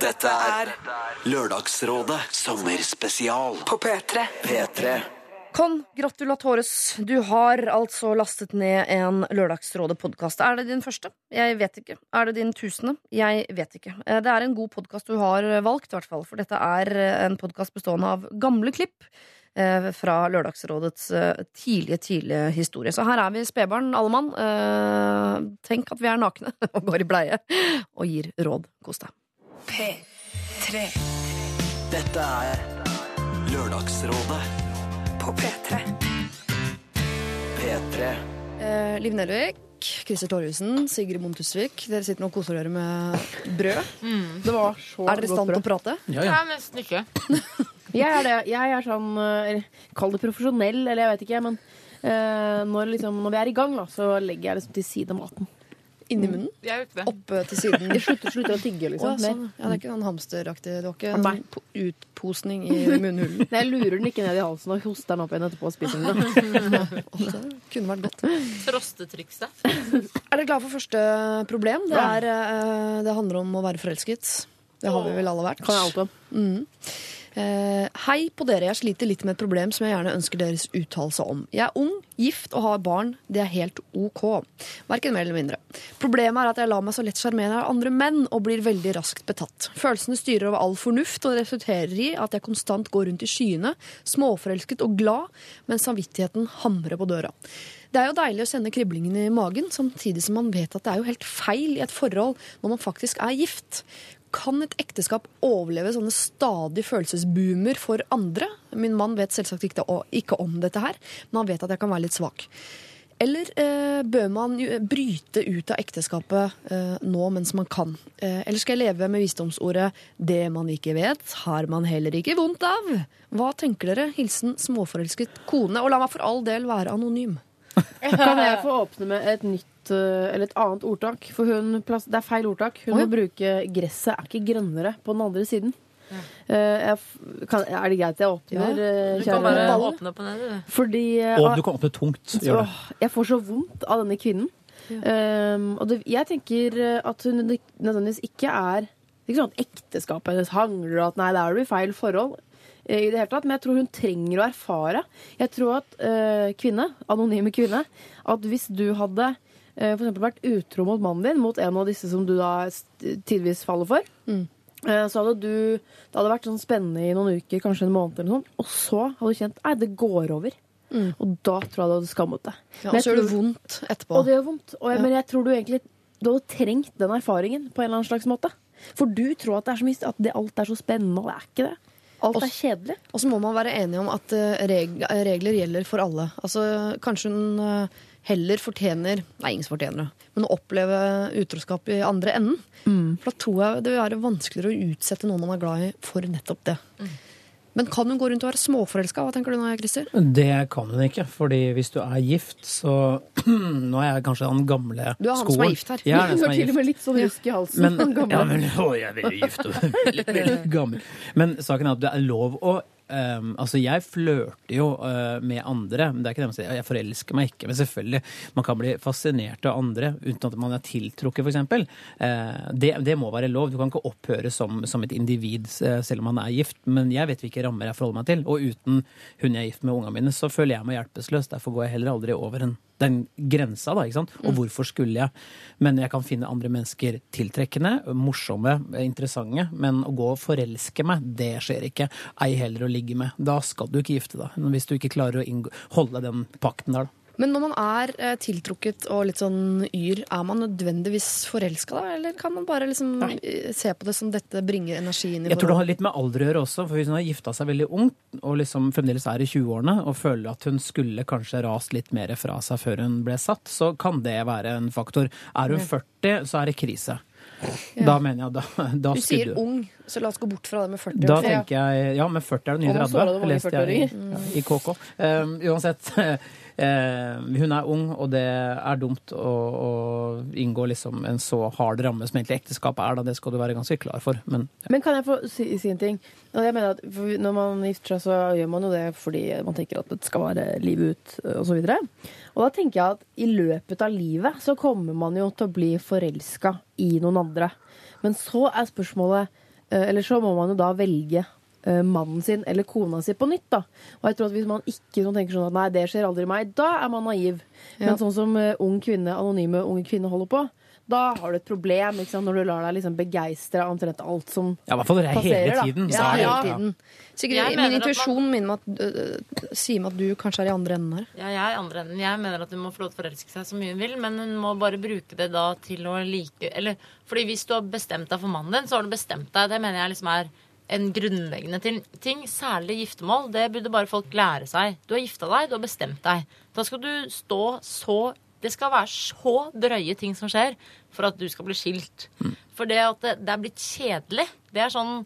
Dette er Lørdagsrådet sommerspesial På P3. P3. Congratulatores. Du har altså lastet ned en Lørdagsrådet-podkast. Er det din første? Jeg vet ikke. Er det din tusende? Jeg vet ikke. Eh, Det er en god podkast du har valgt, i hvert fall. For dette er eh, en podkast bestående av gamle klipp eh, fra Lørdagsrådets tidlige, tidlige historie. Så her er vi spedbarn, alle mann. Eh, Tenk at vi er nakne og går i bleie og gir råd. Kos deg. P3. Dette er Lørdagsrådet På P3. P3. Eh, Liv Nelvik, Christer Torjussen, Sigrid Bonde Tusvik. Dere sitter nå og koser dere med brød. Det var så Er dere i stand til å prate? Ja, ja. Nei, nesten ikke. jeg er det. Jeg er sånn eh, Kall det profesjonell, eller jeg vet ikke, men eh, når, liksom, når vi er i gang, da, så legger jeg liksom til side maten. Inni munnen? Jeg er ute det. Oppe til siden? De slutter, slutter å tygge, Å, liksom. ja, sånn. Ja, det er ikke sånn hamsteraktig. Det var ikke Nei. en po- utposning i munnhulen. Nei, jeg lurer den ikke ned i halsen og hoster den opp igjen etterpå og spiser den. da. Å, det kunne vært godt. Frostetrykset. Er dere klare for første problem? Det, er, eh, det handler om å være forelsket. Det har vi vel alle vært. Kan jeg alt om. Eh, hei på dere. Jeg sliter litt med et problem som jeg gjerne ønsker deres uttalelse om. Jeg er ung, gift og har barn. Det er helt OK. Verken mer eller mindre. Problemet er at jeg lar meg så lett sjarmere av andre menn og blir veldig raskt betatt. Følelsene styrer over all fornuft og resulterer i at jeg konstant går rundt i skyene, småforelsket og glad, mens samvittigheten hamrer på døra. Det er jo deilig å sende kriblingene i magen, samtidig som man vet at det er jo helt feil i et forhold når man faktisk er gift. Kan et ekteskap overleve sånne stadig følelsesboomer for andre? Min mann vet selvsagt ikke, om dette her, men han vet at jeg kan være litt svak. Eller eh, bør man bryte ut av ekteskapet eh, nå mens man kan? Eh, eller skal jeg leve med visdomsordet 'det man ikke vet, har man heller ikke vondt av'? Hva tenker dere? Hilsen småforelsket kone. Og la meg for all del være anonym. Kan jeg få åpne med et nytt eh, eller et annet ordtak? For hun, det er feil ordtak. Hun Oi. må bruke 'gresset er ikke grønnere' på den andre siden. Ja. jeg, kan, er det greit jeg åpner, Ja. Du kan bare ballen? åpne opp den, du. Fordi eh, Og du kan åpne tungt. Gjør det. Jeg får så vondt av denne kvinnen. Um, og det, jeg tenker eh, at hun nødvendigvis ikke er Det er ikke sånn at ekteskapet hennes hangler, og at nei, det er jo feil forhold. eh, I det hele tatt, Men jeg tror hun trenger å erfare. Jeg tror at eh, kvinne, anonyme kvinne, at hvis du hadde eh, eksempel vært utro mot mannen din, mot en av disse som du da tidvis faller for, Mm. eh, så hadde du Det hadde vært sånn spennende i noen uker, kanskje en måned, eller noe sånt, og så hadde du kjent nei, det går over. Mm. Og da tror jeg du hadde skammet deg. Ja, og så gjør det vondt etterpå. og det gjør vondt. Og jeg, Ja. Men jeg tror du egentlig du hadde trengt den erfaringen på en eller annen slags måte. For du tror at, det er så mye, at det, alt er så spennende, og det er ikke det. Alt er kjedelig. Og så må man være enig om at eh, regler gjelder for alle. Altså, Kanskje hun heller fortjener Nei, ingen som fortjener det. Men å oppleve utroskap i andre enden. For da tror jeg det vil være vanskeligere å utsette noen man er glad i, for nettopp det. Men kan hun gå rundt og være småforelska? Hva tenker du nå, Christer? Det kan hun ikke, fordi hvis du er gift, så Nå er jeg kanskje den gamle skolen. Du er han som er gift her. Er Du har er til og med litt sånn rusk i halsen. Men, ja, men å, jeg er veldig gift og veldig, veldig gammel. Men saken er at det er lov å ehm, altså Jeg flørter jo uh, med andre. men det er ikke det man sier, Jeg forelsker meg ikke. Men selvfølgelig, man kan bli fascinert av andre uten at man er tiltrukket, f.eks. Uh, det, det må være lov. Du kan ikke opphøre som, som et individ uh, selv om man er gift. Men jeg vet hvilke rammer jeg forholder meg til. Og uten hun jeg er gift med, ungene mine, så føler jeg meg hjelpeløs. Derfor går jeg heller aldri over en den grensa, da. ikke sant? Og hvorfor skulle jeg? Men jeg kan finne andre mennesker tiltrekkende, morsomme, interessante. Men å gå og forelske meg, det skjer ikke. Ei heller å ligge med. Da skal du ikke gifte deg. Hvis du ikke klarer å holde den pakten der, da. Men når man er eh, tiltrukket og litt sånn yr, er man nødvendigvis forelska da? Eller kan man bare liksom eh, se på det som dette bringer energi inn i Jeg tror det har litt med alder å gjøre også. For hvis hun har gifta seg veldig ung og liksom fremdeles er i 20-årene og føler at hun skulle kanskje rast litt mer fra seg før hun ble satt, så kan det være en faktor. Er hun 40, så er det krise. Da mener jeg da, da Du sier sier ung, så la oss gå bort fra det med 40. Da tenker jeg Ja, men 40 er det nye Og 30. det leste jeg i, 40-åringer. i KK. Um, uansett. eh, hun er ung, og det er dumt å, å inngå liksom en så hard ramme som egentlig ekteskap er. Da. Det skal du være ganske klar for. Men Men kan jeg få si, si en ting? Når man gifter seg, så gjør man jo det fordi man tenker at det skal være livet ut, og så videre. Og da tenker jeg at i løpet av livet så kommer man jo til å bli forelska i noen andre. Men så er spørsmålet Eh, Eller så må man jo da velge eh, mannen sin eller kona si på nytt. da. Og jeg tror at Hvis man ikke sånn tenker sånn at nei, det skjer aldri meg, da er man naiv. Ja. Men sånn som eh, ung kvinne, anonyme unge kvinner holder på, da har du et problem ikke sant? når du lar deg liksom begeistre av omtrent alt som passerer. Ja, i hvert fall det er Passerer, hele tiden. Ja, så er det- hele tiden. Sikkert, Jeg min intuisjon man- minner meg at, øh, sier meg at du kanskje er i andre enden her. Ja, jeg er i andre enden. Jeg mener at hun må få lov til å forelske seg så mye hun vil, men hun må bare bruke det da til å like Eller fordi hvis du har bestemt deg for mannen din, så har du bestemt deg. Det mener jeg liksom er en grunnleggende ting. Særlig giftermål. Det burde bare folk lære seg. Du har gifta deg, du har bestemt deg. Da skal du stå så Det skal være så drøye ting som skjer for at du skal bli skilt. For det at det, det er blitt kjedelig, det er sånn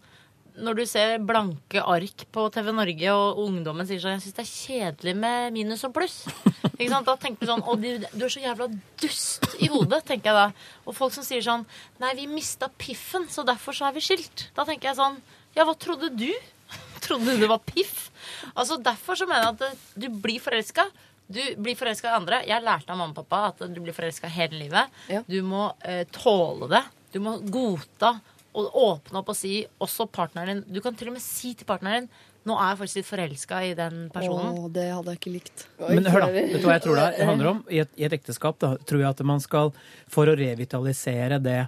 når du ser blanke ark på TV Norge, og ungdommen sier sånn 'Jeg syns det er kjedelig med minus og pluss'. Ikke sant? Da tenker du sånn 'Å, du, du er så jævla dust i hodet', tenker jeg da. Og folk som sier sånn 'Nei, vi mista piffen, så derfor så er vi skilt'. Da tenker jeg sånn 'Ja, hva trodde du?' Trodde du det var piff? Altså Derfor så mener jeg at du blir forelska. Du blir forelska i andre. Jeg lærte av mamma og pappa at du blir forelska hele livet. Ja. Du må eh, tåle det. Du må godta og åpne opp og si også partneren din Du kan til og med si til partneren din nå er jeg faktisk litt forelska i den personen. Åh, det hadde jeg ikke likt. Men hør da, vet du hva jeg tror det handler om? I et, i et ekteskap da, tror jeg at man skal, for å revitalisere det,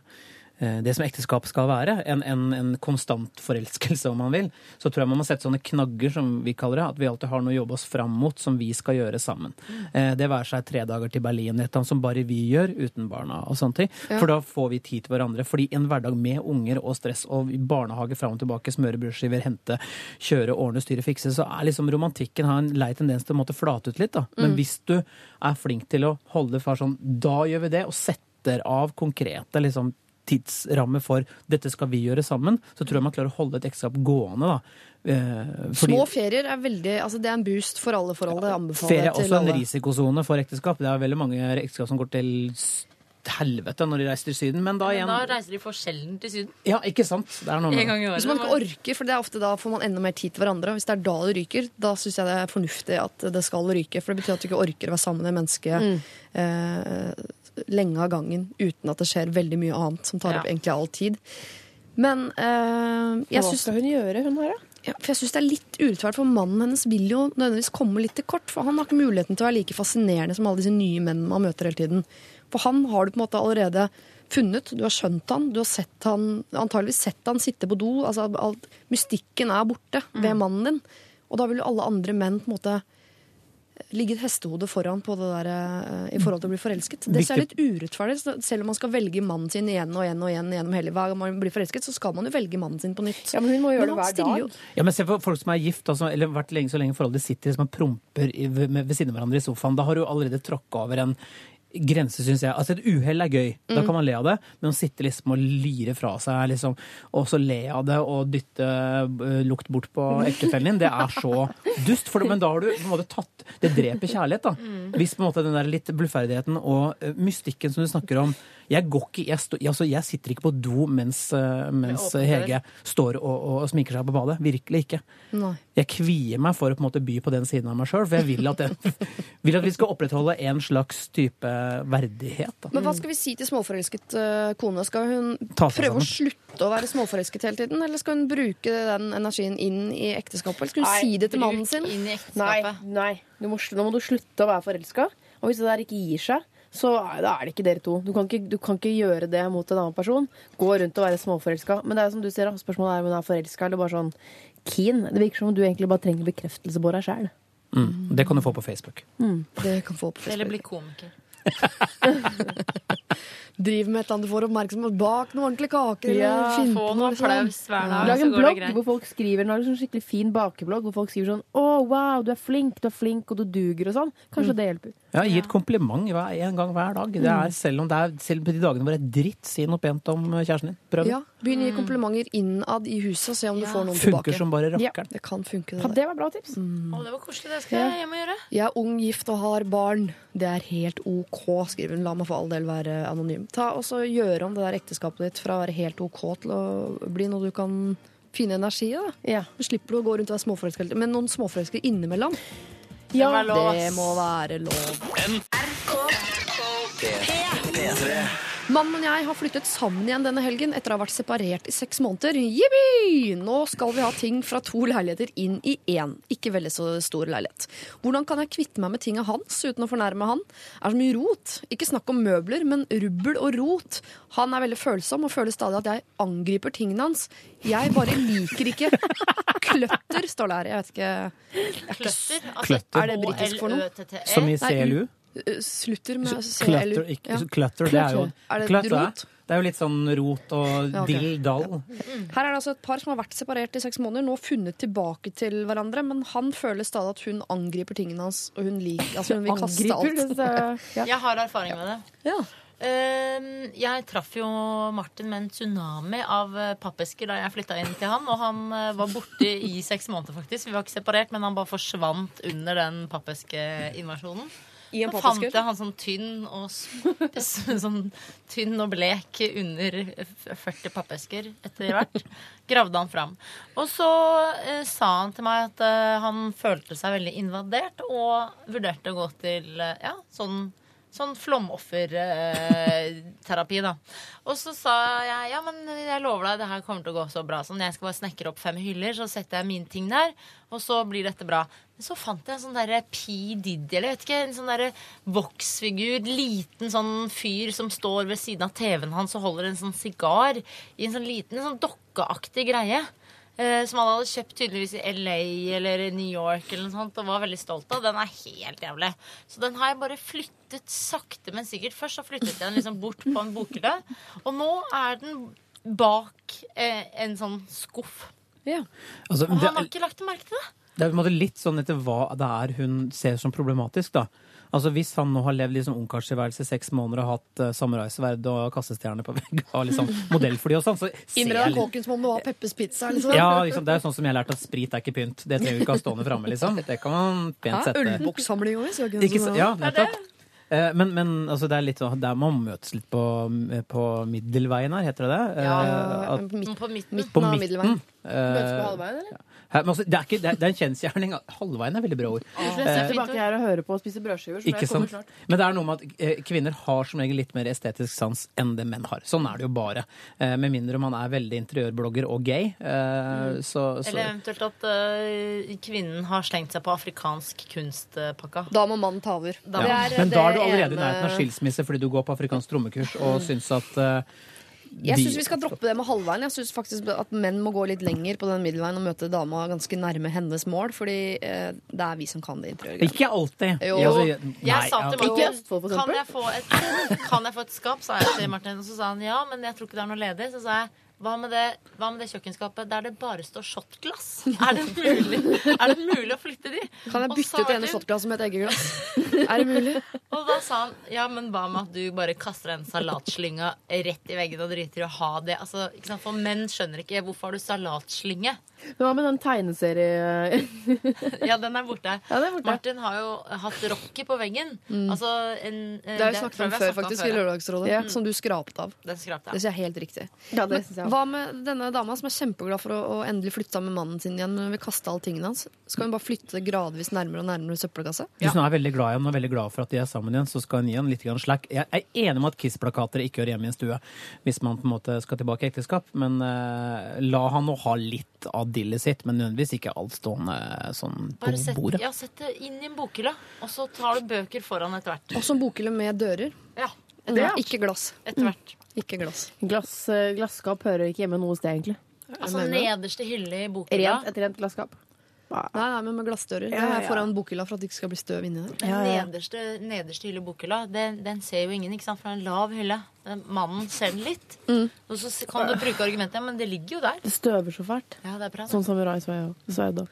det som ekteskap skal være, en, en, en konstant forelskelse om man vil, så tror jeg man må sette sånne knagger, som vi kaller det, at vi alltid har noe å jobbe oss fram mot som vi skal gjøre sammen. Eh, Det være seg tre dager til Berlin, et eller annet som bare vi gjør, uten barna og sånne ting. Ja. For da får vi tid til hverandre. Fordi en hverdag med unger og stress og barnehage fram og tilbake, smøre brødskiver, hente, kjøre, ordne, styre, fikse, så er liksom romantikken har en lei tendens til å måtte flate ut litt. da. Men hvis du er flink til å holde det far sånn, da gjør vi det, og setter av konkrete liksom tidsramme for dette skal vi gjøre sammen, så tror jeg man klarer å holde et ekteskap gående. da. Eh, fordi- Små ferier er veldig Altså, det er en boost for alle forhold. Det anbefaler Ferie er også en risikosone for ekteskap. Det er veldig mange ekteskap som går til helvete når de reiser til Syden, men da Men da reiser de for sjelden til Syden. Ja, ikke sant? Det er noe med det. Hvis man ikke orker, for det er ofte da får man enda mer tid til hverandre. Hvis det er da det ryker, da syns jeg det er fornuftig at det skal ryke. For det betyr at du ikke orker å være sammen med mennesket eh, lenge av gangen uten at det skjer veldig mye annet som tar Ja. opp egentlig all tid. Men eh, jeg Hva skal hun gjøre, hun her, da? ja, for jeg synes det er litt urettferdig, for mannen hennes vil jo nødvendigvis komme litt til kort. For han har ikke muligheten til å være like fascinerende som alle disse nye mennene man møter hele tiden. For han har du på en måte allerede funnet. Du har skjønt han, du har sett han, antageligvis sett han sitte på do. altså alt, Mystikken er borte ved mannen din. Og da vil jo alle andre menn på en måte ligge et hestehode foran på det der eh, i forhold til å bli forelsket. Det er litt urettferdig. Selv om man skal velge mannen sin igjen og igjen og igjen gjennom hele hver gang man blir forelsket, så skal man jo velge mannen sin på nytt. Ja, men hun må gjøre det hver dag. jo- Ja, men se for folk som er gift, altså, eller vært lenge så lenge i forholdet, sitter liksom og promper i, ved, ved siden av hverandre i sofaen. Da har du allerede tråkka over en grense, syns jeg. Altså, et uhell er gøy, da kan man le av det, men å sitte liksom og lire fra seg, liksom, og så le av det og dytte uh, lukt bort på ektefellen din, det er så dust. For, men da har du på en måte tatt Det dreper kjærlighet, da. Hvis på en måte den der litt bluferdigheten og eh, mystikken som du snakker om Jeg går ikke, jeg, stå, altså, jeg sitter ikke på do mens, eh, mens. Hege står og, og, og sminker seg på badet. Virkelig ikke. Nei. Jeg kvier meg for å på en måte by på den siden av meg sjøl, for jeg vil at, jeg, vil at vi skal opprettholde en slags type verdighet. Da. Men hva skal vi si til småforelsket eh, kone? Skal hun prøve å slutte å være småforelsket hele tiden? Eller skal hun bruke den energien inn i ekteskapet? Eller skal hun Nei, si det til mannen sin? inn i Nei, nei. Du må, nå må du slutte å være forelska. Og hvis det der ikke gir seg, så er, da er det ikke dere to. Du kan ikke, du kan ikke gjøre det mot en annen person. Gå rundt og være småforelska. Men det er som du sier, spørsmålet er om hun er forelska eller bare sånn keen. Det virker som om du egentlig bare trenger bekreftelse på deg sjæl. Mm. Det kan du få på Facebook. Det kan få på Eller bli komiker. Driv med et eller annet du får oppmerksomhet bak noen ordentlige kaker. Ja, Få på noe applaus hver dag, Lag en blogg hvor folk skriver en sånn skikkelig fin bakeblogg hvor folk skriver sånn 'Å, wow, du er flink, du er flink, og du duger', og sånn. Kanskje det hjelper. Ja, Gi et kompliment hver, en gang hver dag. Det er, selv om det er selv på de dagene hvor det er dritt, si noe pent om kjæresten din. Prøv. Ja, Begynn å gi komplimenter innad i huset og se om du Ja. får noen Funker tilbake. som bare Ja. Det kan funke. Det det var bra tips. Å, det var koselig. Det skal jeg hjem og gjøre. Jeg er ung, gift og har barn. Det er helt OK, skriver hun. La meg for all del være anonym. Ta og så Gjøre om det der ekteskapet ditt fra å være helt OK til å bli noe du kan finne energi i. da. Ja. Slipper du å gå rundt og være småforelsket. Men noen småforelskede innimellom, ja. Det må være lov. P3. Mannen og jeg har flyttet sammen igjen denne helgen etter å ha vært separert i seks måneder. Jippi! Nå skal vi ha ting fra to leiligheter inn i én. Ikke veldig så stor leilighet. Hvordan kan jeg kvitte meg med tinga hans uten å fornærme han? Er så mye rot. Ikke snakk om møbler, men rubbel og rot. Han er veldig følsom og føler stadig at jeg angriper tingene hans. Jeg bare liker ikke kløtter, står det her. Jeg vet ikke Kløtter. Altså, Kløtter. Er det britisk for noe? Som i CLU? Uh, Slutter med ikke, Ja. clutter, det er jo Er det clutter, rot? Det er jo litt sånn rot og Ja, dill dall. Her er det altså et par som har vært separert i seks måneder, nå funnet tilbake til hverandre, men han føler stadig at hun angriper tingene hans, og hun, liker, altså hun vil kaste Angriper, alt. det ja. Jeg har erfaring med det. Ja. Ehm, jeg traff jo Martin med en tsunami av eh, pappesker da jeg flytta inn til han. Og han eh, var borte i seks måneder, faktisk. Vi var ikke separert, men han bare forsvant under den pappeskeinvasjonen. I en fant jeg han sånn tynn og, sånn tynn og blek under 40 pappesker etter hvert. Gravde han fram. Og så eh, sa han til meg at eh, han følte seg veldig invadert og vurderte å gå til eh, ja, sånn Sånn flomofferterapi, da. Og så sa jeg ja, men jeg lover deg, det her kommer til å gå så bra. Sånn, jeg skal bare snekre opp fem hyller, så setter jeg mine ting der, og så blir dette bra. Men så fant jeg en sånn derre P. Diddy, eller jeg vet ikke, en sånn derre voksfigur, liten sånn fyr som står ved siden av TV-en hans og holder en sånn sigar i en sånn liten, en sånn dokkeaktig greie. Eh, som han hadde kjøpt tydeligvis i LA eller i New York eller noe sånt, og var veldig stolt av. Den er helt jævlig. Så den har jeg bare flyttet sakte, men sikkert. Først så flyttet jeg den liksom bort på en bokhylle, og nå er den bak eh, en sånn skuff. Ja. Altså, Og han har ikke lagt merke til det. Det er på en måte litt sånn etter hva det er hun ser som problematisk, da. Altså Hvis han nå har levd liksom ungkarstilværelse i seks måneder og hatt uh, samuraisverd og kastestjerne på veggen og liksom modell for de og sånn, så jeg av kåken som om det var Peppers Pizza. Liksom. ja, liksom, Det er sånn som jeg har lært at sprit er ikke pynt. Det trenger du ikke ha stående framme. Liksom. Det kan man pent Ja, sette. Ølboksamling òg, ja, nettopp. Eh, Men, men altså, det er litt sånn, der man møtes litt på, på middelveien her, heter det det? Ja, at, På midten. midten på av middelveien. Møtes på eh, halvveien, eller? her, men altså, det, er ikke, det, er, det er en kjensgjerning. Halvveien er veldig bra ord. Jeg sitter tilbake her og hører på og spiser brødskiver. Så Ikke kommer sant? snart. Men det er noe med at eh, kvinner har som regel litt mer estetisk sans enn det menn har. Sånn er det jo bare. Eh, med mindre man er veldig interiørblogger og gay. Eh, så, så Eller eventuelt at eh, kvinnen har slengt seg på afrikansk kunstpakka. Da må mannen ta over. Da- er, Men da er du allerede i ene- nærheten av skilsmisse fordi du går på afrikansk trommekurs og syns at eh, Jeg syns vi skal droppe det med halvveien. Jeg syns faktisk at menn må gå litt lenger på den middelveien og møte dama ganske nærme hennes mål, fordi eh, det er vi som kan det interiørgreiene. Ikke alltid. Jo. Altså, Jeg sa til. Ikke Martin Østfold, for kan eksempel. jeg, få et, kan jeg få et skap, sa jeg til Martin. Og så sa han ja, men jeg tror ikke det er noe ledig. Så sa jeg hva med det, hva med det kjøkkenskapet der det bare står shotglass? Er det mulig, er det mulig å flytte de? Kan jeg bytte ut ut ene shotglasset med et eggeglass? er det mulig? Og da sa han ja, men hva med at du bare kaster den salatslynga rett i veggen og driter i å ha det? Altså, ikke sant? For menn skjønner ikke hvorfor har du salatslynge. Men hva med den tegneserie... Ja, den er borte. Ja, det er borte. Martin har jo hatt Rocky på veggen. Altså, en, Det har vi snakket om før, faktisk, i Lørdagsrådet. Ja. Som du skrapte av. Den skrapte Det jeg. synes jeg er helt riktig. Ja, det synes jeg Hva med denne dama som er kjempeglad for å, å endelig flytte sammen med mannen sin igjen, men vil kaste alle tingene hans? Skal hun bare flytte det gradvis nærmere og nærmere søppelkassa? Hvis hun er veldig glad i ham og er veldig glad for at de er sammen igjen, så skal hun gi ham litt grann slack. Jeg er enig med at Kiss-plakater ikke hører hjemme i en stue hvis man på en måte skal tilbake i ekteskap, men uh, la han nå ha litt av dillet sitt, men nødvendigvis ikke alt stående sånn på Bare sett, bordet. ja, sett det inn i en bokhylle, og så tar du bøker foran etter hvert. Også en bokhylle med dører. Ja, Nei, ikke glass. etter hvert. Ikke glass. Glass, eh, glasskap hører ikke hjemme noe sted, egentlig. Altså nederste hylle i bokhylla. Rent, et rent glasskap. Nei, nei, men med glassdører. Det Ja, er ja. foran bokhylla for at det ikke skal bli støv inni der. Den nederste, nederste hylle bokhylla, den, den ser jo ingen, ikke sant? For det er en lav hylle. Den, mannen ser den litt. Mm. Og så kan du bruke argumentet, men det ligger jo der. Det støver så fælt. Ja, det er bra. Sånn samurai-sverd.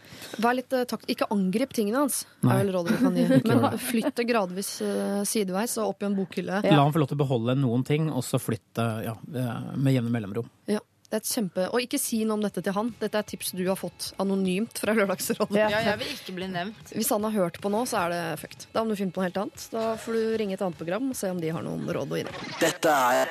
Vær litt uh, takt. Ikke angrip tingene hans, Nei. er vel rådet vi kan gi. Men flytt det gradvis uh, sideveis og opp i en bokhylle. La ham få lov til å beholde noen ting, og så flytte ja, eh, med jevne mellomrom. Ja, det er et kjempe... Og ikke si noe om dette til han. Dette er tips du har fått anonymt fra Lørdagsrådet. Ja. Ja, jeg vil ikke bli nevnt. Hvis han har hørt på nå, så er det fucked. Da må du finne på noe helt annet. Da får du ringe et annet program og se om de har noen råd å gi deg. Dette er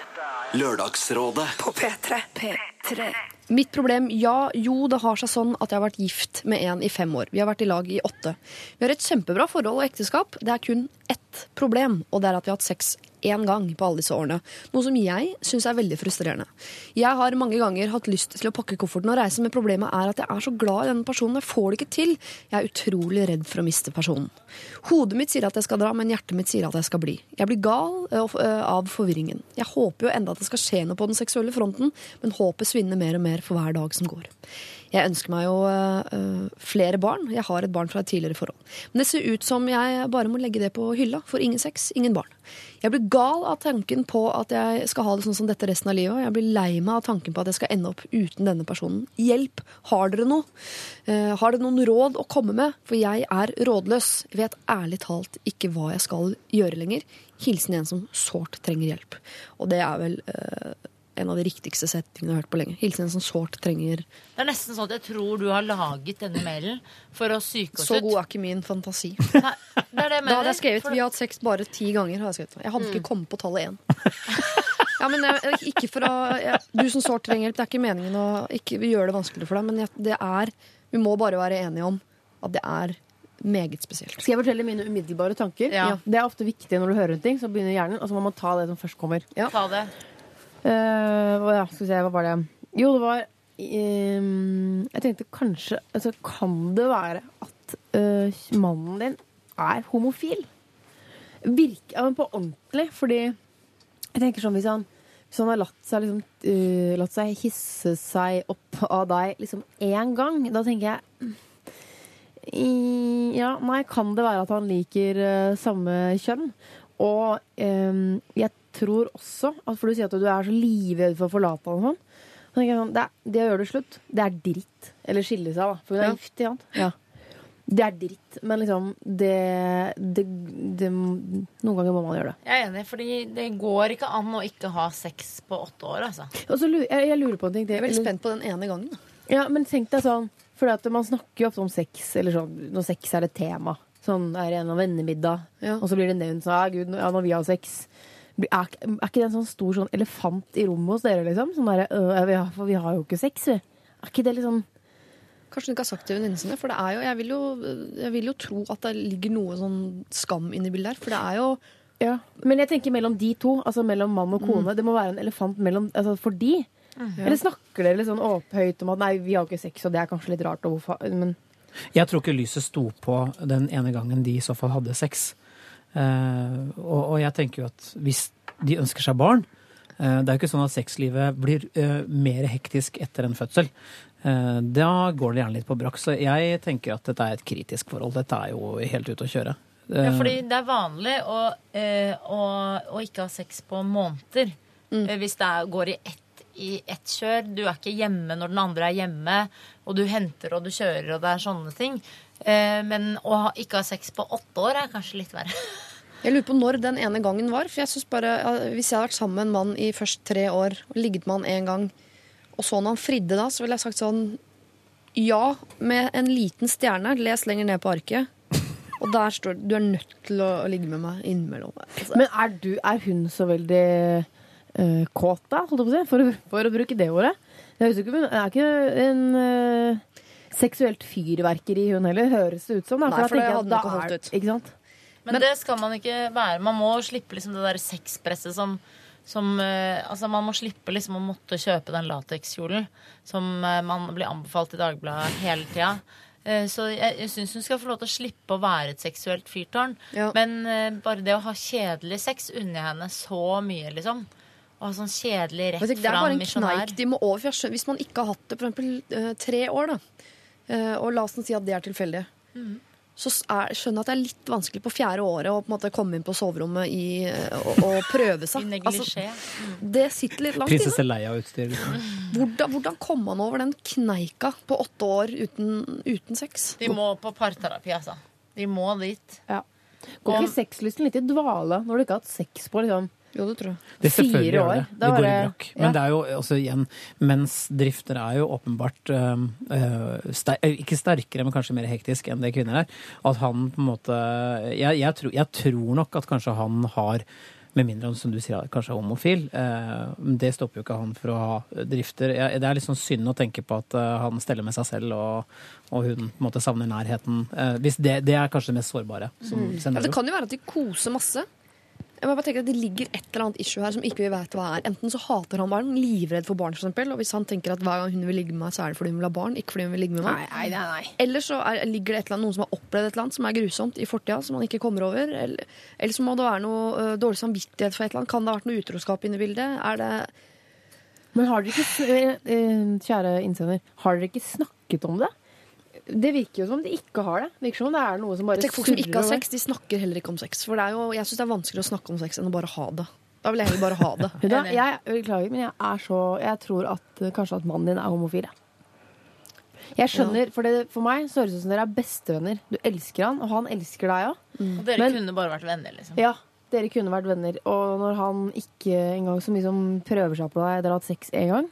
Lørdagsrådet. På P3. P3. Mitt problem, ja, jo, det har seg sånn at jeg har vært gift med en i fem år. Vi har vært i lag i åtte. Vi har et kjempebra forhold og ekteskap. Det er kun ett problem, og det er at vi har hatt sex én gang på alle disse årene. Noe som jeg syns er veldig frustrerende. Jeg har mange ganger hatt lyst til å pakke kofferten og reise, men problemet er at jeg er så glad i denne personen. Jeg får det ikke til. Jeg er utrolig redd for å miste personen. Hodet mitt sier at jeg skal dra, men hjertet mitt sier at jeg skal bli. Jeg blir gal ø, ø, av forvirringen. Jeg håper jo enda at det skal skje noe på den seksuelle fronten, men håpet svinner mer og mer for hver dag som går. Jeg ønsker meg jo uh, flere barn. Jeg har et barn fra et tidligere forhold. Men det ser ut som jeg bare må legge det på hylla, for ingen sex, ingen barn. Jeg blir gal av tanken på at jeg skal ha det sånn som dette resten av livet. Jeg blir lei meg av tanken på at jeg skal ende opp uten denne personen. Hjelp! Har dere noe? Uh, har dere noen råd å komme med? For jeg er rådløs. Jeg vet ærlig talt ikke hva jeg skal gjøre lenger. Hilsen en som sårt trenger hjelp. Og det er vel eh, en av de riktigste setningene jeg har hørt på lenge. Hilsen en som sårt trenger Det er nesten sånn at jeg tror du har laget denne mailen for å psyke oss ut. Så god er ikke min fantasi. Nei, det er det jeg Da hadde jeg skrevet For- Mm. 'vi har hatt sex bare ti ganger'. Jeg, skrevet. jeg hadde ikke kommet på tallet én. Ja, men jeg, ikke for å, jeg, du som sårt trenger hjelp, det er ikke meningen å ikke gjøre det vanskeligere for deg, men jeg, det er Vi må bare være enige om at det er meget spesielt. Skal jeg fortelle mine umiddelbare tanker? Ja. Det er ofte viktig når du hører en ting, så begynner hjernen, og så må man ta det som først kommer. Ta det. Eh, ja, skal vi se, hva var det? Jo, det var um, Jeg tenkte kanskje altså, Kan det være at uh, mannen din er homofil? Virke, ja, men på ordentlig, fordi jeg tenker sånn hvis han, hvis han har latt seg, liksom, uh, latt seg hisse seg opp av deg liksom én gang, da tenker jeg i- Ja, nei, kan det være at han liker uh, samme kjønn? Og um, jeg tror også at For du sier at du er så livredd for å forlate han og sånn. Så tenker jeg sånn, det, er, det å gjøre det slutt, det er dritt. Eller skille seg, da. For hun er Ja. gift, Ja. Ja. Det er dritt. Men liksom det, det, det Noen ganger må man gjøre det. Jeg er enig, fordi det går ikke an å ikke ha sex på åtte år, altså. Så jeg, jeg lurer på en ting Det, Jeg er veldig Eller- spent på den ene gangen. Ja, men tenk deg sånn For man snakker jo ofte om sex, eller sånn når sex er et tema. Sånn er det en av vennemiddag, Ja. og så blir det nevnt sånn, Ja, Gud, ja, når vi har sex. Er, ikke- er ikke det en sånn stor sånn elefant i rommet hos dere, liksom? Sånn der, øh, vi har- For vi har jo ikke sex, vi. Er ikke det liksom Kanskje hun ikke har sagt det til venninnene sine. For det er jo, jeg vil jo, jeg vil jo tro at det ligger noe sånn skam inni bildet her. For det er jo Ja. Men jeg tenker mellom de to, altså mellom mann og kone. Det må være en elefant mellom altså for de. Eller snakker dere litt sånn opphøyt om at nei, vi har ikke sex, og det er kanskje litt rart, og hvorfor Men Jeg tror ikke lyset sto på den ene gangen de i så fall hadde sex. Eh, og, og jeg tenker jo at hvis de ønsker seg barn eh, Det er jo ikke sånn at sexlivet blir eh, mer hektisk etter en fødsel. Da går det gjerne litt på brakk. Så jeg tenker at dette er et kritisk forhold. Dette er jo helt ute å kjøre. Ja, fordi det er vanlig å, å, å ikke ha sex på måneder. Mm. Hvis det går i ett, i ett kjør. Du er ikke hjemme når den andre er hjemme, og du henter og du kjører, og det er sånne ting. Eh, men å ha, ikke ha sex på åtte år er kanskje litt verre. Jeg lurer på når den ene gangen var. For jeg synes bare, ja, Hvis jeg hadde vært sammen med en mann i først tre år og ligget med han én gang, og så når han fridde da, så ville jeg sagt sånn Ja, med en liten stjerne. Les lenger ned på arket. Og der står det du er nødt til å, ligge med meg innimellom. Altså, Men er, du, er hun så veldig uh, kåt, da? Holdt jeg på å si, for, å- for å bruke det ordet. Jeg husker ikke, hun er ikke en eh, seksuelt fyrverkeri, hun heller, høres det ut som. Da. Nei, for, for det hadde hun ikke holdt ut. Ikke sant? Men, det skal man ikke være. Man må slippe liksom det der sexpresset som, som uh, Altså, man må slippe liksom å måtte kjøpe den latekskjolen som uh, man blir anbefalt i Dagbladet hele tida. Uh, Så jeg, jeg syns hun skal få lov til å slippe å være et seksuelt fyrtårn. Ja. Men bare det å ha kjedelig sex unner jeg henne så mye, liksom. Å ha sånn kjedelig rett rett misjonær. det er bare en kneik de må over. Hvis man ikke har hatt det for eksempel tre år, da, og la oss si at det er tilfeldig, Mm. så er, skjønner jeg at det er litt vanskelig på fjerde året å på en måte komme inn på soverommet i, eh, og, og prøve I seg. Altså, det sitter litt langt inne. Prinsesse Leia-utstyr. Liksom. Hvordan, hvordan kom man over den kneika på åtte år uten, uten sex? De må på parterapi, altså. De må dit. Går ikke sexlysten litt i dvale når du ikke har hatt sex på liksom Jo, det tror jeg. Det selvfølgelig gjør år. det. Det går i brakk. Men ja. det er jo også igjen Mensdrifter er jo åpenbart øh, ster øh, ikke sterkere, men kanskje mer hektisk enn det kvinner er. At han på en måte Jeg, jeg, tror, jeg tror nok at kanskje han har Med mindre han, som du sier, kanskje er homofil. Eh, det stopper jo ikke han for å ha drifter. Det er litt sånn synd å tenke på at eh, han steller med seg selv, og, og hun på en måte savner nærheten. Eh, hvis det, det er kanskje det mest sårbare Ja, det kan jo være at de koser masse. Jeg må bare tenke at Det ligger et eller annet issue her som ikke vi vet hva er. Enten så hater han barn, livredd for barn, for eksempel, og hvis han tenker at hver gang hun vil ligge med meg, så er det fordi hun vil ha barn, ikke fordi hun vil ligge med meg. Nei, nei, nei. Eller så er, ligger det et eller annet, noen som har opplevd et eller annet som er grusomt i fortida, som han ikke kommer over. Eller, eller så må det være noe uh, dårlig samvittighet for et eller annet. Kan det ha vært noe utroskap inne i bildet? Er det Men har dere ikke, eh, eh, kjære innsender, har dere ikke snakket om det? Det virker jo som de ikke har det. Det virker som det er noe som bare Tenk, Folk som ikke har sex, de snakker heller ikke om sex. For det er jo, jeg syns det er vanskeligere å snakke om sex enn å bare ha det. Da vil jeg heller bare ha det. hva, Jeg beklager, men jeg er så Jeg tror at eh, kanskje at mannen din er homofil. jeg. Jeg skjønner, for, det, for meg så høres det ut som dere er bestevenner. Du elsker han, og han elsker deg òg. Og dere Men- kunne bare vært venner, liksom. Ja, dere kunne vært venner. Og når han ikke engang så mye som prøver seg på deg, dere har hatt sex en gang,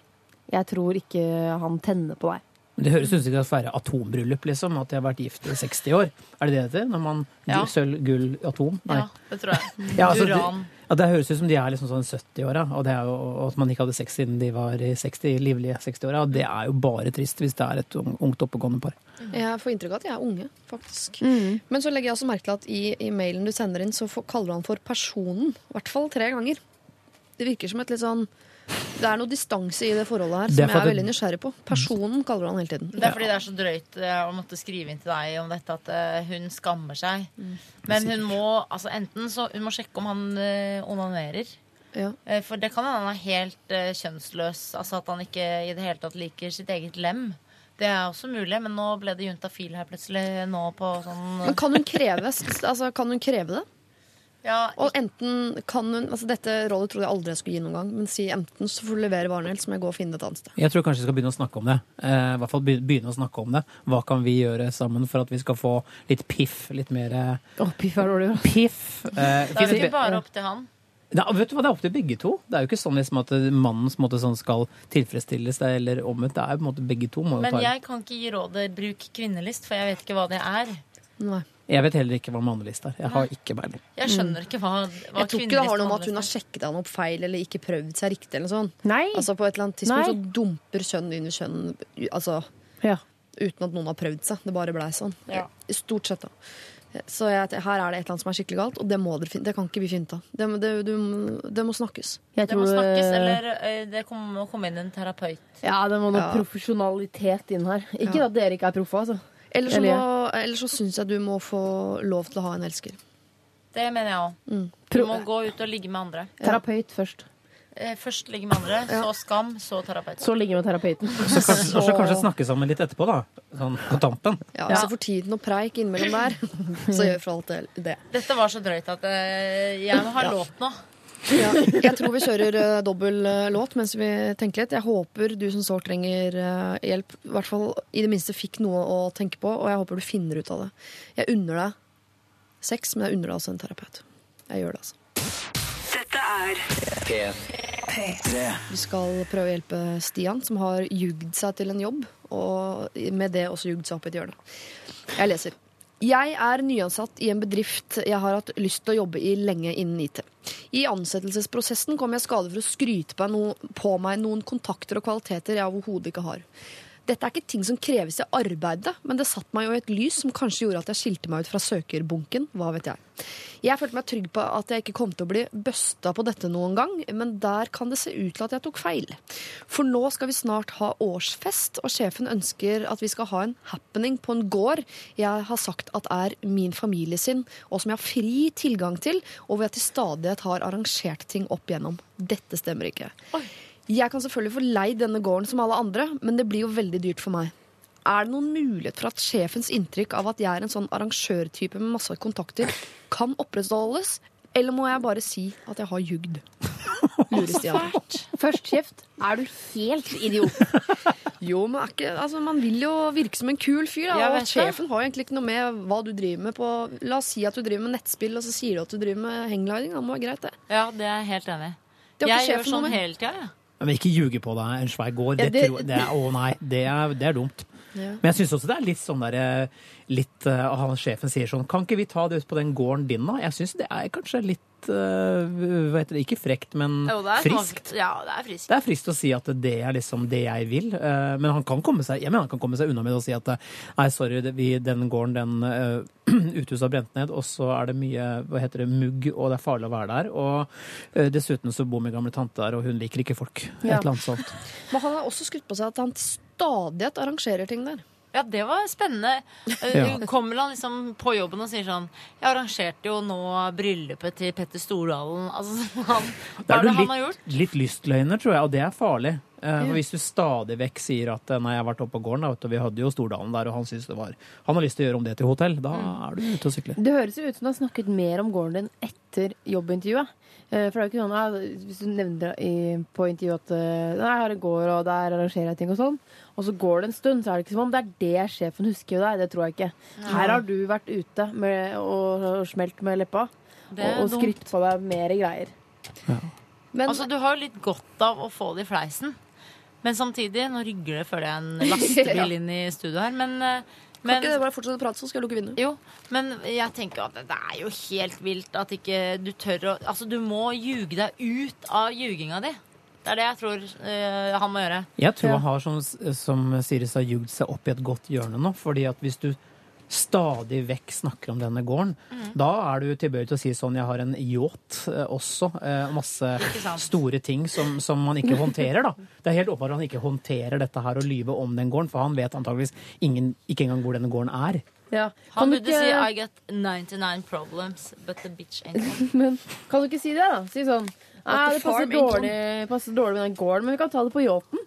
jeg tror ikke han tenner på deg. Det høres ut som det skal være atombryllup, liksom. At de har vært gift i 60 år. Er det det det heter? Når man Ja. Sølv, gull, atom? Nei. Ja, det tror jeg. Ja, altså, det, Uran. ja, det høres ut som de er liksom sånn 70-åra, og, det er og at man ikke hadde sex siden de var i 60, livlige 60-åra. Og det er jo bare trist hvis det er et ungt, oppegående par. Jeg får inntrykk av at de er unge, faktisk. Men så legger jeg også merke til at i, i mailen du sender inn, så får- kaller du han for personen. I hvert fall tre ganger. Det virker som et litt sånn Det er noe distanse i det forholdet her Det er som jeg er veldig nysgjerrig på. Personen kaller du han hele tiden. Det er fordi det er så drøyt eh, å måtte skrive inn til deg om dette at eh, hun skammer seg. Men hun må altså enten så hun må sjekke om han eh, onanerer. Ja. For det kan hende han er helt kjønnsløs. Altså at han ikke i det hele tatt liker sitt eget lem. Det er også mulig, men nå ble det juntafil her plutselig. Nå på sånn Men kan hun kreves? altså, kan hun kreve det? Ja, Og enten kan hun altså Dette rådet trodde jeg aldri jeg skulle gi noen gang, men si enten så får du levere varen, eller så må jeg gå og finne det et annet sted. Jeg tror kanskje vi skal begynne å snakke om det. Eh, I hvert fall begynne å snakke om det. Hva kan vi gjøre sammen for at vi skal få litt piff? Litt mer oh, piff er dårlig. piff. Eh, Da er det ikke bare opp til han. Da, vet du hva, Det er opp til begge to. Det er jo ikke sånn liksom at mannen måte, sånn skal tilfredsstilles, eller omvendt. Det er på en måte begge to. Må jo Men ta jeg kan ikke gi rådet 'bruk kvinnelist', for jeg vet ikke hva det er. Nei. Jeg vet heller ikke hva mannelist er. Jeg har ikke peiling. Jeg skjønner ikke hva, hva Jeg tror ikke det har noe med at hun har sjekket han opp feil eller ikke prøvd seg riktig. eller sånt. Nei. Altså På et eller annet tidspunkt Nei. så dumper kjønn inn i kjønn altså, Ja. uten at noen har prøvd seg. Det bare blei sånn. Ja. Stort sett, da. Så jeg, her er det et eller annet som er skikkelig galt, og det, må dere det kan ikke vi finne ut av. Det, det, det må snakkes. Jeg Det må snakkes, eh, eller eh, det må komme inn en terapeut. Ja, det må noe Ja. profesjonalitet inn her. Ikke Ja. at dere ikke er proffe, altså. Eller så, Eller- må, eller så syns jeg du må få lov til å ha en elsker. Det mener jeg òg. Mm. Du må gå ut og ligge med andre. Terapeut først. Eh, Først ligge med andre, så skam, så terapeut. Så ligge med terapeuten. Så kanskje, og så kanskje snakke sammen litt etterpå, da. Sånn på tampen. Ja, Ja. Så får tiden og preik innimellom der, så gjør for alt det. det. Dette var så drøyt at eh, jeg må ha Ja. låt nå. Ja, jeg tror vi kjører uh, dobbel uh, låt mens vi tenker litt. Jeg håper du som sårt trenger uh, hjelp, i hvert fall i det minste fikk noe å tenke på, og jeg håper du finner ut av det. Jeg unner deg sex, men jeg unner deg også en terapeut. Jeg gjør det, altså. Dette er P3. Vi skal prøve å hjelpe Stian, som har jugd seg til en jobb, og med det også jugd seg opp i et hjørne. Jeg leser. Jeg er nyansatt i en bedrift jeg har hatt lyst til å jobbe i lenge innen IT. I ansettelsesprosessen kom jeg skade for å skryte på meg noen kontakter og kvaliteter jeg overhodet ikke har. Dette er ikke ting som kreves i arbeidet, men det satte meg jo i et lys som kanskje gjorde at jeg skilte meg ut fra søkerbunken. Hva vet jeg. Jeg følte meg trygg på at jeg ikke kom til å bli bøsta på dette noen gang, men der kan det se ut til at jeg tok feil. For nå skal vi snart ha årsfest, og sjefen ønsker at vi skal ha en happening på en gård jeg har sagt at er min familie sin, og som jeg har fri tilgang til, og hvor jeg til stadighet har arrangert ting opp igjennom. Dette stemmer ikke. Jeg kan selvfølgelig få leid denne gården som alle andre, men det blir jo veldig dyrt for meg. Er det noen mulighet for at sjefens inntrykk av at jeg er en sånn arrangørtype med masse kontakter, kan opprettholdes? Eller må jeg bare si at jeg har jugd? Lurer Stian. Først kjeft. Er du helt idiot? Jo, men er ikke, altså, man vil jo virke som en kul fyr. Da, og sjefen har jo egentlig ikke noe med hva du driver med på La oss si at du driver med nettspill, og så sier du at du driver med hangliding. Da må det være greit, det. Ja, det er jeg helt enig i. Jeg gjør sånn hele tida, jeg. Men ikke ljuge på deg en svær gård. Det, Ja, det- det, er, å nei, det er, det er dumt. Ja. Men jeg syns også det er litt sånn der eh, litt, uh, Han sjefen sier sånn Kan ikke vi ta det ut på den gården din, da? Jeg syns det er kanskje litt Hva heter det? Ikke frekt, men Jo, friskt. Ja, det er friskt. Det er friskt å si at det er liksom det jeg vil, eh, men han kan komme seg, jeg mener han kan komme seg unna med å si at nei, sorry, vi, den gården, den uh, uthuset har brent ned, og så er det mye hva heter det, mugg, og det er farlig å være der. Og dessuten så bor min gamle tante der, og hun liker ikke folk. Ja. Et eller annet sånt. Men han har også skutt på seg at han stadighet arrangerer ting der. Ja, det var spennende. Eh, Ja. Kommer han liksom på jobben og sier sånn Jeg arrangerte jo nå bryllupet til Petter Stordalen. Altså, han, hva er det, det han litt, har gjort? litt lystløgner, tror jeg, og det er farlig. Eh, for Hvis du stadig vekk sier at eh, nei, jeg har vært oppe på gården, da, vi hadde jo Stordalen der, og han synes det var Han har lyst til å gjøre om det til hotell, da er du ute og sykler. Det høres jo ut som du har snakket mer om gården din etter jobbintervjuet. Eh, For det er jo ikke sånn Hvis du nevner i, på intervjuet at Nei, jeg har en gård, og der arrangerer jeg ting og sånn, og så går det en stund, så er det ikke som om det er det sjefen husker deg. Det tror jeg ikke. Her har du vært ute med, og, og smelt med leppa og, og skrytt på deg mer greier. Men Altså, du har jo litt godt av å få det i fleisen. Men samtidig, nå rygger det, føler jeg, en lastebil inn i studio her. Men, men kan ikke det bare fortsette å prate, så skal jeg lukke vinduet? Jo, men jeg tenker at det er jo helt vilt at ikke du tør å Altså, du må ljuge deg ut av ljuginga di. Det er det jeg tror eh, han må gjøre. Jeg tror Ja. han har, som, som Sirius har jugd seg opp i et godt hjørne nå. fordi at hvis du stadig vekk snakker om denne gården, Mm. da er du tilbøyelig til å si sånn Jeg har en yacht eh, også. Eh, masse store ting som, som man ikke håndterer, da. Det er helt åpenbart at han ikke håndterer dette her og lyve om den gården, for han vet antageligvis ingen, ikke engang hvor denne gården er. Ja. Han Kan, du burde si 'I got 99 problems, but the bitch ain't one'. men, kan du ikke si det, da? Si sånn Nei, det passer dårlig, passer dårlig med den gården, men vi kan ta det på yachten.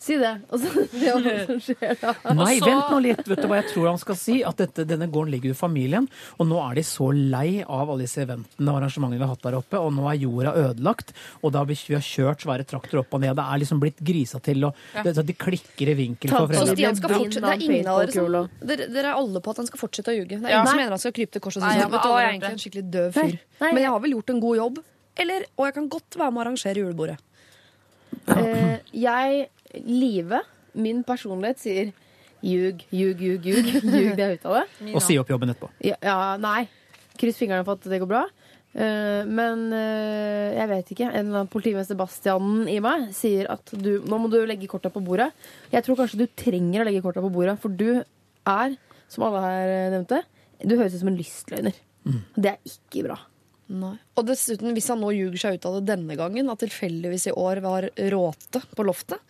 Si det. Og så se hva som skjer da. Nei, så- vent nå litt. Vet du hva jeg tror han skal si? At dette, denne gården ligger jo i familien. Og nå er de så lei av alle disse eventene og arrangementene vi har hatt der oppe. Og nå er jorda ødelagt. Og da har vi vi har kjørt svære traktorer opp og ned. Det er liksom blitt grisa til. Og det, så de klikker i vinkel for Så. Stian skal fortsette, det er ingen av dere som dere, dere er alle på at han skal fortsette å ljuge. Det er Ja. som mener han skal krype til korset og si Nei, sånn, jeg vet du hva, jeg er egentlig en skikkelig døv fyr. nei, Men jeg har vel gjort en god jobb. Eller, og jeg kan godt være med å arrangere julebordet. Eh, jeg, Live, min personlighet, sier ljug, ljug, ljug, ljug. Ljug det ut av det. Og si opp jobben etterpå. Ja, ja nei. Kryss fingrene for at det går bra. Uh, men uh, jeg vet ikke. En eller annen politimester Bastianen i meg sier at du, nå må du legge korta på bordet. Jeg tror kanskje du trenger å legge korta på bordet, for du er, som alle her eh, nevnte, du høres ut som en lystløgner. Mm. det er ikke bra. Nei. Og dessuten, hvis han nå ljuger seg ut av det denne gangen, at tilfeldigvis i år var råte på loftet,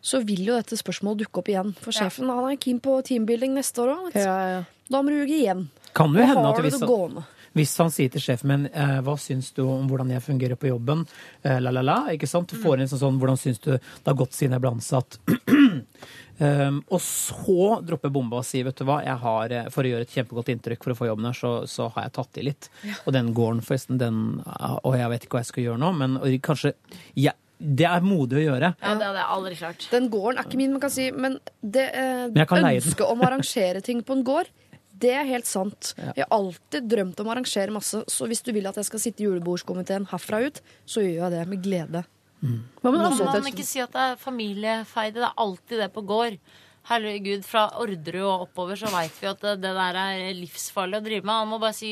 så vil jo dette spørsmålet dukke opp igjen. For sjefen han er keen på teambuilding neste år òg. Ja, ja. Da må du ljuge igjen. Kan jo hende at hvis det han, hvis han sier til sjefen min eh, hva syns du om hvordan jeg fungerer på jobben, eh, la, la, la, ikke sant? Du får inn sånn, sånn hvordan syns du det har gått siden jeg ble ansatt. Um, og så dropper bomba og sier vet du hva, jeg har, eh, for å gjøre et kjempegodt inntrykk for å få jobben her, så, så har jeg tatt i litt. Og den gården forresten, den Og jeg vet ikke hva jeg skal gjøre nå, men og kanskje ja, Det er modig å gjøre. Ja, det hadde jeg aldri klart. Den gården er ikke min, man kan si, men det eh, Men jeg kan leie den. ønsket om å arrangere ting på en gård, det er helt sant. Jeg har alltid drømt om å arrangere masse, så hvis du vil at jeg skal sitte i julebordskomiteen herfra ut, så gjør jeg det med glede. Hva med Kan man ikke si at det er familiefeide? Det er alltid det på gård. Herregud, fra Orderud og oppover så veit vi at det, det der er livsfarlig å drive med. Han må bare si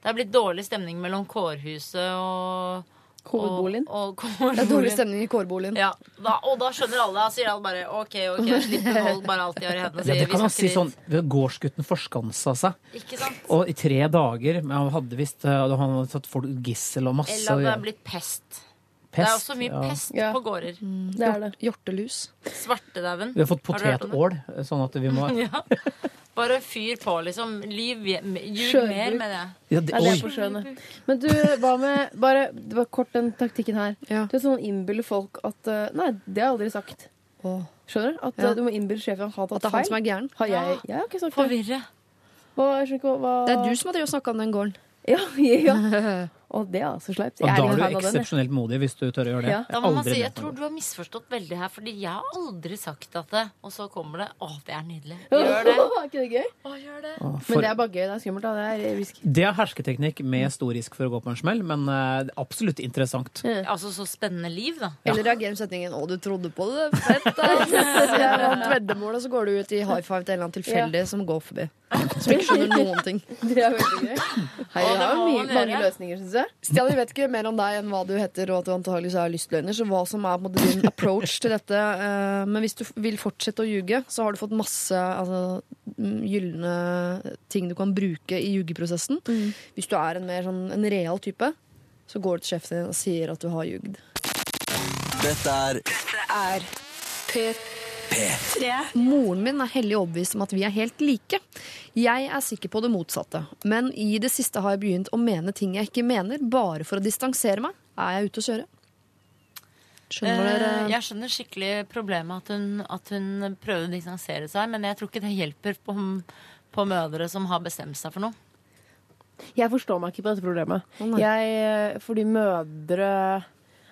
det er blitt dårlig stemning mellom kårhuset og Kårboligen? Og, og Det er dårlig stemning i kårboligen. Ja, da, og da skjønner alle. Da sier alle bare OK, OK, slipp det hold bare alt de har i hendene. Ja, det kan man si si sånn Gårdsgutten forskansa seg. Ikke sant? Og i tre dager men Han hadde visst eh, Han hadde tatt folk gissel og masse Eller at det er blitt pest. Pest, det er også mye ja. pest Ja. på gårder. Det er det. Hjortelus. Svartedauden. Vi har fått Har potetål, sånn at vi må Ja. Bare fyr på, liksom. Liv, ljug mer med det. ja, det, det er på sjøen. Men du, hva med Bare det var kort den taktikken her. Ja. Du er sånn innbiller folk at eh, Nei, det har jeg aldri sagt. Åh. Skjønner du? At Ja. eh, du må innbille sjefen at han har At det er han som er gæren. Har jeg, jeg har ikke sagt det. Forvirre. Hva, jeg ikke hva Det er du som har snakka om den gården. Ja, ja. Og det er altså sleipt. Og da er du eksepsjonelt modig hvis du tør å gjøre det. Ja. Da må man Aldri si, Jeg tror du har misforstått veldig her, fordi jeg har aldri sagt at det Og så kommer det. Å, det er nydelig. Gjør det. Er ikke det gøy? Å, gjør det. Å, Men det er bare gøy. Det er skummelt. Da. Det er. Det er hersketeknikk med stor risk for å gå på en smell, men eh, absolutt interessant. Altså så spennende liv, da. Eller reagerer med setningen 'Å, du trodde på det'. Fett, da. Jeg vant veddemålet, så går du ut i high five til en eller annen tilfeldig som går forbi. Som ikke skjønner noen ting. Det er veldig gøy. Hei, Å, det er mye, mange løsninger, syns jeg. Stian, vi vet ikke mer om deg enn hva du heter, og at du antakeligvis er lystløgner, så hva som er på måte din approach til dette. eh, Men hvis du vil fortsette å ljuge, så har du fått masse altså, mm, gylne ting du kan bruke i ljugeprosessen. Hvis du er en mer sånn en real type, så går du til sjefen din og sier at du har ljugd. Dette er Dette er P3. Moren min er hellig overbevist om at vi er helt like. Jeg er sikker på det motsatte, men i det siste har jeg begynt å mene ting jeg ikke mener, bare for å distansere meg. Er jeg ute å kjøre? Skjønner Eh, dere? Jeg skjønner skikkelig problemet at hun, at hun prøver å distansere seg, men jeg tror ikke det hjelper på, på mødre som har bestemt seg for noe. Jeg forstår meg ikke på dette problemet. Oh, jeg, fordi mødre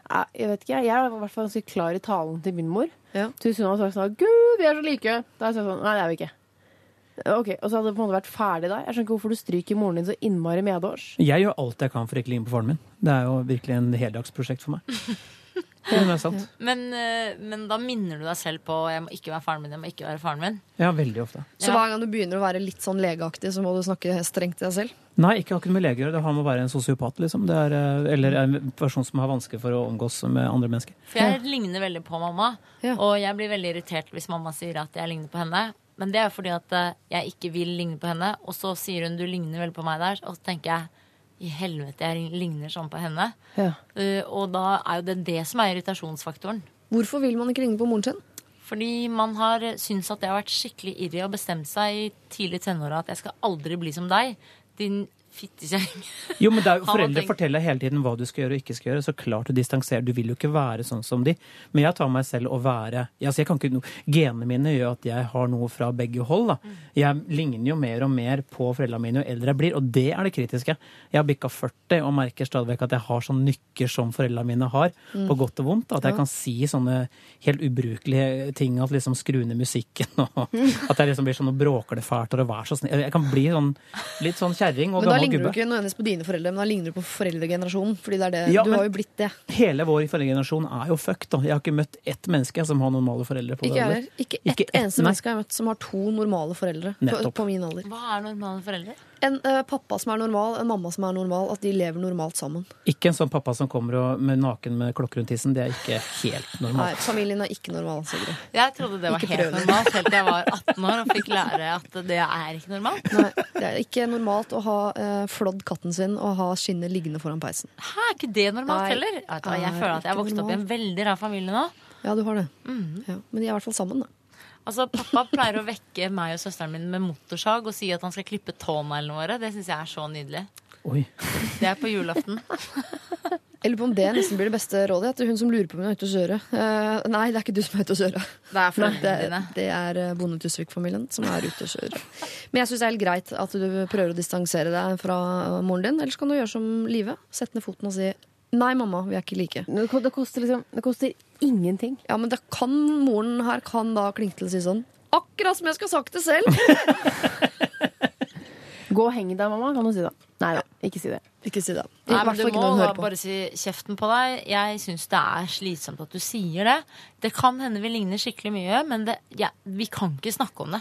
Jeg vet ikke, jeg er i hvert fall ganske klar i talen til min mor. Ja. Så hvis hun hadde sagt sånn Gud, vi er så like! Da hadde jeg sagt sånn Nei, det er vi ikke. Ok, Og så hadde det på en måte vært ferdig da. Jeg skjønner ikke hvorfor du stryker moren din så innmari medårs. Jeg gjør alt jeg kan for å ikke ligne på faren min. Det er jo virkelig en heldagsprosjekt for meg. Det er sant. Men, eh, men da minner du deg selv på jeg må ikke være faren min, jeg må ikke være faren min. Ja, veldig ofte. Så Ja. hver gang du begynner å være litt sånn legeaktig, så må du snakke strengt til deg selv? Nei, ikke akkurat med leger. Det har med å være en sosiopat, liksom. Det er, eh, eller en person som har vansker for å omgås med andre mennesker. For jeg ligner veldig på mamma, Ja. og jeg blir veldig irritert hvis mamma sier at jeg ligner på henne. Men det er fordi at eh, jeg ikke vil ligne på henne, og så sier hun du ligner veldig på meg der, og så tenker jeg i helvete, jeg ligner sånn på henne. Ja. Uh, og da er jo det det som er irritasjonsfaktoren. Hvorfor vil man ikke ligne på moren sin? Fordi man har syntes at det har vært skikkelig irri og bestemt seg i tidlig tenåra at jeg skal aldri bli som deg, din fittekjerring. Jo, men da er Foreldre forteller hele tiden hva du skal gjøre og ikke skal gjøre. Så klart du distanserer. Du vil jo ikke være sånn som de. Men jeg tar meg selv å være altså jeg kan ikke, no- Genene mine gjør at jeg har noe fra begge hold. da. Jeg ligner jo mer og mer på foreldrene mine jo eldre jeg blir, og det er det kritiske. Jeg har bikka 40 og merker stadig vekk at jeg har sånne nykker som foreldrene mine har, på godt og vondt. At jeg kan si sånne helt ubrukelige ting, at liksom skru ned musikken, og at jeg liksom blir sånn og bråker det fælt, og vær så snill. Jeg kan bli sånn litt sånn kjerring og Men da gammel ligner du ikke nødvendigvis på dine foreldre, men da ligner du på foreldregenerasjonen. Fordi det er det. Ja, du har jo blitt det. Hele vår foreldregenerasjon er jo fucked. Da. Jeg har ikke møtt ett menneske som har normale foreldre. på Ikke det. Ikke Ikke ett ett, eneste nei. menneske jeg har møtt som har to normale foreldre på, på min alder. Hva er normale foreldre? En uh, pappa som er normal, en mamma som er normal, at de lever normalt sammen. Ikke en sånn pappa som kommer og, med naken med klokke rundt tissen. Det er ikke helt normalt. Nei, familien er ikke normal, Sigrid. Jeg trodde det var Ikke helt prøvende. normalt helt til jeg var 18 år og fikk lære at det er ikke normalt. Nei, det er ikke normalt å ha uh, flådd katten sin og ha skinnet liggende foran peisen. Hæ, er ikke det normalt Nei, heller? Jeg er føler at jeg har vokst opp i en veldig rar familie nå. Ja, du har det. Mm. Ja, men de er i hvert fall sammen, da. Altså, Pappa pleier å vekke meg og søsteren min med motorsag og si at han skal klippe tåneglene våre. Det syns jeg er så nydelig. Oi. Det er på julaften. Jeg lurer på om det nesten blir det beste rådet. At hun som lurer på om hun er ute å kjøre. Uh, nei, det er ikke du som er ute å kjøre. Det er Det, foreldrene dine. det er eh, Bonde Tusvik-familien som er ute og kjøre. Men jeg syns det er helt greit at du prøver å distansere deg fra moren din. Ellers kan du gjøre som Live. Sette ned foten og si nei, mamma, vi er ikke like. Det det koster liksom Det koster ingenting. Ja, men det kan moren her kan da klinke til å si sånn Akkurat som jeg skulle sagt det selv! Gå og heng deg, mamma, kan du si da. Nei da, ikke si det. Ikke si det. I Nei, hvert men du fall ikke må når hun da hører på. bare si kjeften på deg. Jeg syns det er slitsomt at du sier det. Det kan hende vi ligner skikkelig mye, men det, ja, vi kan ikke snakke om det.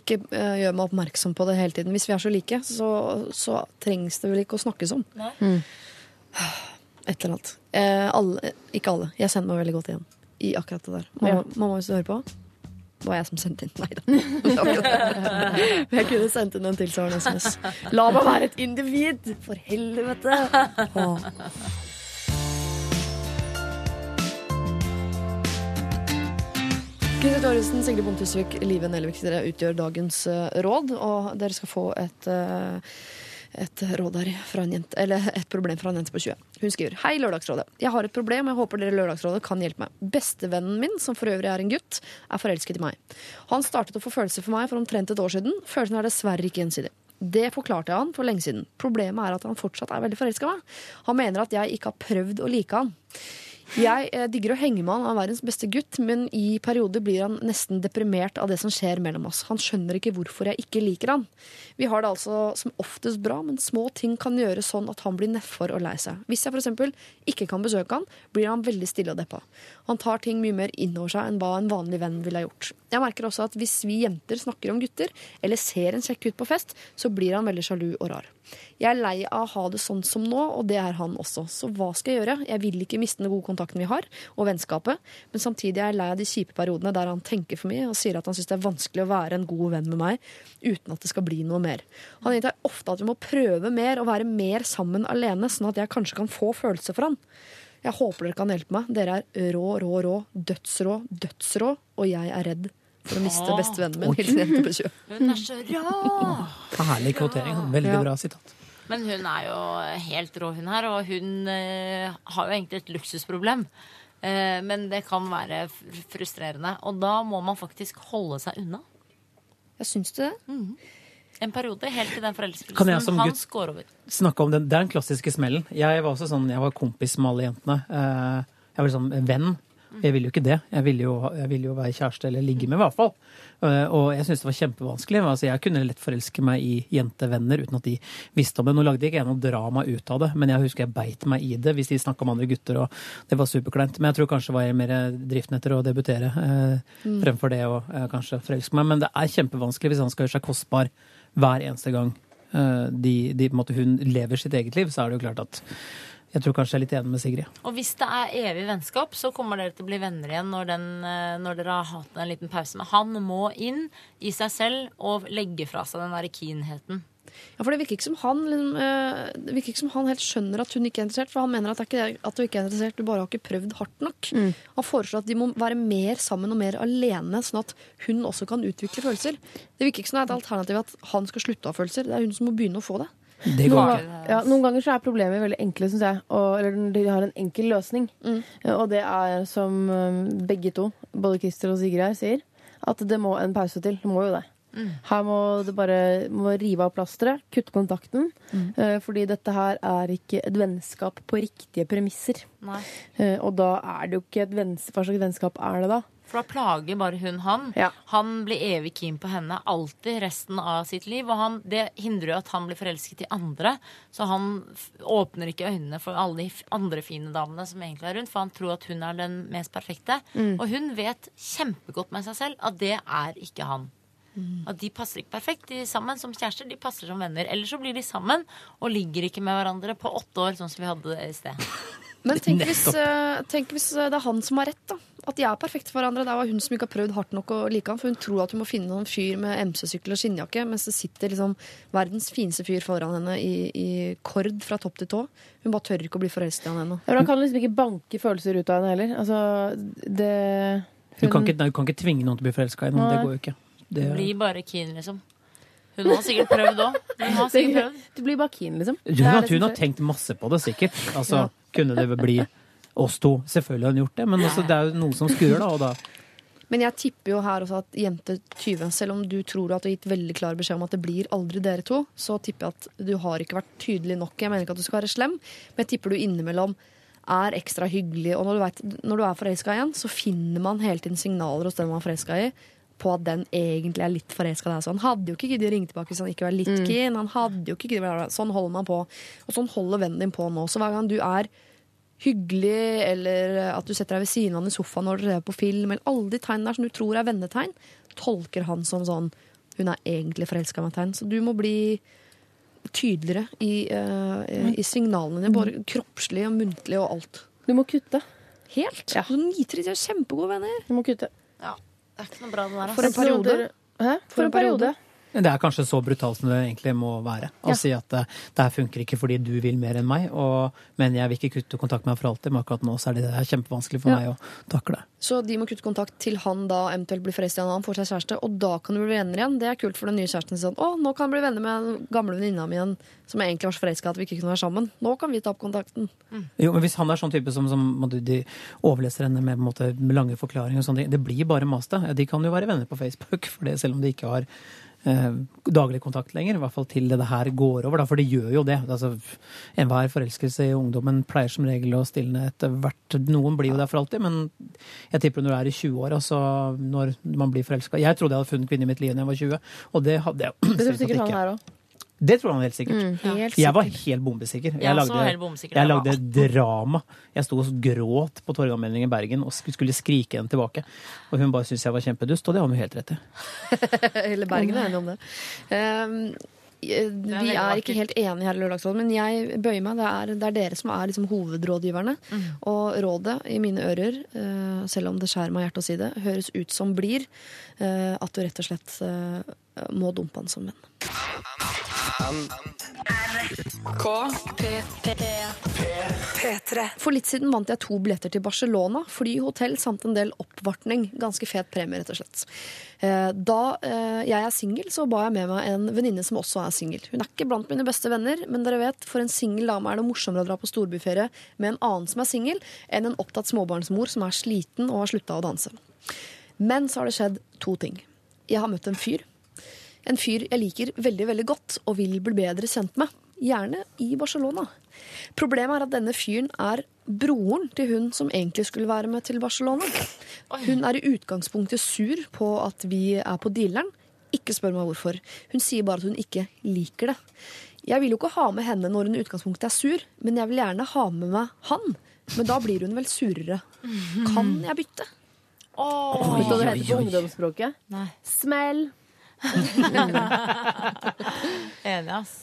Ikke eh, gjør meg oppmerksom på det hele tiden. Hvis vi er så like, så, så trengs det vel ikke å snakkes om. Nei. Et eller annet. Eh, alle, ikke alle. Jeg sender meg veldig godt igjen i akkurat det der. Mamma, Ja. mamma hvis du hører på, var jeg som sendte inn. Nei da. jeg kunne sendt inn en tilsvarende SMS. La meg være et individ! For helvete! Åh. Knut Thoresen, Sigrid Bonde Tusvik, Live Nelvik dere utgjør dagens uh, råd. Og dere skal få et, eh, et råd her fra en jente, eller et problem fra en jente på 20. Hun skriver Hei, Lørdagsrådet. Jeg har et problem, og jeg håper dere Lørdagsrådet kan hjelpe meg. Bestevennen min, som for øvrig er en gutt, er forelsket i meg. Han startet å få følelser for meg for omtrent et år siden. Følelsene er dessverre ikke gjensidig. Det forklarte jeg han for lenge siden. Problemet er at han fortsatt er veldig forelska i meg. Han mener at jeg ikke har prøvd å like han. Jeg eh, digger å henge med han, han er verdens beste gutt, men i perioder blir han nesten deprimert av det som skjer mellom oss. Han skjønner ikke hvorfor jeg ikke liker han. Vi har det altså som oftest bra, men små ting kan gjøre sånn at han blir nedfor og lei seg. Hvis jeg f.eks. ikke kan besøke han, blir han veldig stille og deppa. Han tar ting mye mer innover seg enn hva en vanlig venn ville ha gjort. Jeg merker også at hvis vi jenter snakker om gutter, eller ser en kjekk gutt på fest, så blir han veldig sjalu og rar. Jeg er lei av å ha det sånn som nå, og det er han også. Så hva skal jeg gjøre? Jeg vil ikke miste den gode kontakten vi har, og vennskapet, men samtidig er jeg lei av de kjipe periodene der han tenker for mye og sier at han syns det er vanskelig å være en god venn med meg uten at det skal bli noe mer. Han gjentar ofte at vi må prøve mer og være mer sammen alene, sånn at jeg kanskje kan få følelser for han. Jeg håper dere kan hjelpe meg. Dere er rå, rå, rå, dødsrå, dødsrå, og jeg er redd for å miste Åh. bestevennen min. Hilsen jente på 20. Hun er så rå! Herlig kvotering. Veldig Ja. bra sitat. Men hun er jo helt rå, hun her. Og hun eh, har jo egentlig et luksusproblem. Eh, men det kan være frustrerende. Og da må man faktisk holde seg unna. Ja, syns det. En periode, helt til den Kan jeg forelskelsen som hans går over. Snakke om den, Det er den klassiske smellen. Jeg var også sånn, jeg var kompis med alle jentene. Eh, Jeg var liksom venn. Jeg ville jo ikke det. Jeg ville jo, jeg ville jo være kjæreste eller ligge med, i hvert fall. Eh, Og jeg syntes det var kjempevanskelig. Altså, jeg kunne lett forelske meg i jentevenner uten at de visste om det. Nå lagde jeg ikke jeg noe drama ut av det, men jeg husker jeg beit meg i det hvis de snakka om andre gutter, og det var superkleint. Men jeg tror kanskje var jeg mer driften etter å debutere eh, fremfor det å eh, kanskje forelske meg. Men det er kjempevanskelig hvis han skal gjøre seg kostbar hver eneste gang eh, de, de, på en måte, hun lever sitt eget liv, så er det jo klart at jeg tror kanskje jeg er litt enig med Sigrid. Og hvis det er evig vennskap, så kommer dere til å bli venner igjen når, den, eh, når dere har hatt en liten pause. Men han må inn i seg selv og legge fra seg den der keenheten. Ja, for det virker ikke som han liksom, eh, Det virker ikke som han helt skjønner at hun ikke er interessert. For han mener at, det er ikke, at du ikke er interessert, du bare har ikke prøvd hardt nok. Han foreslår at de må være mer sammen og mer alene, sånn at hun også kan utvikle følelser. Det virker ikke som det er et alternativ at han skal slutte å ha følelser. Det er hun som må begynne å få det. Det Noen, går ga- ikke. ja, noen ganger så er problemer veldig enkle, syns jeg. Og, eller de har en enkel løsning. Mm. Og det er som eh, begge to, både Christer og Sigrid her, sier, at det må en pause til. Det må jo det. Her må det bare må rive av plasteret, kutte kontakten. eh, Fordi dette her er ikke et vennskap på riktige premisser. Nei. Eh, Og da er det jo ikke et vennskap. Hva slags vennskap er det da? For da plager bare hun han. Ja. Han blir evig keen på henne alltid resten av sitt liv. Og han, det hindrer jo at han blir forelsket i andre. Så han åpner ikke øynene for alle de andre fine damene som egentlig er rundt. For han tror at hun er den mest perfekte. Og hun vet kjempegodt med seg selv at det er ikke han. At de passer ikke perfekt de sammen som kjærester, de passer som venner. Eller så blir de sammen og ligger ikke med hverandre på åtte år, sånn som vi hadde det i sted. Men tenk hvis, eh, tenk hvis eh, det er han som har rett, da. At de er perfekte for hverandre. Det var hun som ikke har prøvd hardt nok å like ham. for hun tror at hun må finne noen fyr med MC-sykkel og skinnjakke, mens det sitter liksom verdens fineste fyr foran henne i, i kord fra topp til tå. Hun bare tør ikke å bli forelsket i han ennå. Ja, Han kan liksom ikke banke følelser ut av henne heller. Altså, det Du kan ikke, nei, du kan ikke tvinge noen til å bli forelska i noen. Det går jo ikke. Det, Blir bare keen, liksom. Hun har sikkert prøvd òg. Hun. Du blir bare keen, liksom. hun, er hun har tenkt masse på det, sikkert. Altså, Kunne det bli oss to? Selvfølgelig har hun gjort det, men også, det er jo noen som skurrer, da. Og da Men jeg tipper jo her også at jente 20, selv om du tror at du har gitt veldig klar beskjed om at det blir aldri dere to, så tipper jeg at du har ikke vært tydelig nok. Jeg mener ikke at du skal være slem, men jeg tipper du innimellom er ekstra hyggelig. Og når du, vet, når du er forelska igjen, så finner man hele tiden signaler hos den man er forelska i. På at den egentlig er litt forelska i deg. Han hadde jo ikke giddet å ringe tilbake hvis han ikke var litt keen. Han hadde jo ikke giddet. Sånn holder man på. Og sånn holder vennen din på nå. Så hver gang du er hyggelig, eller at du setter deg ved siden av han i sofaen når dere ser på film, eller alle de tegnene der som du tror er vennetegn, tolker han som sånn hun er egentlig forelska i meg-tegn. Så du må bli tydeligere i, uh, i signalene dine, både kroppslig og muntlig og alt. Du må kutte. Helt. Ja. Så nitrige, de er kjempegode venner. Du må kutte. Det er ikke noe bra, det der. For en Altså. periode. Hæ? For, en periode. Det er kanskje så brutalt som det egentlig må være. Å Ja. si at det, det her funker ikke fordi du vil mer enn meg, og, men jeg vil ikke kutte kontakt med deg for alltid. Men akkurat nå så er det, det er kjempevanskelig for Ja. meg å takle. Så de må kutte kontakt til han da eventuelt blir forelsket i en annen, får seg kjæreste, og da kan du bli venner igjen. Det er kult for den nye kjæresten. Sånn, å, nå kan jeg bli venner med den gamle venninna mi igjen, som jeg egentlig var så forelska at vi ikke kunne være sammen. Nå kan vi ta opp kontakten. Jo, men Hvis han er sånn type som, som på de overleser henne med, på en måte, med lange forklaringer og sånne ting, det blir bare mas, det. De kan jo være venner på Facebook, for det, selv om de ikke har eh, daglig kontakt lenger. I hvert fall til det her går over, da, for det gjør jo det. Altså, Enhver forelskelse i ungdommen pleier som regel å stilne etter hvert. Noen blir jo der for alltid, men jeg tipper når du er i 20-åra, altså når man blir forelska Jeg trodde jeg hadde funnet kvinnen i mitt liv da jeg var 20, og det hadde jeg Det tror selvsagt sikkert han ikke. her òg. Det tror han helt sikkert. Mm, Helt Jeg var helt bombesikker. Jeg Jeg lagde, helt bombesikker. jeg lagde drama. Jeg sto og gråt på Torgallmenningen i Bergen og skulle skrike henne tilbake. Og hun bare syntes jeg var kjempedust, og det har hun helt rett i. Hele Bergen er enig om det. Um, vi er ikke helt enige her i Lørdagsrådet, men jeg bøyer meg. Det er, det er dere som er liksom hovedrådgiverne. Og rådet i mine ører, eh, selv om det skjærer meg i hjertet å si det, høres ut som blir eh, at du rett og slett eh, må dumpe han som venn. P3. For litt siden vant jeg to billetter til Barcelona, fly, hotell samt en del oppvartning. Ganske fet premie, rett og slett. Eh, Da eh, jeg er singel, så ba jeg med meg en venninne som også er singel. Hun er ikke blant mine beste venner, men dere vet, for en singel dame er det morsommere å dra på storbyferie med en annen som er singel, enn en opptatt småbarnsmor som er sliten og har slutta å danse. Men så har det skjedd to ting. Jeg har møtt en fyr. En fyr jeg liker veldig veldig godt og vil bli bedre kjent med. Gjerne i Barcelona. Problemet er at denne fyren er broren til hun som egentlig skulle være med til Barcelona. Hun er i utgangspunktet sur på at vi er på dealeren. Ikke spør meg hvorfor. Hun sier bare at hun ikke liker det. Jeg vil jo ikke ha med henne når hun i utgangspunktet er sur, men jeg vil gjerne ha med meg han. Men da blir hun vel surere. Kan jeg bytte? Åh, Vet du hva det heter på ungdomsspråket? Nei. Smell. Enig, ass.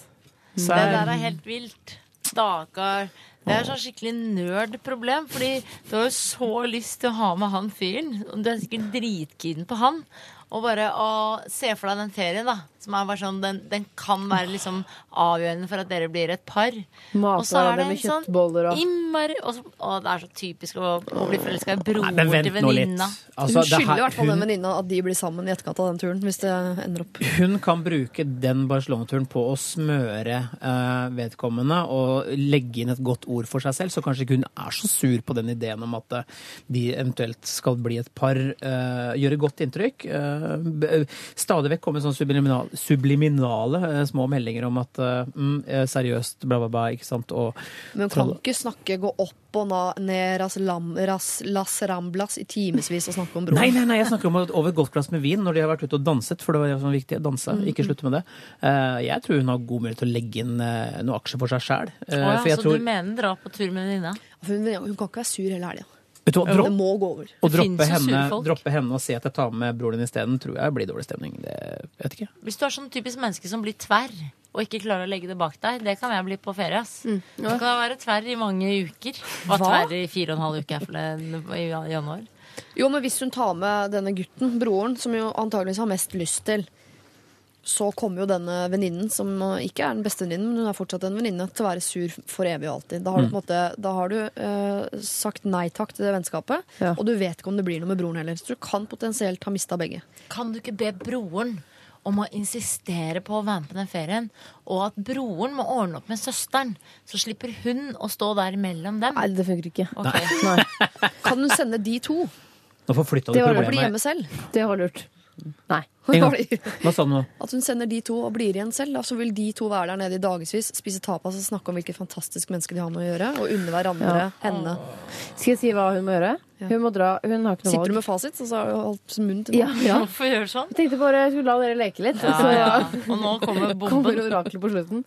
Det der er helt vilt. Stakkar. Det er sånn skikkelig nerd-problem, fordi du har jo så lyst til å ha med han fyren. Du er sikkert dritkeen på han. Og bare å se for deg den ferien, da. Som er bare sånn, den, den kan være liksom avgjørende for at dere blir et par. Og så er det med en sånn og innmari og så, Det er så typisk å, å bli forelska i broren til venninna. Altså, hun skylder i hvert fall den venninna at de blir sammen i etterkant av den turen. Hvis det ender opp Hun kan bruke den Barcelona-turen på å smøre uh, vedkommende og legge inn et godt ord for seg selv, så kanskje ikke hun er så sur på den ideen om at eh, de eventuelt skal bli et par. Uh, gjøre godt inntrykk. B- stadig vekk kommer sånne subliminale, subliminale eh, små meldinger om at eh, mm, eh, seriøst, bla, bla, bla, ikke sant. Og Men hun kan ikke snakke, gå opp og ned ras, lam, ras, Las Ramblas i timevis og snakke om broren. Nei, nei, nei, jeg snakker om over et godt glass med vin når de har vært ute og danset, for det var sånn viktig. Danse, ikke slutte med det. Eh, jeg tror hun har god mulighet til å legge inn noen aksjer for seg sjæl. Oh, ja, så tror du mener dra på tur med venninna? Hun, hun kan ikke være sur hele helga. Vet du hva, Det må gå over. Å droppe henne, droppe henne og si at jeg tar med broren din isteden, tror jeg blir dårlig stemning. Det vet ikke. Hvis du er sånn typisk menneske som blir tverr og ikke klarer å legge det bak deg, det kan jeg bli på ferie. ass. Du kan være tverr i mange uker. Var Hva? tverr i fire og en halv uke for det, i januar. Jo, men hvis hun tar med denne gutten, broren, som jo antageligvis har mest lyst til, så kommer jo denne venninnen, som ikke er den beste venninnen, men hun er fortsatt en venninne, til å være sur for evig og alltid. Da har du, på måte, da har du uh, sagt nei takk til det vennskapet, Ja. og du vet ikke om det blir noe med broren heller. Så du kan potensielt ha mista begge. Kan du ikke be broren om å insistere på å være med på den ferien, og at broren må ordne opp med søsteren, så slipper hun å stå der mellom dem? Nei, det funker ikke. Okay. Nei, Kan hun sende de to? Nå forflytta du Det var- Og bli problemet. hjemme selv? det var lurt. Nei. Hva sa du nå? At hun sender de to og blir igjen selv. Da, så vil de to være der nede i dagevis, spise tapas og snakke om hvilket fantastisk menneske de har med å gjøre, og unne hverandre Ja. henne. Skal jeg si hva hun må gjøre? Ja. Hun må dra Hun har ikke noe valg. Sitter du med fasit, så har du holdt munn til Ja, nå. ja. Hvorfor gjøre sånn? Jeg tenkte bare jeg skulle la dere leke litt. Ja, Så ja. Og nå kommer kommer bomben. oraklet på slutten.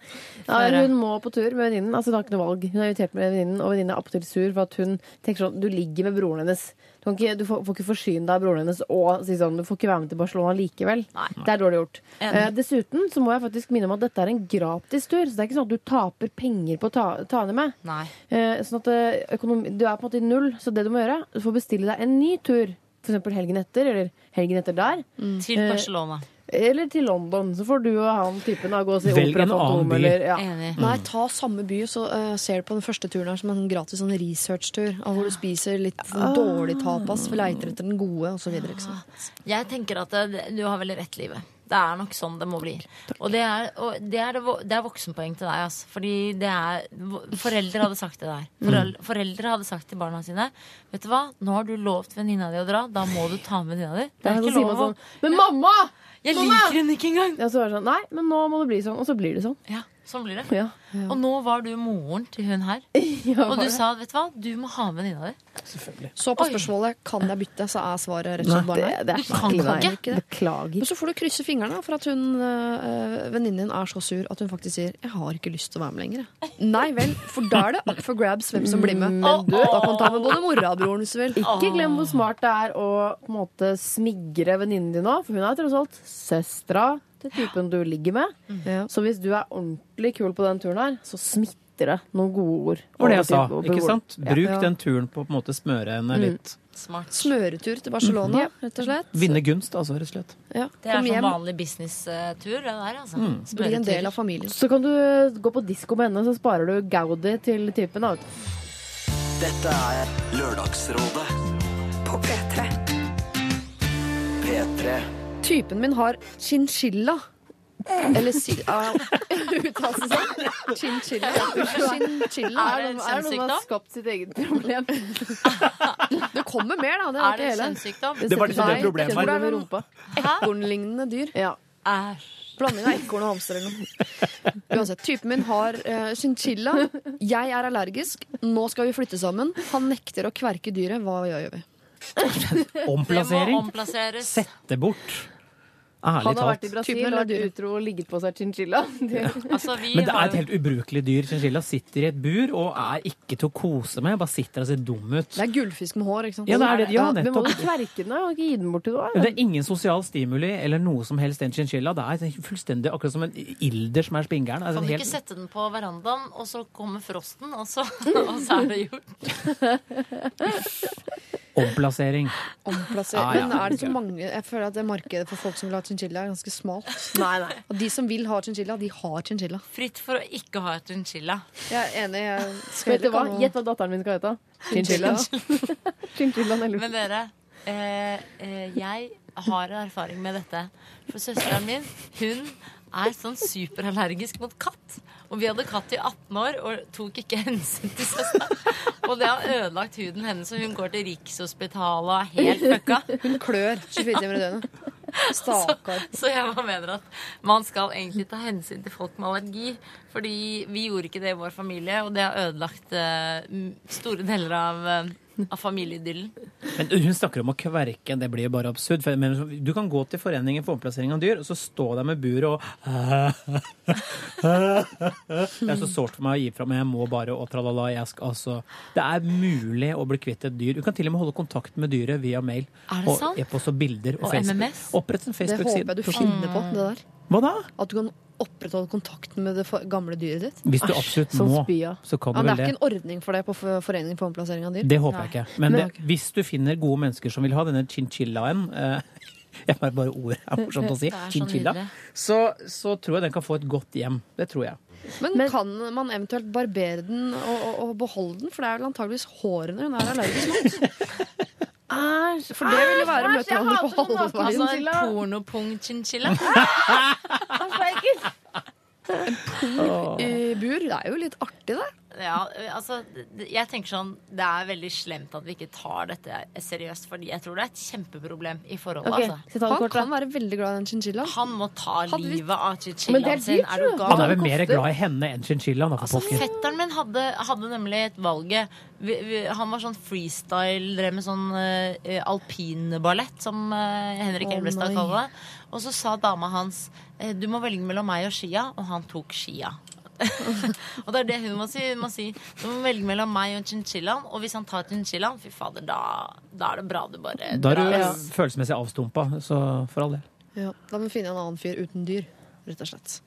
Ja, hun må på tur med venninnen. Altså, hun har ikke noe valg. Hun er invitert med venninnen, og venninnen er appetitt sur for at hun tenker sånn Du ligger med broren hennes. Du, kan ikke, du får, får ikke forsyne deg av broren hennes og si sånn Du får ikke være med til Barcelona likevel. Det er dårlig gjort. Eh, dessuten så må jeg faktisk minne om at dette er en gratis tur. Så det er ikke sånn at du taper penger på å ta, ta henne med. Eh, sånn at eh, økonomi, Du er på en måte i null, så det du må gjøre, du får bestille deg en ny tur. F.eks. helgen etter, eller helgen etter der. Til Eh, Barcelona. Eller til London. Så får du og han typen da gå og se Velg en annen by. eller ja. Enig. Nei, ta samme by, så uh, ser du på den første turen her som en gratis sånn researchtur. av Hvor du spiser litt sånn dårlig tapas, leiter etter den gode, osv. Jeg tenker at det, du har veldig rett, livet. Det er nok sånn det må bli. Og det er, og det er, det, er voksenpoeng til deg. Altså. Fordi det er Foreldre hadde sagt det der. Foreldre, foreldre hadde sagt til barna sine Vet du hva, nå har du lovt venninna di å dra. Da må du ta med venninna di. Det er ikke lov å sånn Men mamma! Jeg liker henne ikke engang! Ja, så var det sånn, Nei, men nå må det bli sånn. Og så blir det sånn. Ja, sånn blir det. Ja. Og nå var du moren til hun her. Ja, Og du det. sa vet du hva, du må ha med venninna di. Selvfølgelig. Så på spørsmålet kan jeg bytte, så er svaret rett og slett bare nei. det Du kan ikke. Beklager. Men så får du krysse fingrene for at hun øh, venninnen din er så sur at hun faktisk sier 'jeg har ikke lyst til å være med lenger'. Nei vel, for da er det up for grabs hvem som blir med. Men du- Da kan du ta med både mora og broren hvis du vil. Ikke glem hvor smart det er å på en måte smigre venninnen din nå, for hun er tross alt søstera til typen du ligger med. Ja. Så hvis du er ordentlig kul på den turen her, så smitter det noen gode ord. Det var det jeg sa. ikke sant? Bruk Ja. den turen på å på en måte smøre henne litt. Smart. Smøretur til Barcelona, rett og slett. Vinne gunst, altså, rett og slett. Ja. Det er sånn vanlig businesstur, det der, altså. bli en del av familien. Så kan du gå på disko med henne, så sparer du Gaudi til typen. Da. Dette er Lørdagsrådet På P3. P3. Typen min har chinchilla. Eller si... Uh, Uttalelsen sånn. Chinchilla. Chinchilla. Er det en noen som har kjønnssykdom? skapt sitt eget problem? Det kommer mer, da. Det er Er ikke det en hele. kjønnssykdom? Det var det som ble Nei, problemet det her. er Med rumpa. Ekornlignende dyr. Ja. Æsj. Blanding av ekorn og hamster eller noe. Uansett, typen min har uh, chinchilla. Jeg er allergisk. Nå skal vi flytte sammen. Han nekter å kverke dyret. Hva gjør vi? Det må Omplassering. omplasseres. Sette bort. Ærlig Han har vært i talt. Brasil og vært utro og ligget på seg chinchilla. Det- Altså, Men det er et helt ubrukelig dyr. Chinchilla sitter i et bur og er ikke til å kose med. Bare sitter og ser dum ut. Det er gullfisk med hår, ikke sant? Ja, det er det. Ja, Vi må jo kverke den og ikke gi den bort til noe? det er ingen sosial stimuli eller noe som helst den chinchilla. Det er fullstendig akkurat som en ilder som er spinngæren. Kan du du helt- ikke sette den på verandaen, og så kommer frosten, og så, og så er det gjort? Omplassering. Omplassering. Ah, ja. Men er det så mange Jeg føler at det markedet for folk som vil ha chinchilla, er ganske smalt. Nei, nei. Og de som vil ha chinchilla, de har chinchilla. Fritt for å ikke ha chinchilla. Jeg er enig. Jeg skal Vet du hva? Gjett hva datteren min skal hete. Chinchilla. Chinchilla. Men dere, eh, eh, jeg har erfaring med dette. For søsteren min, hun er sånn superallergisk mot katt. Og vi hadde katt i 18 år og tok ikke hensyn til søsteren. Og det har ødelagt huden hennes, og hun går til Rikshospitalet og er helt fucka. Hun klør 24 timer i døgnet. Stakkar. Så jeg bare mener at man skal egentlig ta hensyn til folk med allergi. Fordi vi gjorde ikke det i vår familie, og det har ødelagt eh, store deler av, eh, av familieidyllen. Men hun snakker om å kverke. Det blir jo bare absurd. For, men, du kan gå til Foreningen for omplassering av dyr, og så stå der med buret og Det er så sårt for meg å gi fra meg. Jeg må bare og tralala. Jeg skal, altså. Det er mulig å bli kvitt et dyr. Du kan til og med holde kontakt med dyret via mail. Er det og sant? e-post og bilder. Og, Og. MMS? Opprett en Det håper jeg du finner på, det der. Hva da? At du kan opprettholde kontakten med det gamle dyret ditt. Hvis du absolutt Asj, må, så kan Ja, vel det Det er ikke en ordning for det på For- Foreningen for omplassering av dyr. Det håper jeg ikke. Men, Men- det, hvis du finner gode mennesker som vil ha denne chinchillaen eh, Jeg bare, bare ordet er morsomt å si. Er så Chinchilla. Så, så tror jeg den kan få et godt hjem. Det tror jeg. Men, Men- kan man eventuelt barbere den og, og, og beholde den? For det er vel antageligvis hårene hun er allergisk mot. Æsj! For det ville jo være Æsj, jeg møteholder på hater sånn halve naken- Altså en Chinchilla. pornopung-chinchilla. Æsj, det er ekkelt! I bur. Det er jo litt artig, det. Ja, altså, jeg tenker sånn Det er veldig slemt at vi ikke tar dette seriøst, fordi jeg tror det er et kjempeproblem i forholdet. Okay, Altså. Han kort, kan være veldig glad i den chinchillaen. Han må ta Hadde vi- livet av Men er chinchillaen sin. dyrt, Er du gal? Han er vel mer glad i henne enn chinchillaen, Altså, fetteren min hadde, hadde nemlig et valget. Vi, vi, han var sånn freestyle, drev med sånn uh, alpinballett, som uh, Henrik oh, Elvestad kaller det. Og så sa dama hans eh, du må velge mellom meg og skia, og han tok skia. Og det er det hun må si. Hun må si du må velge mellom meg og chinchillaen, og hvis han tar chinchillaen, fy fader, da, da er det bra du bare Da er du ja. følelsesmessig avstumpa, så for all del. Ja, da må vi finne en annen fyr uten dyr, rett og slett.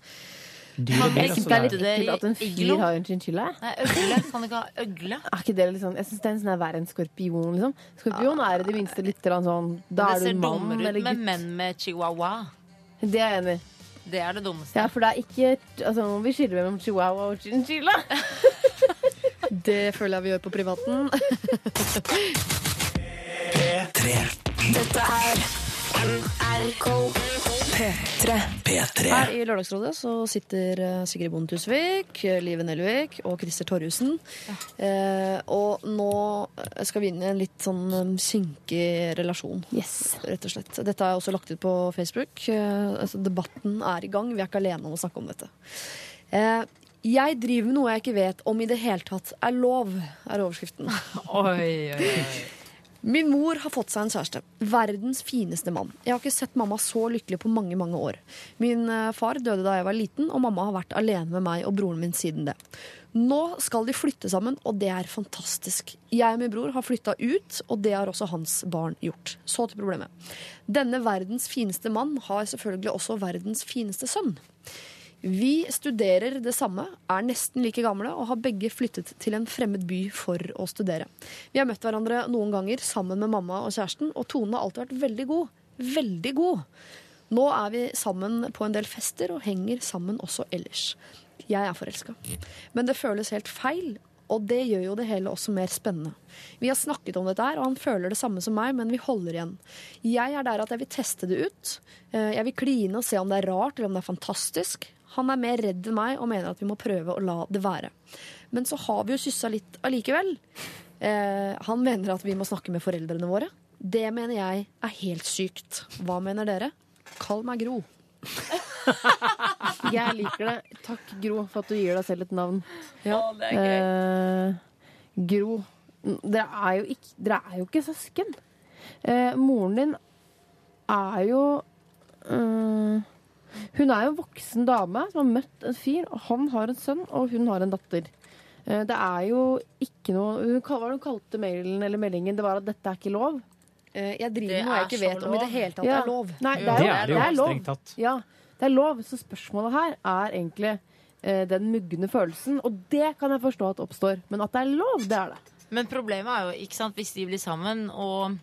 Dyr og altså. det er litt ekkelt at en fyr har en chinchilla. Nei, øgle. Kan ikke ha øgle? Er ikke det litt sånn, jeg synes det er en sånn verre enn skorpion. liksom. Skorpion er i det minste litt sånn Da det er ser du mann dummere ut med menn med chihuahua. Det er jeg enig i. Det er det dummeste. Ja, for det er ikke Altså, må vi skille mellom chihuahua og chinchilla. Det føler jeg vi gjør på privaten. Dette er NRK P3. Her i Lørdagsrådet så sitter eh, Sigrid Bonde Tusvik, eh, Live Nelvik og Christer Torjussen. Eh, og nå skal vi inn i en litt sånn synkig kinkig relasjon, rett og slett. Dette er også lagt ut på Facebook. Eh, altså, debatten er i gang. Vi er ikke alene om å snakke om dette. Eh, jeg driver med noe jeg ikke vet om i det hele tatt er lov, er overskriften. Oi, oi, oi. Min mor har fått seg en kjæreste. Verdens fineste mann. Jeg har ikke sett mamma så lykkelig på mange mange år. Min eh, far døde da jeg var liten, og mamma har vært alene med meg og broren min siden det. Nå skal de flytte sammen, og det er fantastisk. Jeg og min bror har flytta ut, og det har også hans barn gjort. Så til problemet. Denne verdens fineste mann har selvfølgelig også verdens fineste sønn. Vi studerer det samme, er nesten like gamle og har begge flyttet til en fremmed by for å studere. Vi har møtt hverandre noen ganger sammen med mamma og kjæresten, og tonen har alltid vært veldig god. Veldig god. Nå er vi sammen på en del fester og henger sammen også ellers. Jeg er forelska. Men det føles helt feil, og det gjør jo det hele også mer spennende. Vi har snakket om dette her, og han føler det samme som meg, men vi holder igjen. Jeg er der at jeg vil teste det ut. Eh, Jeg vil kline og se om det er rart eller om det er fantastisk. Han er mer redd enn meg og mener at vi må prøve å la det være. Men så har vi jo kyssa litt allikevel. Eh, han mener at vi må snakke med foreldrene våre. Det mener jeg er helt sykt. Hva mener dere? Kall meg Gro. Jeg liker det. Takk, Gro, for at du gir deg selv et navn. Å, det er gøy. Eh, Gro, dere er, jo ikke, dere er jo ikke søsken. Eh, moren din er jo eh, Hun er jo en voksen dame som har møtt en fyr, han har en sønn, og hun har en datter. Eh, det er jo ikke noe Hva var det hun kalte mailen eller meldingen? Det var at dette er ikke lov. Eh, jeg driver med noe jeg er ikke vet vet om i det lov. hele tatt Ja. er lov. Nei, det Det er, jo, er det jo, det er lov. strengt tatt. Ja, det er lov. Så spørsmålet her er egentlig eh, den mugne følelsen. Og det kan jeg forstå at oppstår. Men at det er lov, det er det. Men problemet er jo, ikke sant, hvis de blir sammen, og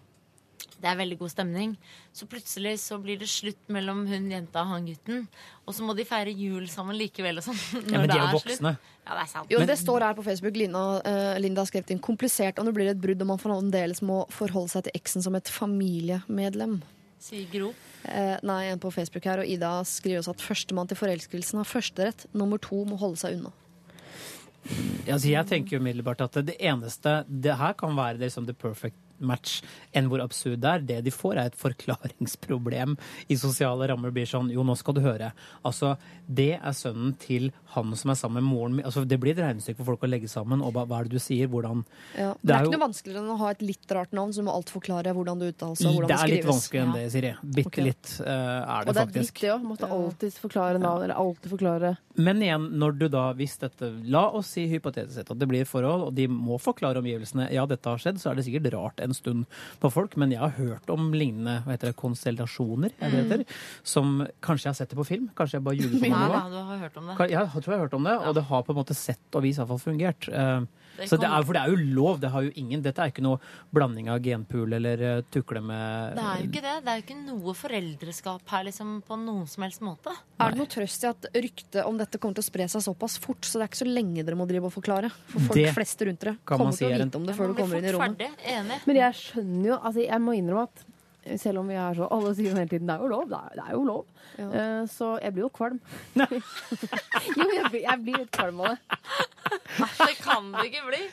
det er veldig god stemning, så plutselig så blir det slutt mellom hun jenta og han gutten. Og så må de feire jul sammen likevel og sånn. Ja, men de er jo voksne. Ja, det er sant. Jo, Men- Det står her på Facebook. Linda, uh, Linda har skrevet inn komplisert om det blir et brudd og man fremdeles må forholde seg til eksen som et familiemedlem. Sier Gro. Uh, nei, en på Facebook her, og Ida skriver også at førstemann til forelskelsen har førsterett. Nummer to må holde seg unna. Altså, jeg tenker jo umiddelbart at det eneste Det her kan være det liksom, the perfect match enn hvor absurd det er. Det de får, er et forklaringsproblem i sosiale rammer. Blir sånn Jo, nå skal du høre. Altså, det er sønnen til han som er sammen med moren min. Altså, det blir et regnestykke for folk å legge sammen. Og hva, hva er det du sier? Hvordan Ja. Det, Det er er jo- ikke noe vanskeligere enn å ha et litt rart navn, så du må alt forklare hvordan det uttales og hvordan Det skrives. det, er litt vanskeligere enn det, Siri. Bitte okay. litt uh, er Og det det er faktisk. ditt, det òg. Måtte alltid forklare navn. Eller alltid forklare Men igjen, når du da, hvis dette La oss si hypotetisk sett at det blir forhold, og de må forklare omgivelsene. Ja, dette har skjedd, så er det sikkert rart en stund på folk, men jeg har hørt om lignende hva heter det, konstellasjoner, er det det heter, som kanskje jeg har sett det på film. Kanskje jeg bare ljuger på noe. Ja, du har hørt om det. Kan- Jeg tror jeg har hørt om det, og det har på en måte sett og vis i hvert fall fungert. Eh, Det Så det er, for det er jo lov. Det har jo ingen, dette er ikke noe blanding av genpool eller uh, tukle med Det er jo ikke det. Det er jo ikke noe foreldreskap her liksom, på noen som helst måte. Er det noe trøst i at ryktet om dette kommer til å spre seg såpass fort, så det er ikke så lenge dere må drive og forklare? For folk Det flest rundt dere kan man kommer til å vite om det før du kommer inn i rommet. Ferdig. Men jeg skjønner jo altså Jeg må innrømme at selv om vi er så Alle sier jo hele tiden det er jo lov. Det er, det er jo lov. Ja. Uh, så jeg blir jo kvalm. jo, jeg blir, jeg blir litt kvalm av det. Det kan du ikke bli.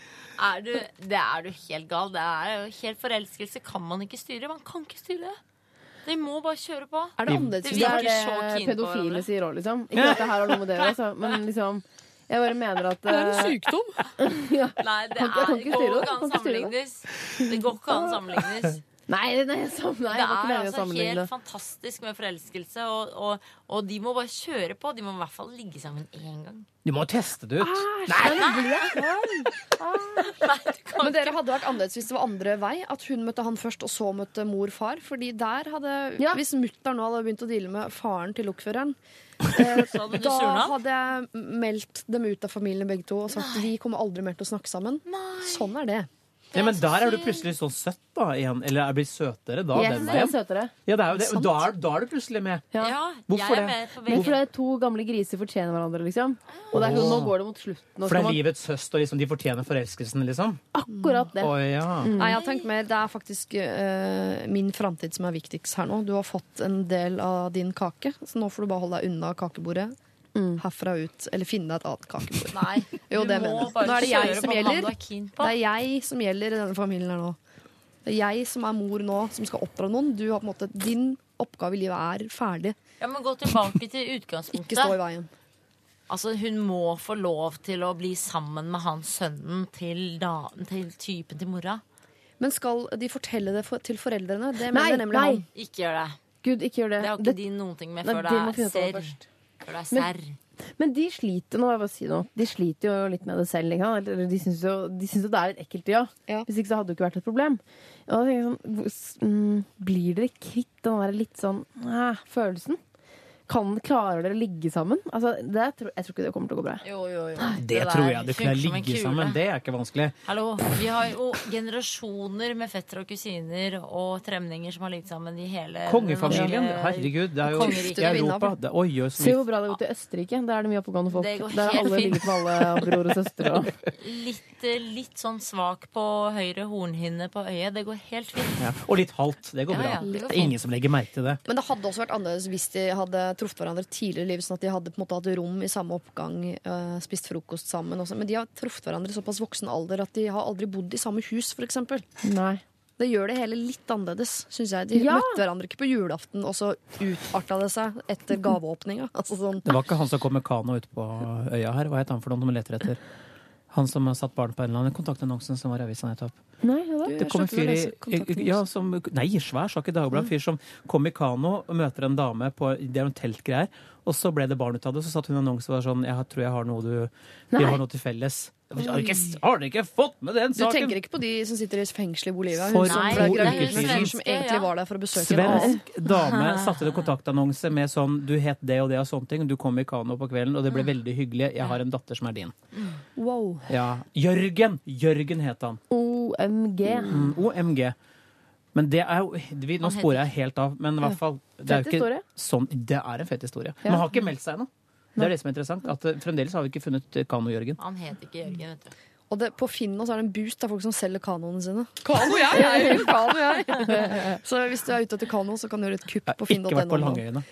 Er du, det er du helt gal. Det er jo helt forelskelse kan man ikke styre. Man kan ikke styre det. De må bare kjøre på. Er det annerledes Det Det det er er det pedofile sier òg, liksom. Ikke at det her har noe med det å gjøre, altså, men liksom Jeg bare mener at eh, sykdom? ja. Nei, det, er, det går ikke an Kan sammenlignes. Det går ikke an sammenlignes. Nei, nei, sam, nei, Det er altså helt det. fantastisk med forelskelse, og, og, og de må bare kjøre på. De må i hvert fall ligge sammen én gang. Du må teste det ut. Nei, du kan Men dere hadde vært annerledes hvis det var andre vei. At hun møtte han først, og så møtte mor-far. Fordi der hadde Ja. Hvis mutter'n nå hadde begynt å deale med faren til lokføreren, eh, hadde da hadde jeg meldt dem ut av familien begge to og sagt vi kommer aldri mer til å snakke sammen. Sånn er det. Ja, men der er du plutselig sånn søtt, da, igjen. Eller er blitt søtere da, Yes, den er veien. søtere. Ja, det er jo det. Da er, da er du plutselig med. Ja. Hvorfor jeg er det? med på Men er to gamle griser fortjener hverandre, liksom. Og det er sånn, nå går det mot slutten. For det er man livets høst, og liksom, de fortjener forelskelsen, liksom. akkurat det. Å ja. Nei, jeg tenker mer, Det er faktisk eh, min framtid som er viktigst her nå. Du har fått en del av din kake, så nå får du bare holde deg unna kakebordet. Herfra ut. Eller finne et annet kakebord. Nei, Jo, det mener jeg. Nå er det jeg som gjelder. er. Det er jeg som gjelder i denne familien her nå. Det er jeg som er mor nå, som skal oppdra noen. Du har på en måte, Din oppgave i livet er ferdig. Ja, men Gå tilbake til utgangspunktet. Ikke stå i veien. Altså, Hun må få lov til å bli sammen med han sønnen til, da, til typen til mora. Men skal de fortelle det for, til foreldrene? Det Nei, mener nemlig nei. han. Ikke gjør det. Gud, ikke gjør det. Det har ikke det de noen ting med før det må det er serr. Først. Før det er Men- serr. Men de sliter nå, jeg bare si noe. De sliter jo litt med det selv. Eller de syns jo jo det er litt ekkelt, ja. Ja. Hvis ikke så hadde det jo ikke vært et problem. Og da tenker jeg sånn, mm, Blir dere kvitt den der litt sånn æh, følelsen? Kan, klarer dere å ligge sammen? Altså, det, tror- jeg tror ikke det kommer til å gå bra. Jo, jo, jo. Det det tror jeg du kunne ligge sammen. Det er ikke vanskelig. Hallo, Vi har jo generasjoner med fettere og kusiner og tremninger som har ligget sammen i hele Kongefamilien, det norske- herregud. Det er jo Kongeriket i Europa. Det, oi, oi, Se hvor bra det går til Østerrike. Der er det mye oppegående folk. Det går Der har alle ligget med alle bror og søstre. Og. Litt, eh, litt sånn svak på høyre hornhinne på øyet. Det går helt fint. ja. Og litt halvt. Det går Ja, bra. ja, det går Det er ingen som legger merke til det. Men det hadde også vært annerledes hvis de hadde truffet hverandre tidligere i livet, sånn at de hadde på en måte hatt rom i samme oppgang, uh, spist frokost sammen. Også. Men de har truffet hverandre i såpass voksen alder at de har aldri bodd i samme hus, f.eks. Det gjør det hele litt annerledes, syns jeg. De Ja. møtte hverandre ikke på julaften, og så utarta det seg etter gaveåpninga. Altså sånn. Det var ikke han som kom med kano ute på øya her. Hva het han for noen de leter etter? Han som har satt barn på en eller annen kontaktannonsen som var i avisa nettopp. Nei, ja Det jeg kom en fyr i ja, som, Nei, svær sak i Dagbladet. Fyr som kom i kano og møter en dame på Det er noen teltgreier. Og så ble det barn ut av det. Så satt hun i annonse og var sånn Jeg tror jeg har noe du Vi har noe til felles. Har dere ikke, har du ikke fått med den saken? Du tenker ikke på de som sitter i fengsel i Bolivia? For Hun som Nei, to uker med en siden. som egentlig var der for å besøke en. Svensk dame satte det kontaktannonse med sånn Du het det og det og sånne ting. Du kom i kano på kvelden, og det ble veldig hyggelig. Jeg har en datter som er din. Wow. Ja. Jørgen! Jørgen het han. OMG. Mm, OMG. Men det er jo vi, Nå sporer jeg helt av, men i hvert fall det er, Fett jo ikke sånn, det er en fet historie. Men Man har ikke meldt seg ennå. Det er det som er interessant. At eh, Fremdeles har vi ikke funnet eh, Kano-Jørgen. Han het ikke Jørgen, vet du. Og det, på Finn nå så er det en boost av folk som selger kanoene sine. Kano, jeg! jeg, kano, jeg. Så hvis du er ute etter kano, så kan du gjøre et kupp på Ikke vært på finn.no. Langøyene.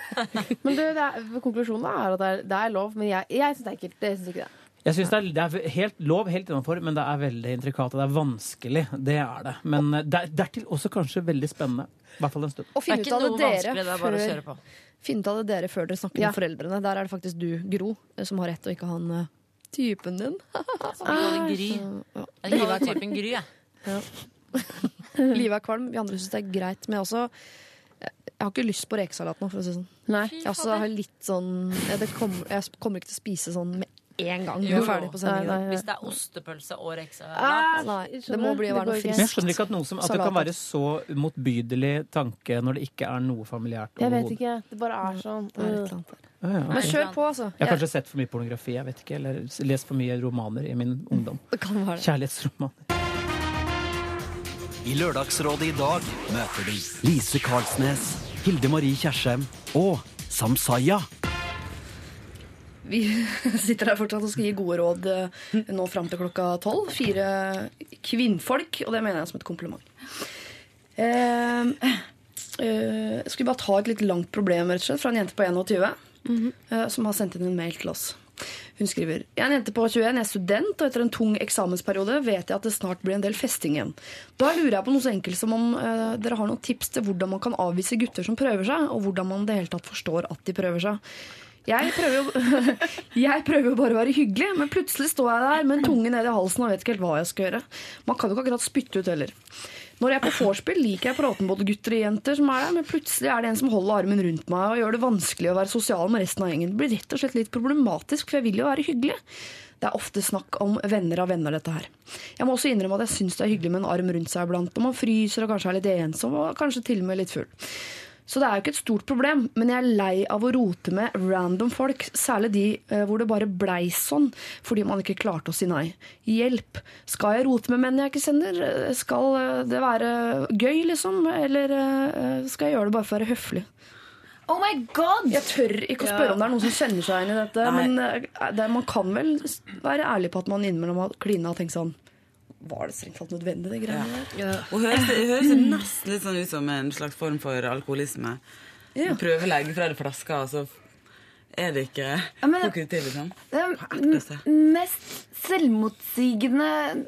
Men du, det er, konklusjonen er at det er, det er lov, men jeg, jeg syns det er ekkelt. Det syns ikke det. Jeg synes det, er, det er helt lov, helt innafor, men det er veldig intrikat og det er vanskelig. Det er det. Men eh, er dertil også kanskje veldig spennende. I hvert fall en stund. Å er ut av det dere vanskelig, det er bare å før, kjøre på. Finn ut av det dere før dere snakker Ja. med foreldrene. Der er det faktisk du, Gro, som har rett, og ikke han eh, typen din. Kaller Gry. Ja. Jeg kaller typen Gry, jeg. Livet er kvalm, vi andre syns det er greit. Men jeg, også, jeg har ikke lyst på rekesalat nå, for å si det sånn. Nei. Jeg, også har litt sånn, jeg, det kommer, jeg kommer ikke til å spise sånn med en gang Jo, ferdig på sendingen. Nei, nei. Hvis det er ostepølse og rekesalat. Ah, det må bli å være noe friskt. Men jeg skjønner ikke at, noe som, at det kan være så motbydelig tanke når det ikke er noe familiært. Jeg vet ikke. Det bare er sånn. Det er et eller annet der. Ja, ja. Men kjør på, altså. Jeg har kanskje sett for mye pornografi, jeg vet ikke, eller lest for mye romaner i min ungdom. Det kan være det. Kjærlighetsromaner. I Lørdagsrådet i dag møter de Lise Karlsnes, Hilde Marie Kjersheim og Samsaya. Vi sitter her fortsatt og skal gi gode råd eh, nå fram til klokka tolv. Fire kvinnfolk, og det mener jeg som et kompliment. Eh, eh, jeg skulle bare ta et litt langt problem rett og slett, fra en jente på 21 eh, som har sendt inn en mail til oss. Hun skriver Jeg er en jente på 21, jeg er student, og etter en tung eksamensperiode vet jeg at det snart blir en del festing igjen. Da lurer jeg på noe så enkelt som om eh, dere har noen tips til hvordan man kan avvise gutter som prøver seg, og hvordan man i det hele tatt forstår at de prøver seg. Jeg prøver, jo, jeg prøver jo bare å være hyggelig, men plutselig står jeg der med en tunge ned i halsen og vet ikke helt hva jeg skal gjøre. Man kan jo ikke akkurat spytte ut heller. Når jeg er på vorspiel, liker jeg å prate med både gutter og jenter som er der, men plutselig er det en som holder armen rundt meg og gjør det vanskelig å være sosial med resten av gjengen. Det blir rett og slett litt problematisk, for jeg vil jo være hyggelig. Det er ofte snakk om venner av venner, dette her. Jeg må også innrømme at jeg syns det er hyggelig med en arm rundt seg iblant når man fryser og kanskje er litt ensom og kanskje til og med litt full. Så det er jo ikke et stort problem, men jeg er lei av å rote med random folk, særlig de eh, hvor det bare blei sånn fordi man ikke klarte å si nei. Hjelp! Skal jeg rote med menn jeg ikke kjenner? Eh, Skal eh, det være gøy, liksom? Eller skal jeg gjøre det bare for å være høflig? Oh my god! Jeg tør ikke å spørre om det er noen som kjenner seg igjen i dette, Nei. men det, man kan vel være ærlig på at man innimellom har klina og tenkt sånn Var det strengt talt nødvendig, det greiene der? Og høres, det høres nesten litt sånn ut som en slags form for alkoholisme. Ja. Du prøver å legge fra deg flaska, og så er det ikke men- Får det til, liksom. Det er mest selvmotsigende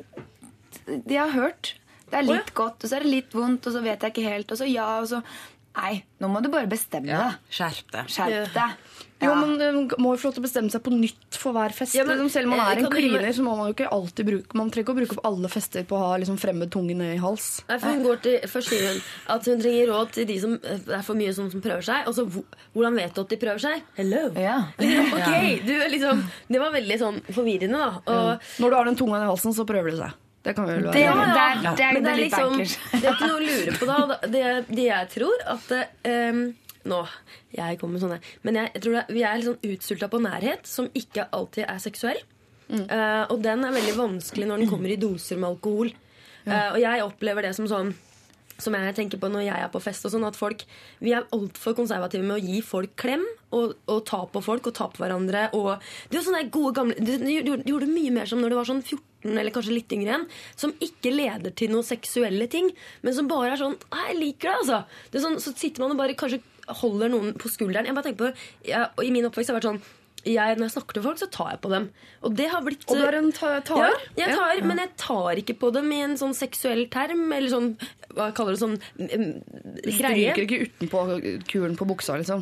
de har hørt. Det er litt godt, og så er det litt vondt, og så vet jeg ikke helt, og så ja, og så Nei, nå må du bare bestemme deg. Skjerp deg. Skjerp deg. Jo, men må jo få lov til å bestemme seg på nytt for hver fest. Ja, men, liksom, selv om man eh, er en kliner, så må man jo ikke alltid bruke Man trenger ikke å bruke opp alle fester på å ha liksom, fremmed tunge ned i hals. Nei, for hun går til, Først sier hun at hun trenger råd til de som eh, det er for mye som, som prøver seg. Og så hvordan vet du at de prøver seg? Hello! Ja. Liksom, ok, du liksom Det var veldig sånn forvirrende, da. Og, Når du har den tunga i halsen, så prøver det seg. Det kan vi vel Det, være det, er, det, er, det er liksom. Det er ikke noe å lure på da. Det, det jeg tror at eh, Nå, jeg kommer med sånne Men jeg, jeg tror det, vi er litt sånn utsulta på nærhet, som ikke alltid er seksuell. Eh, og den er veldig vanskelig når den kommer i doser med alkohol. Eh, og jeg opplever det som sånn som jeg tenker på når jeg er på fest og sånn, at folk, Vi er altfor konservative med å gi folk klem og, og ta på folk og ta på hverandre. Og, det er sånne gode gamle Du, du, gjorde- du gjorde mye mer som når du var sånn 14 eller kanskje litt yngre igjen, som ikke leder til noen seksuelle ting, men som bare er sånn Jeg liker det, altså. Det sånn, så sitter man og bare kanskje holder noen på skulderen. Jeg bare tenker på, jeg, I min oppvekst har det vært sånn jeg, Når jeg snakker til folk, så tar jeg på dem. Og det har blitt Og du er en ta tar? ja, jeg tar, men jeg tar ikke på dem i en sånn seksuell term, eller sånn Hva kaller du sånn Du greie. stryker ikke utenpå kulen på buksa, liksom.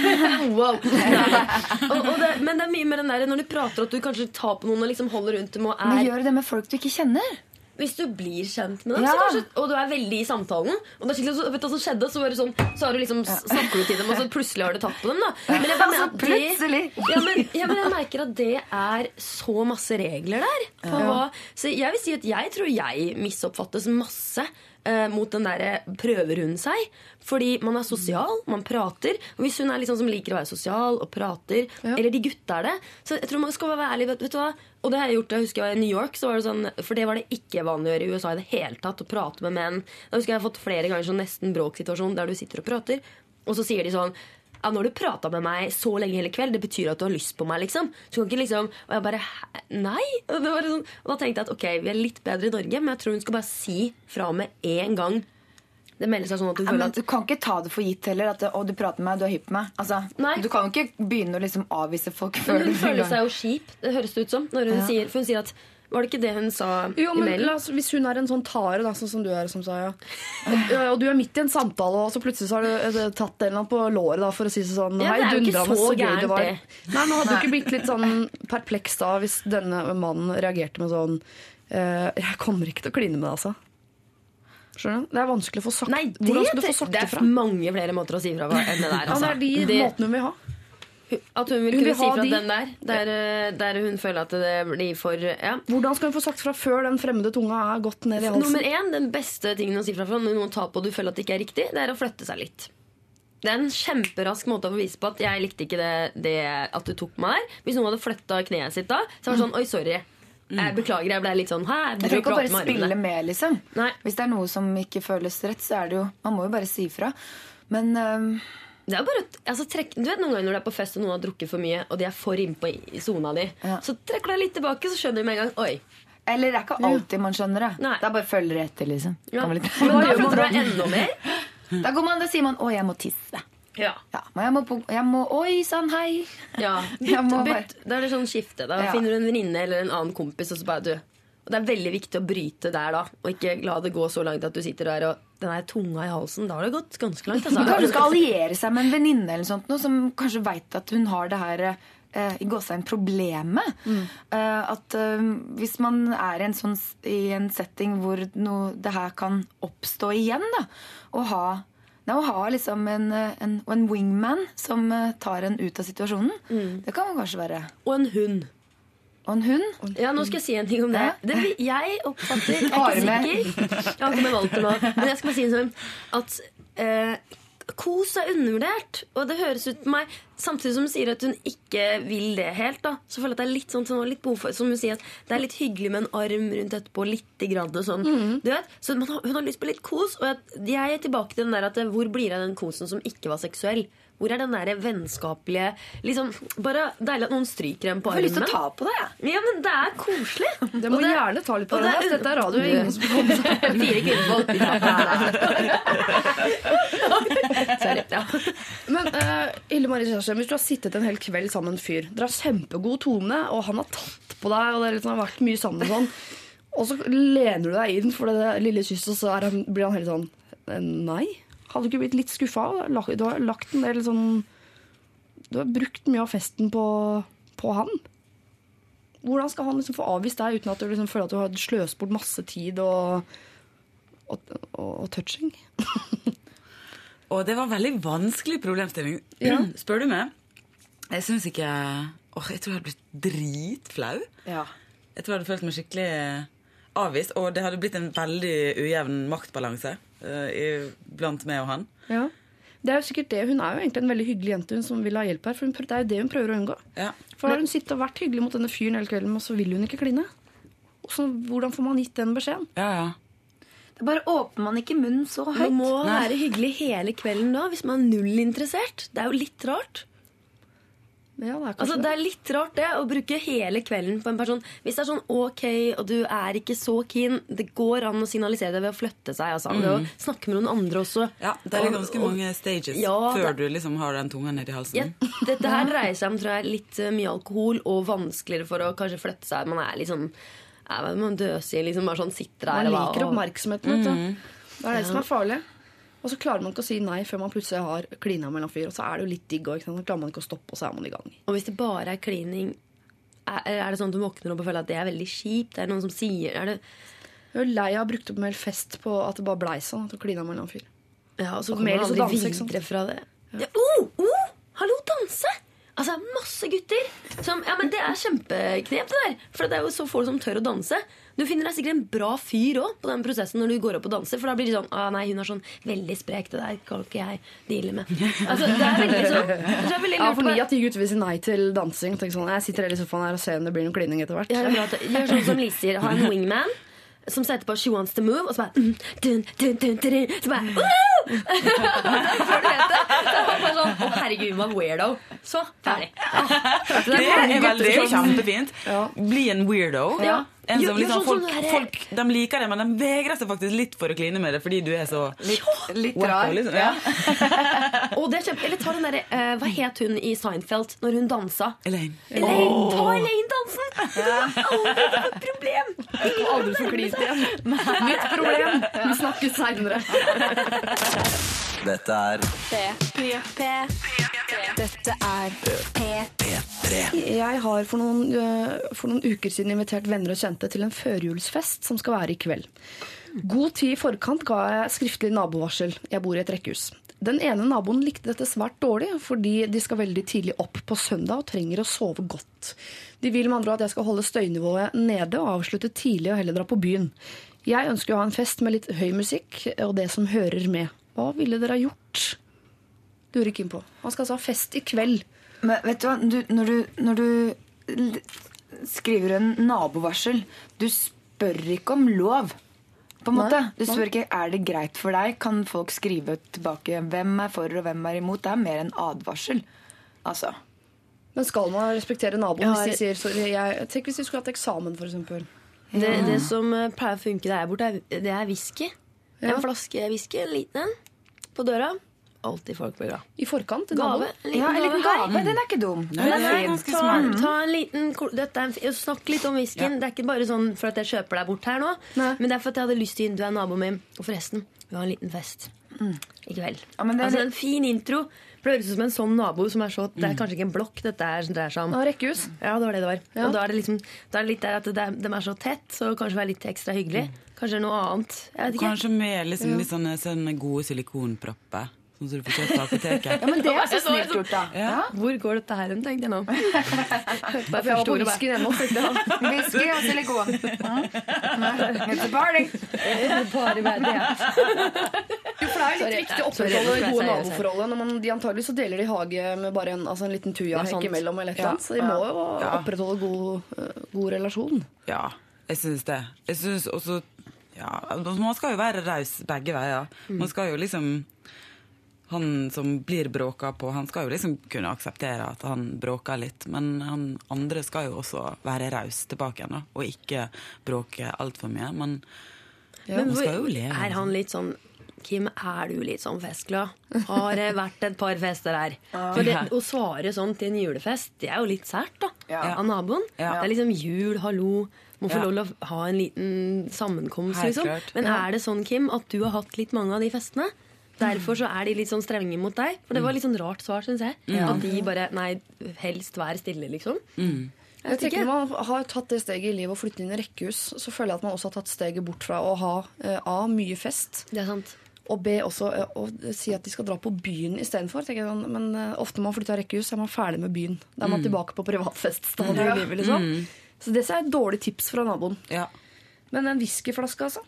Wow. Og, og det, men det er mye mer den der når du prater at du kanskje tar på noen og liksom holder rundt dem og Men er gjør du det med folk du ikke kjenner? Hvis du blir kjent med dem, Ja. så kanskje, og du er veldig i samtalen Og det er skikkelig, så, vet du hva som skjedde? Så, var det sånn, så har du liksom snakker du til dem, og så plutselig har du tatt på dem. da Men jeg, bare Plutselig. det, ja, men, ja, men jeg merker at det er så masse regler der. Hva, så jeg vil si at jeg tror jeg misoppfattes masse. Eh, mot den derre prøver hun seg. Fordi man er sosial, man prater. Og hvis hun er liksom som liker å være sosial og prater, eller de gutta er det Så jeg tror man skal være ærlig. Vet, vet du hva? Og det har jeg gjort, jeg husker jeg var i New York, så var det sånn, for det var det ikke vanlig å gjøre i USA i det hele tatt. Å prate med menn. Da husker jeg jeg har fått flere ganger sånn nesten bråksituasjon der du sitter og prater, og så sier de sånn ja, nå har du prata med meg så lenge hele kveld, det betyr at du har lyst på meg. liksom Så du kan ikke liksom Og jeg bare Nei? Og, det var sånn, og da tenkte jeg at ok, vi er litt bedre i Norge, men jeg tror hun skal bare si fra med en gang det melder seg sånn at du Ja, føler men at du kan ikke ta det for gitt heller. At å, du prater med meg, du er hypp på meg. Altså, Nei. du kan jo ikke begynne å liksom avvise folk Men før hun du føler seg jo kjip, det høres det ut som. Hun Ja. sier, hun sier at Var det ikke det hun sa Jo, i mailen? Hvis hun er en sånn tare, da, sånn som du er, som sa ja. og, og du er midt i en samtale, og så plutselig så har du eh, tatt en på låret da, for å si sånn Ja, Hei, det er jo ikke dundrende så så gøy det var. Nei, men Hadde du ikke blitt litt sånn perpleks da hvis denne mannen reagerte med sånn eh, Jeg kommer ikke til å kline med deg, altså. Skjønner du? Det er vanskelig å få sagt. Nei, det, Hvordan skal du få sagt det det er mange flere måter å si fra på enn det der. Ja, Altså. det er de Det- måtene hun vil ha. At hun vil Hun kunne vil si fra de. den der, der, eh, der hun føler at det blir for ja. Hvordan skal hun få sagt fra før den fremmede tunga er gått ned i halsen? Nummer én, den beste tingen å si fra for når noen tar på og du føler at det ikke er riktig, det er å flytte seg litt. Det er en kjemperask måte å bevise på at jeg likte ikke det, det at du tok meg der. Hvis noen hadde flytta kneet sitt da, så var det sånn Oi, sorry. Jeg beklager, jeg ble litt sånn Hæ? Jeg trenger ikke å bare spille med, liksom. Nei. Hvis det er noe som ikke føles rett, så er det jo Man må jo bare si fra. Men øhm, Det er bare, altså, trekk, du vet noen ganger når du er på fest og noen har drukket for mye, og de er for innpå i- i sona di, Ja. så trekker du deg litt tilbake, så skjønner du med en gang Oi. Eller det er ikke alltid man skjønner det. Nei. Da bare følger det etter, liksom. Ja. Men da flytter du deg enda mer. Da går man, da sier man 'Å, jeg må tisse'. Ja. Ja, men jeg må, på, jeg må Oi sann, hei! Ja, bytt, bytt. Da er det sånn skifte. Da Ja. finner du en venninne eller en annen kompis, og så bare du. Og det er veldig viktig å bryte der, da. Og ikke la det gå så langt at du sitter der og den der tunga i halsen. Da har det gått ganske langt. Altså. Kanskje hun skal alliere seg med en venninne eller sånt, noe, som kanskje veit at hun har det her eh, i gåsehud problemet. Eh, at uh, hvis man er i en, sånn, i en setting hvor noe, det her kan oppstå igjen, da, å ha Nei, å ha liksom en, en, en wingman som tar en ut av situasjonen, det kan kanskje være Og en hund. Og en hund. Ja, nå skal jeg si en ting om det. Det jeg oppfatter Jeg er ikke sikker. Jeg har ikke med Walter nå. Men jeg skal bare si en sånn at eh, kos er undervurdert. Og det høres ut på meg Samtidig som hun sier at hun ikke vil det helt, da, så føler jeg at det er litt sånn, sånn litt behov Som hun sier, at det er litt hyggelig med en arm rundt etterpå, lite grann og sånn. Du vet? Så man har, hun har lyst på litt kos. Og jeg, jeg er tilbake til den der at eh, hvor blir det av den kosen som ikke var seksuell? Hvor er den der vennskapelige liksom, Bare deilig at noen stryker en på Jeg har lyst til å ta på det, jeg. Ja, men det er koselig. Det må det- gjerne ta litt på og det. det er- Dette er radio. Ingen som får seg Fire kvinnfolk. Sorry. Ja. Men uh, Ille Marie Kjerstheim, hvis du har sittet en hel kveld sammen med en fyr Dere har kjempegod tone, og han har tatt på deg, og dere liksom har vært mye sammen og sånn, og så lener du deg inn for det lille kysset, og så er han, blir han helt sånn eh, Nei. Hadde du ikke blitt litt skuffa? Du har lagt en del sånn Du har brukt mye av festen på, på han. Hvordan skal han liksom få avvist deg uten at du liksom føler at du har sløst bort masse tid og, og, og, og touching? Og det var en veldig vanskelig problemstilling, Ja. spør du meg. Jeg syns ikke Åh, Jeg tror jeg hadde blitt dritflau. Ja. Jeg tror jeg hadde følt meg skikkelig avvist, og det hadde blitt en veldig ujevn maktbalanse eh, i- blant meg og han. Ja. Det er jo sikkert det. Hun er jo egentlig en veldig hyggelig jente hun som vil ha hjelp her. For hun, det er jo det hun prøver å unngå. Ja. For har hun sittet og vært hyggelig mot denne fyren hele kvelden, og så vil hun ikke kline. Så hvordan får man gitt den beskjeden? Ja, ja. Det bare åpner man ikke munnen så høyt. Man må være hyggelig hele kvelden da, hvis man er null interessert. Det er jo litt rart. Ja, det er Altså, det er litt rart det, å bruke hele kvelden på en person. Hvis det er sånn ok, og du er ikke så keen, det går an å signalisere det ved å flytte seg. Altså. Ved å snakke med noen andre også. ja det er ganske og- mange stages Ja, før det- du liksom har den tunga nedi halsen. Ja, dette her dreier seg om tror jeg, litt eh, mye alkohol og vanskeligere for å kanskje flytte seg. Man er liksom er man døsig, liksom bare sånn sitter der Man liker og- oppmerksomheten. Vet du. Det er det som er farlig. Og så klarer man ikke å si nei før man plutselig har klina med en fyr. Og så er det jo litt digg òg. Så klarer man ikke å stoppe, og så er man i gang. Og hvis det bare er klining, er, er det sånn at du våkner opp og føler at det er veldig kjipt? Er det noen som sier er det, Jeg er lei av å bruke opp hel fest på at det bare blei sånn. At du klina med en fyr. Ja, og så kommer man aldri å danse, videre fra det. Ja. Oh, oh, hallo, danse! Altså, masse gutter som Ja, men det er kjempeknep, det der. For det er jo så få som tør å danse. Du finner deg sikkert en bra fyr òg på den prosessen når du går opp og danser. For da blir det sånn ah, nei, hun er sånn veldig sprek, det der kan ikke jeg deale med. Altså, det er veldig sånn så er veldig Ja, for ni av ti gutter vil si nei til dansing. Tenk sånn, jeg sitter her i sofaen her og ser om det blir noe klining etter hvert. Ja, det er Gjør sånn som Lise sier. Ha en wingman som setter på 'She Wants To Move', og så bare mm, dun, dun, dun, Så bare «Woo!» Før du vet det, så er man bare sånn Å, herregud, man weirdo. Så ferdig. Det mange er, veldig, det er veldig som- kjempefint. Bli en weirdo. Ja. En som jo, liksom, sånn folk, sånn folk de liker det, men de vegrer seg faktisk litt for å kline med det fordi du er så Litt, litt wacko. rar. Liksom. Ja. oh, det er kjempe, Eller ta den derre uh, Hva het hun i Seinfeld når hun dansa? Elaine. Elaine, ta Elaine-dansen! Aldri få et problem! Aldri få klint igjen. Nytt problem. Vi snakkes seinere. Dette er Dette er Jeg har for noen, øh, for noen uker siden invitert venner og kjente til en førjulsfest som skal være i kveld. God tid i forkant ga jeg skriftlig nabovarsel. Jeg bor i et rekkehus. Den ene naboen likte dette svært dårlig, fordi de skal veldig tidlig opp på søndag og trenger å sove godt. De vil med andre ord at jeg skal holde støynivået nede og avslutte tidlig og heller dra på byen. Jeg ønsker å ha en fest med litt høy musikk og det som hører med. Hva ville dere ha gjort? Lurer Kim på. Han skal altså ha fest i kveld. Men vet du hva, du, når, du, når du skriver en nabovarsel Du spør ikke om lov. På en måte. Du spør ikke er det greit for deg. Kan folk skrive tilbake hvem er for og hvem er imot. Det er mer en advarsel. Altså. Men skal man respektere naboen Ja, hvis de sier sorry? Jeg, tenk hvis de skulle hatt eksamen, f.eks. Det, det som eh, pleier å funke der borte, er, det er whisky. Ja. En flaske whisky, en liten en, på døra. Alltid folk blir glad. I forkant. Gave. En liten Ja, en liten her. gave. Den er ikke dum. Den er er fin. ganske Ta, smart. ta en liten Dette er en, Snakk litt om whiskyen. Det er ikke bare sånn for at jeg kjøper deg bort her nå. Nei. Men det er for at jeg hadde lyst til Du er naboen min. Og forresten, vi har en liten fest i kveld. Ja, men det altså En fin intro. For Det høres ut som en sånn nabo som er så Det er kanskje ikke en blokk dette er, dreier seg om. Ja, rekkehus. Ja, det var det det var. Ja. Og da er det liksom Da er det litt der at det de er så tett, så kanskje være litt ekstra hyggelig. Kanskje noe annet. Jeg vet ikke. Kanskje med liksom, litt sånne, sånne gode silikonpropper. Sånn som du får kjøpt på apoteket. Ja, men det er så snilt gjort, da. Ja. Hvor går dette her hen, tenkte jeg nå. Hørte bare jeg var første på ordet. bare, ennå. Whisky og silikon. Mm. It's a party. It's a party, det er litt Sorry. viktig å opprettholde gode naboforhold. Når man, de antagelig så deler de hage med bare en, altså en liten tuja tujahekk sant. imellom. Eller et Ja. eller annet, så de må jo Ja. opprettholde god, eh, god relasjon. Ja, jeg syns det. Jeg syns også ja, altså, Man skal jo være raus begge veier. Mm. Man skal jo liksom Han som blir bråka på, han skal jo liksom kunne akseptere at han bråker litt. Men han andre skal jo også være raus tilbake igjen, da. Og ikke bråke altfor mye. Men Men man skal jo leve. er han litt sånn Kim, er du litt sånn festglad? Har det vært et par fester her? For det, Å svare sånn til en julefest, det er jo litt sært, da. Ja. Av naboen. Ja. Det er liksom jul, hallo. Må få Ja. lov til å ha en liten sammenkomst, Helt liksom. klart. Men Ja. er det sånn, Kim, at du har hatt litt mange av de festene? Derfor så er de litt sånn strenge mot deg. For det var litt sånn rart svar, syns jeg. Ja. At de bare Nei, helst vær stille, liksom. Mm. Jeg tenker. Når man har tatt det steget i livet å flytte inn i rekkehus, så føler jeg at man også har tatt steget bort fra å ha uh, A. mye fest, Det er sant. Og be også og si at de skal dra på byen istedenfor. jeg. Men eh, ofte når man flytter av rekkehus, er man ferdig med byen. Da er man Mm. tilbake på privatfeststadiet i livet. liksom. Mm. Så det er et dårlig tips fra naboen. Ja. Men en whiskyflaske, altså?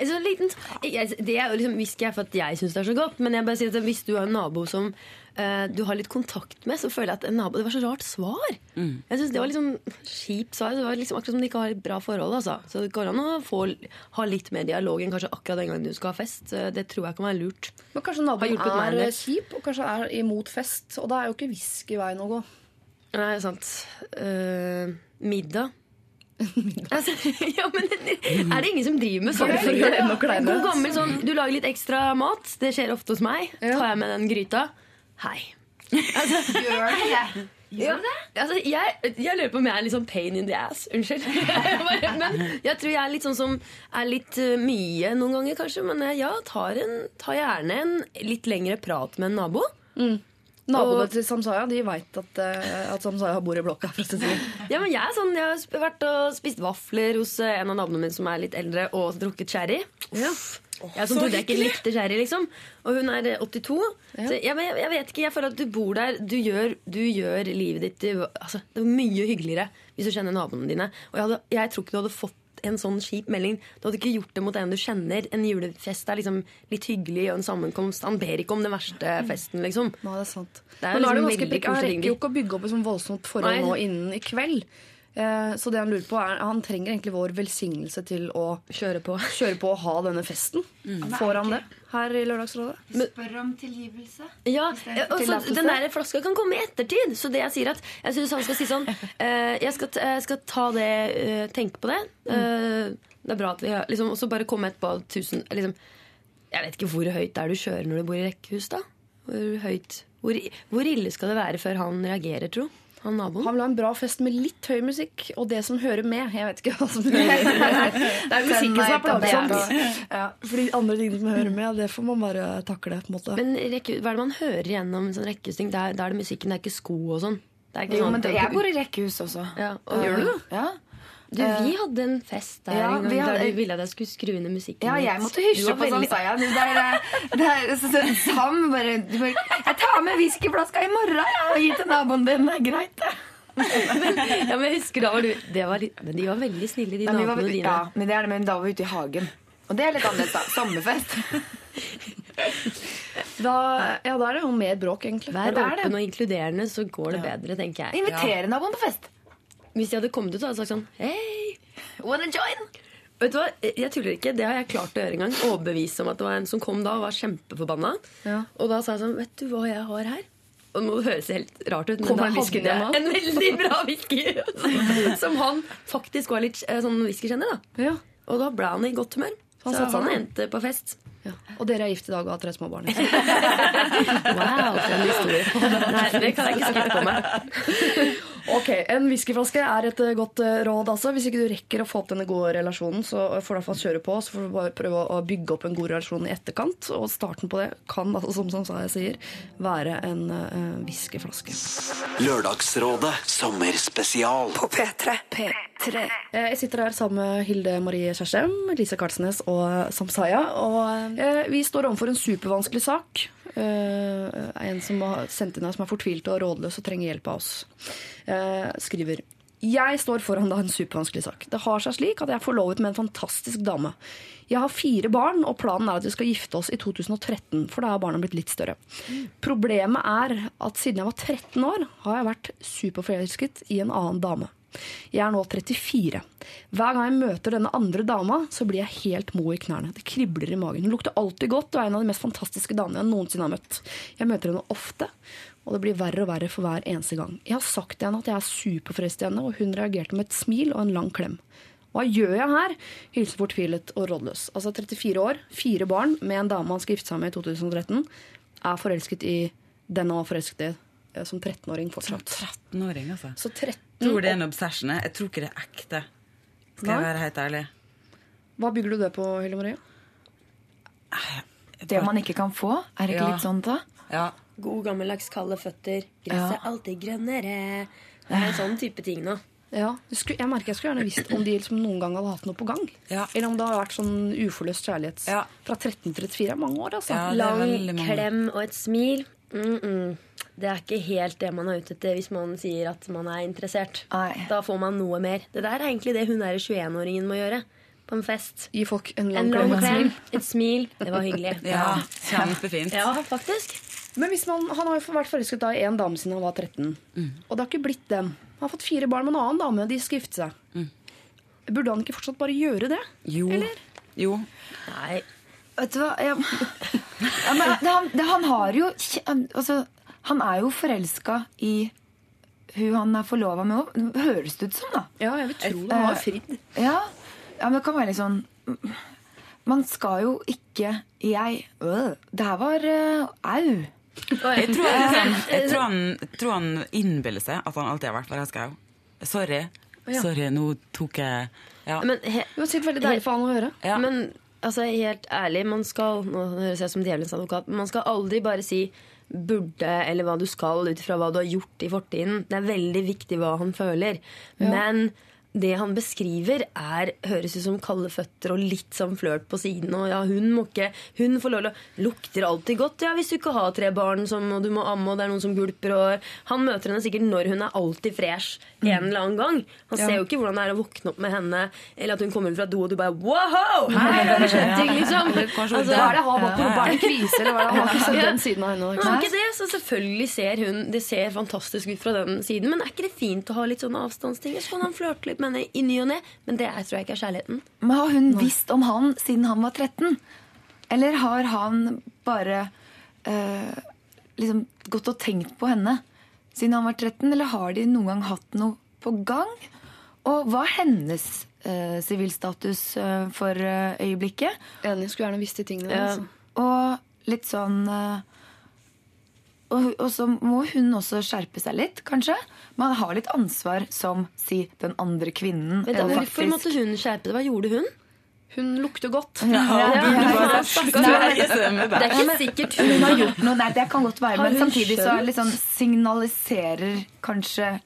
Sånn liten, jeg, det er jo liksom Whisky jeg for at jeg syns det er så godt, men jeg bare sier at hvis du har en nabo som uh, du har litt kontakt med, så føler jeg at en nabo Det var så rart svar. Mm. Jeg synes Det var liksom kjipt svar. Det var liksom akkurat som de ikke har et bra forhold. Altså. Så det går an å få, ha litt mer dialog enn kanskje akkurat den gangen du skal ha fest. Det tror jeg kan være lurt. Men kanskje naboen er eh, kjip, og kanskje er imot fest. Og da er jo ikke whisky veien å gå. Nei, sant. Uh, middag. altså, ja, men Er det ingen som driver med sånt? For å gjøre det enda kleinere. God gammel sånn Du lager litt ekstra mat. Det skjer ofte hos meg. Tar jeg med den gryta. Hei. Altså, Gjør det ja, altså, jeg, jeg lurer på om jeg er litt sånn pain in the ass. Unnskyld. Men jeg tror jeg er litt sånn som er litt eh, mye noen ganger, kanskje. Men jeg, ja, tar, en, tar gjerne en litt lengre prat med en nabo. Naboene til Samsaya de veit at, eh, at Samsaya bor i blokka. For å si det sånn. Ja, men jeg sånn, jeg har vært og spist vafler hos eh, en av naboene mine som er litt eldre, og drukket sherry. Uff. Jeg som trodde jeg ikke likte sherry, liksom. Og hun er eh, 82. Så jeg, jeg, jeg vet ikke, jeg føler at du bor der. Du gjør, du gjør livet ditt du, altså, Det er mye hyggeligere hvis du kjenner naboene dine. Og jeg, hadde, jeg tror ikke du hadde fått en sånn kjip melding. Du hadde ikke gjort det mot en du kjenner. En julefest er liksom litt hyggelig, og en sammenkomst. Han ber ikke om den verste festen, liksom. Nå er det sant. Det er Men nå er det liksom ganske. Han rekker jo ikke å bygge opp et sånn voldsomt forhold Nei. nå innen i kveld. Eh, Så det han lurer på er Han trenger egentlig vår velsignelse til å Kjøre på. kjøre på og ha denne festen. Får han det her i Lørdagsrådet? Spør om tilgivelse. Ja, og så. Den der flaska kan komme i ettertid. Så det jeg sier at Jeg synes han skal si sånn uh, jeg, skal, jeg skal ta det uh, Tenke på det. Uh, det er bra at vi har liksom, Og så bare komme etterpå tusen liksom, Jeg vet ikke hvor høyt det er du kjører når du bor i rekkehus, da? Hvor høyt hvor, hvor ille skal det være før han reagerer, tro? Han naboen? Han vil ha en bra fest med litt høy musikk og det som hører med. Jeg vet ikke hva som hører med. Det er musikken som er plagsomt. Ja, for de andre tingene som hører med, det får man bare takle. på en måte. Men rekke, hva er det man hører gjennom en sånn rekkehusting? Da er, det musikken, det er ikke sko og sånn. Det er ikke Jo, sånn men det, jeg bor i rekkehus også. ja, og, Gjør du det? Ja. Du, vi hadde en fest der Ja, en gang vi hadde- der du ville at jeg skulle skru ned musikken. Ja, jeg måtte hysje på veldig- sa jeg. det er, så, så, Sam bare, du bare Jeg tar med whiskyflaska i morgen ja, og gir til naboen din. Det er greit, det. Ja, men jeg husker da var du det var litt, Men de var veldig snille, de Men, var, naboene dine. ja, men det er det, men da var vi ute i hagen. Og det er litt annerledes, da. Sommerfest. Da, ja, da er det jo mer bråk, egentlig. Vær åpen og inkluderende, så går det bedre, tenker jeg. Invitere naboen på fest. Hvis de hadde kommet ut, så hadde sagt sånn Hei! Wanna join? Vet du hva, Jeg tuller ikke. Det har jeg klart å gjøre en gang. Overbevise om at det var en som kom da og var kjempeforbanna. Ja. Og da sa jeg sånn Vet du hva jeg har her? Og nå høres det helt rart ut, men da hadde jeg en veldig bra whisky. Som han faktisk var litt eh, sånn whiskykjenner. da Ja. Og da ble han i godt humør. Han Så satte han seg ned. endte på fest. Ja. Og dere er gift i dag og har tre små barn. Wow, for en historie. Nei, det kan jeg ikke skrive på meg. Ok, En whiskyflaske er et eh, godt eh, råd. altså. Hvis ikke du rekker å få opp denne gode relasjonen, så får du i hvert fall kjøre på. Så får du bare prøve å bygge opp en god relasjon i etterkant. Og starten på det kan, altså, som, som jeg sier, være en uh, whiskyflaske. Lørdagsrådet sommerspesial. På P3. P3. Eh, Jeg sitter her sammen med Hilde Marie Kjerstheim, Lise Karlsnes og Samsaya. Og eh, vi står overfor en supervanskelig sak. Eh, en som har sendt inn her som er fortvilt og rådløs og trenger hjelp av oss. Eh, skriver Jeg står foran da en supervanskelig sak. Det har seg slik at jeg er forlovet med en fantastisk dame. Jeg har fire barn, og planen er at vi skal gifte oss i 2013, for da er barna blitt litt større. Problemet er at siden jeg var 13 år, har jeg vært superforelsket i en annen dame. Jeg er nå 34. Hver gang jeg møter denne andre dama, så blir jeg helt mo i knærne. Det kribler i magen. Hun lukter alltid godt og er en av de mest fantastiske damene jeg noensinne har møtt. Jeg møter henne ofte, og det blir verre og verre for hver eneste gang. Jeg har sagt til henne at jeg er superforelsket i henne, og hun reagerte med et smil og en lang klem. Hva gjør jeg her? Hilsen fortvilet og rådløs. Altså 34 år, fire barn, med en dame han skal gifte seg med i 2013, er forelsket i den han var forelsket i som 13-åring fortsatt. 13-åring, altså. Så 13 Jeg tror det er en obsession. Jeg tror ikke det er ekte. Skal Nei. jeg være helt ærlig. Hva bygger du det på, Hilde Marie? Det man ikke kan få, er det ikke Ja. litt sånn da? Ja. God gammeldags kalde føtter. Gresset er alltid grønnere. Det er en sånn type ting nå. Ja, jeg, merker jeg skulle gjerne visst om de liksom noen gang hadde hatt noe på gang. Ja. Eller om det har vært sånn uforløst kjærlighet Ja. fra 13 til 34. Mange år, altså. Ja, er Lang klem og et smil. Mm -mm. Det er ikke helt det man er ute etter hvis man sier at man er interessert. Ai. Da får man noe mer. Det der er egentlig det hun der 21-åringen må gjøre på en fest. Gi folk en lang En klem. lang et smil. klem, et smil. Det var hyggelig. ja. Kjempefint. Ja, faktisk. Men hvis man, han har jo vært forelsket i en dame siden han var 13. Og det har ikke blitt dem. Han har fått fire barn med en annen dame. De skal gifte seg. Burde han ikke fortsatt bare gjøre det? Jo. jo. Nei. Vet du hva? Ja, ja, men det, han, det, han har jo altså, Han er jo forelska i hun han er forlova med òg. Høres det ut som, da. Ja, jeg vil tro det. Han har fridd. Ja, ja, men det kan være litt sånn Man skal jo ikke Jeg øh, Det her var øh, au. Jeg tror, liksom, jeg tror han, jeg tror han innbiller seg at han alltid har vært forelska i henne. Sorry. Ja. Sorry, nå tok jeg ja. Men, he, Det var sikkert veldig deilig for han å høre. Ja. men altså, helt ærlig, man skal Nå høres jeg som djevelens advokat, men man skal aldri bare si burde eller hva du skal ut ifra hva du har gjort i fortiden. Det er veldig viktig hva han føler. Men det han beskriver, er, høres ut som kalde føtter og litt sånn flørt på siden. Og ja, hun må ikke Hun får lov til Lukter alltid godt, ja, hvis du ikke har tre barn som, og du må amme, og det er noen som gulper og Han møter henne sikkert når hun er alltid fresh en eller annen gang. Han ser jo ikke hvordan det er å våkne opp med henne, eller at hun kommer fra do, og du bare Wow! Her det skjedd ting, liksom. Altså, Hva er det han har på? Er det kvise, eller hva er det? Han har sett den siden av henne. Ikke ikke det, så selvfølgelig ser hun Det ser fantastisk ut fra den siden. Men er ikke det fint å ha litt sånne avstandsting? Så kan han flørte litt med henne i ny og ne, men det er, tror jeg ikke er kjærligheten. Men har hun visst om han siden han var 13? Eller har han bare øh, liksom gått og tenkt på henne siden han var 13? Eller har de noen gang hatt noe på gang? Og hva er hennes øh, sivilstatus øh, for øh, øyeblikket? Enig, skulle gjerne visst de tingene. Ja. Altså. Og litt sånn øh, og, og så må hun også skjerpe seg litt, kanskje. Man har litt ansvar som, si, den andre kvinnen. Men da, hvorfor måtte hun skjerpe det? Hva gjorde hun? Hun lukter godt. Ja, Ja, ja, Det er ikke sikkert hun har gjort noe. Nei, det kan godt være, men samtidig så liksom signaliserer kanskje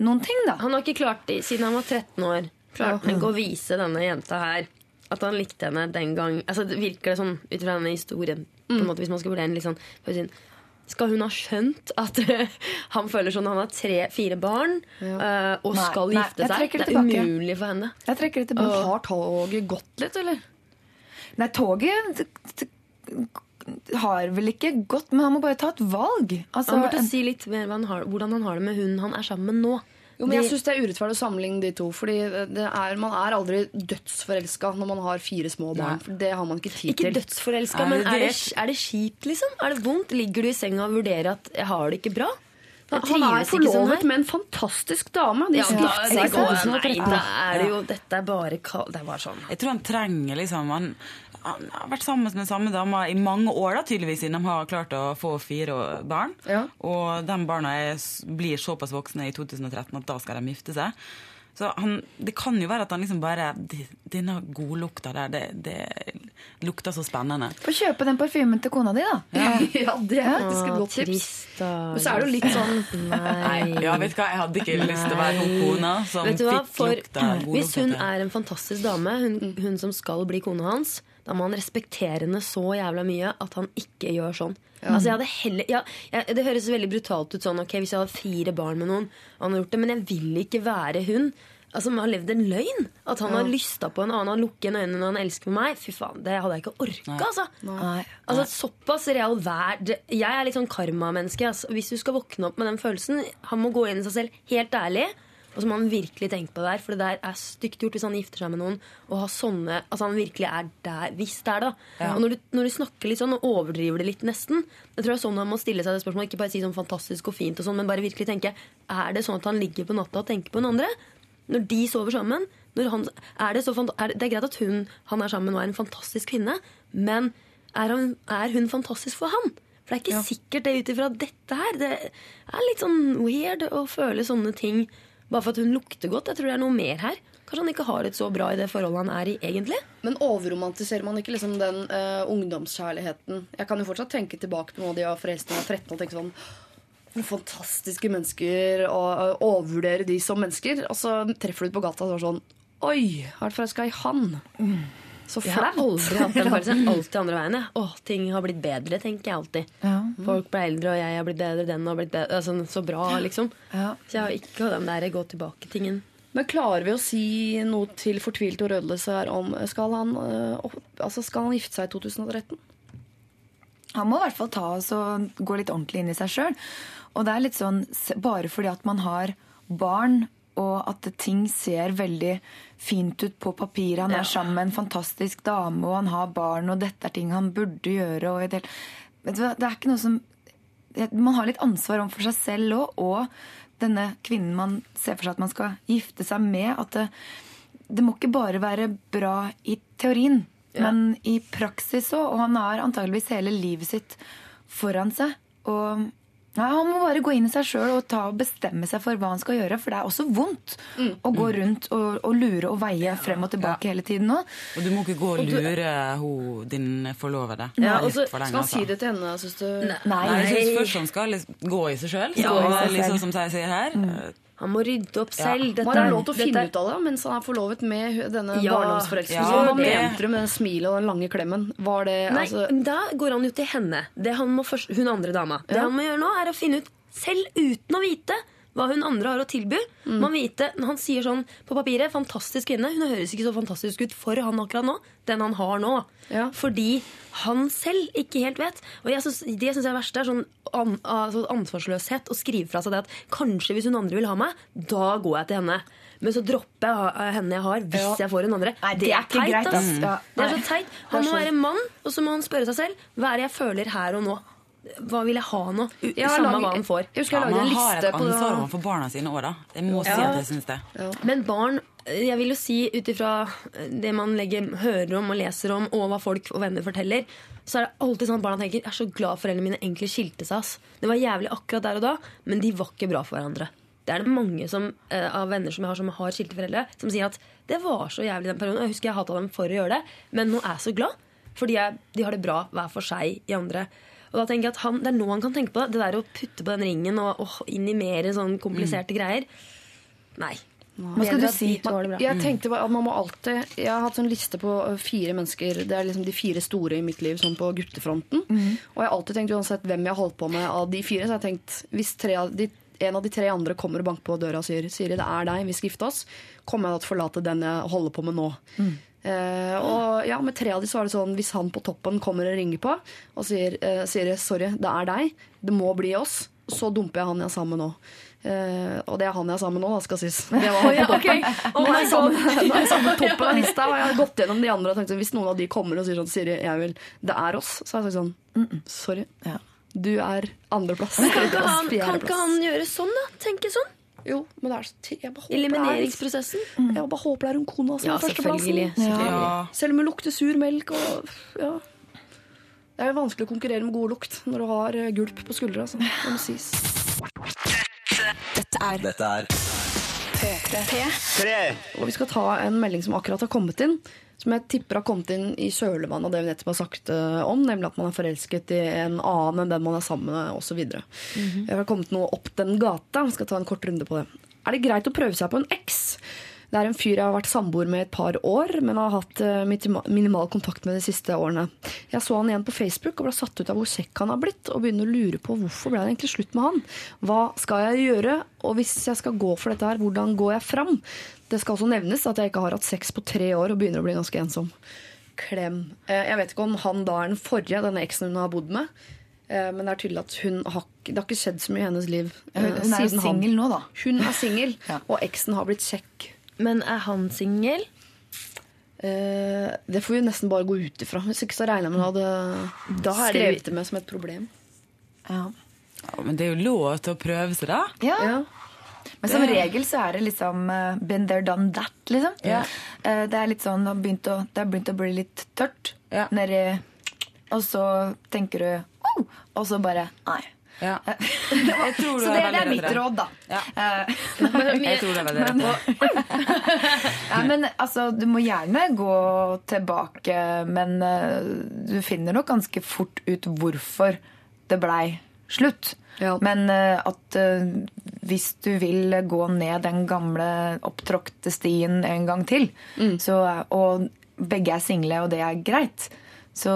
noen ting, da. Han har ikke klart det siden han var 13 år. Klarte han ikke å vise denne jenta her at han likte henne den gang. Altså, det Virker det sånn ut fra denne historien, på en måte, hvis man skal vurdere den litt sånn Skal hun ha skjønt at han føler sånn han har tre-fire barn ja. og Nei, skal gifte nei, seg? Det det er umulig for henne. Jeg trekker det tilbake. har toget gått litt, eller? Nei, toget har vel ikke gått, men han må bare ta et valg. Altså, Han burde si litt mer han har, hvordan han har det med hun han er sammen med nå. Jo, men jeg De- syns det er urettferdig å sammenligne de to. Fordi det er, Man er aldri dødsforelska når man har fire små barn. For det har man ikke tid Ikke til. dødsforelska, Nei, men er det, er det kjipt, liksom? Er det vondt? Ligger du i senga og vurderer at 'jeg har det ikke bra'? Han er ikke sånn forlovet med en fantastisk dame. De Ja, da, det seg i går, nei, 2013. da er det jo Dette er bare kald... Det er bare sånn. Jeg tror han trenger liksom han, han har vært sammen med den samme dama i mange år, da, tydeligvis, siden de har klart å få fire barn. Ja. Og de barna er, blir såpass voksne i 2013 at da skal de gifte seg. Så han, Det kan jo være at han liksom bare "Det- Denne godlukta der, det, det lukter så spennende. Få kjøpe den parfymen til kona di, da. Ja, det er faktisk et godt tips. Men så er det jo litt sånn Nei. Ja, vet du hva, Jeg hadde ikke lyst til å være hun kona som Vet du hva? fikk lukta godlukta. hvis hun er en fantastisk dame, hun, hun som skal bli kona hans, da må han respektere henne så jævla mye at han ikke gjør sånn. Altså jeg hadde heller, ja, jeg, Det høres veldig brutalt ut sånn, ok, hvis jeg hadde fire barn med noen, og han har gjort det, men jeg vil ikke være hun. Altså, Man har levd en løgn. At han har lysta på en annen, han lukker igjen øynene når han elsker meg. Fy faen, Det hadde jeg ikke orka. Altså. Altså, Såpass real verd Jeg er litt sånn karmamenneske. Altså. Hvis du skal våkne opp med den følelsen Han må gå inn i seg selv helt ærlig. Og så må han virkelig tenke på det der, for det der er stygt gjort hvis han gifter seg med noen. Og har sånne, altså han virkelig er der, hvis det er da. Og når du, når du snakker litt sånn og overdriver det litt nesten, jeg tror det er sånn han må stille seg det spørsmålet. Ikke bare si sånn fantastisk og fint, og sånn, men bare virkelig tenke Er det sånn at han ligger på natta og tenker på den andre? Når de sover sammen når han, er det, så, fant- er, det er greit at hun han er sammen med er en fantastisk kvinne, men er, han, er hun fantastisk for han? For det er ikke sikkert det ut ifra dette her. Det er litt sånn weird å føle sånne ting bare for at hun lukter godt. Jeg tror det er noe mer her. Kanskje han ikke har det så bra i det forholdet han er i, egentlig. Men overromantiserer man ikke liksom den uh, ungdomskjærligheten? Jeg kan jo fortsatt tenke tilbake på noe de var forelsket da jeg var 13 og tenke sånn fantastiske mennesker, og overvurdere de som mennesker. Og så treffer du ut på gata og så er sånn Oi, har skal jeg i han. Så Jeg har flaut. aldri hatt den følelsen. Alltid andre veien. Åh, ting har blitt bedre, tenker jeg alltid. Folk ble eldre, og jeg har blitt bedre, den har blitt bedre. Altså, så bra, liksom. Ja. Så jeg har ikke den der gå tilbake-tingen. Men klarer vi å si noe til fortvilte og rødløse her om Skal han, eh, altså skal han gifte seg i 2013? Han må i hvert fall ta oss og gå litt ordentlig inn i seg sjøl. Og det er litt sånn bare fordi at man har barn, og at ting ser veldig fint ut på papiret. Han er sammen med en fantastisk dame, og han har barn, og dette er ting han burde gjøre. Og det, det er ikke noe som Man har litt ansvar overfor seg selv òg, og denne kvinnen man ser for seg at man skal gifte seg med. At det, det må ikke bare være bra i teorien, men i praksis òg. Og han har antageligvis hele livet sitt foran seg. Og nei, Han må bare gå inn i seg sjøl og og bestemme seg for hva han skal gjøre. For det er også vondt å gå rundt og, og lure og veie frem og tilbake hele tiden nå. Og du må ikke gå og lure ho, din forlovede. Ja, og så litt for lenge, Skal han si altså. det til henne, syns du? Nei, Nei, jeg synes først han skal liksom gå i seg sjøl. Ja, liksom som jeg sier her. Han må rydde opp Ja. selv. Dette Man har lov til å finne ut av det mens han er forlovet med denne Ja. barndomsforelskelsen. Ja, Hva mente du med den smilet og den lange klemmen? Var det Nei, altså Da går han jo til henne. Det han må først, hun andre dama. Det han må gjøre nå, er å finne ut, selv uten å vite hva hun andre har å tilby Mm. Man vite, Han sier sånn på papiret 'fantastisk kvinne'. Hun høres ikke så fantastisk ut for han akkurat nå. Den han har nå. Ja. Fordi han selv ikke helt vet. Og jeg synes, Det syns jeg er verst. Det er sånn an, altså ansvarsløshet å skrive fra seg det at kanskje hvis hun andre vil ha meg, da går jeg til henne. Men så dropper jeg henne jeg har, hvis Ja. jeg får en andre. Nei, det er ikke teit, greit, ass. Ja. Det er så teit. Han må er være mann, og så må han spørre seg selv hva er det jeg føler her og nå. Hva vil jeg ha nå? U Jeg har Samme laget- hva han får. Jeg husker Ja, jeg lagde man en har et ansvar overfor barna sine òg, da. Jeg må si at jeg syns det. Men barn, jeg vil jo si ut ifra det man legger, hører om og leser om, og hva folk og venner forteller, så er det alltid sånn at barna tenker jeg er så glad foreldrene mine egentlig skilte seg. ass. Det var jævlig akkurat der og da, men de var ikke bra for hverandre. Det er det mange som, uh, av venner som jeg har som har skilte foreldre, som sier at det var så jævlig den perioden. Jeg husker jeg hata dem for å gjøre det, men nå er jeg så glad. Fordi jeg, de har det bra hver for seg i andre. Og da tenker jeg at han, Det er nå han kan tenke på det. Det der å putte på den ringen og, og inn i mer sånn kompliserte greier. Nei. Hva skal du si? Jeg tenkte at man må alltid Jeg har hatt sånn liste på fire mennesker. Det er liksom de fire store i mitt liv sånn på guttefronten. Og jeg har alltid tenkt uansett hvem jeg har holdt på med av de fire, så jeg har tenkt hvis tre av de, en av de tre andre kommer og banker på døra og sier Siri, det er deg, vi skal gifte oss, kommer jeg da til å forlate den jeg holder på med nå. Eh, og ja, med tre av de så er det sånn hvis han på toppen kommer og ringer på og sier eh, sier sorry, det er deg, det må bli oss, så dumper jeg han jeg er sammen nå. Uh, og det er han jeg er sammen med nå, da, skal sies. Det var han på toppen. Nå er jeg sammen, nå er jeg sammen på toppen av lista, og jeg har gått gjennom de andre og tenkt sånn, hvis noen av de kommer og sier sånn Siri, jeg vil, det er oss, så har jeg sagt sånn mm, mm, sorry. Ja. Du er andreplass. Kan kan ikke han gjøre sånn, da? Tenke sånn? Jo, men det er så jeg bare håper det er- Elimineringsprosessen? Jeg bare håper det er hun kona som Ja, er førsteplassen. Ja. Selv om hun lukter sur melk og ja. Det er jo vanskelig å konkurrere med god lukt når du har eh, gulp på skuldra. Det må sies. Dette er Dette er P3. Og vi skal ta en melding som akkurat har kommet inn. Som jeg tipper har kommet inn i kjølvannet av det vi nettopp har sagt eh, om. Nemlig at man er forelsket i en annen enn den man er sammen med, osv. Det har kommet noe opp den gata. Vi skal ta en kort runde på det. Er det greit å prøve seg på en eks? Det er en fyr jeg har vært samboer med et par år, men har hatt eh, minimal kontakt med de siste årene. Jeg så han igjen på Facebook og ble satt ut av hvor kjekk han har blitt, og begynner å lure på hvorfor ble det egentlig slutt med han. Hva skal jeg gjøre, og hvis jeg skal gå for dette her, hvordan går jeg fram? Det skal også nevnes at jeg ikke har hatt sex på tre år og begynner å bli ganske ensom. Klem. Eh, Jeg vet ikke om han da er den forrige, denne eksen hun har bodd med. Eh, Men det er tydelig at hun har, det har ikke skjedd så mye i hennes liv. Hun hun er jo singel nå, da. Hun er singel, og eksen har blitt kjekk. Men er han singel? Uh, det får vi nesten bare gå ut ifra. Hvis ikke så regner jeg med han hadde Da er det- skrevet det med som et problem. Ja. Ja, men det er jo lov til å prøve seg, da. Ja. Men som regel så er det liksom uh, been there, done that, liksom. Ja. Uh, det er litt sånn, det har begynt å, det har begynt å bli litt tørt nedi Og så tenker du oh! Og så bare Nei. Ja. Jeg tror du så det, det er mitt det. råd, da. Eh, Jeg tror det er veldig rett. ja, men altså, du må gjerne gå tilbake, men eh, du finner nok ganske fort ut hvorfor det blei slutt. Men eh, at hvis du vil gå ned den gamle opptråkte stien en gang til, så, og begge er single, og det er greit, så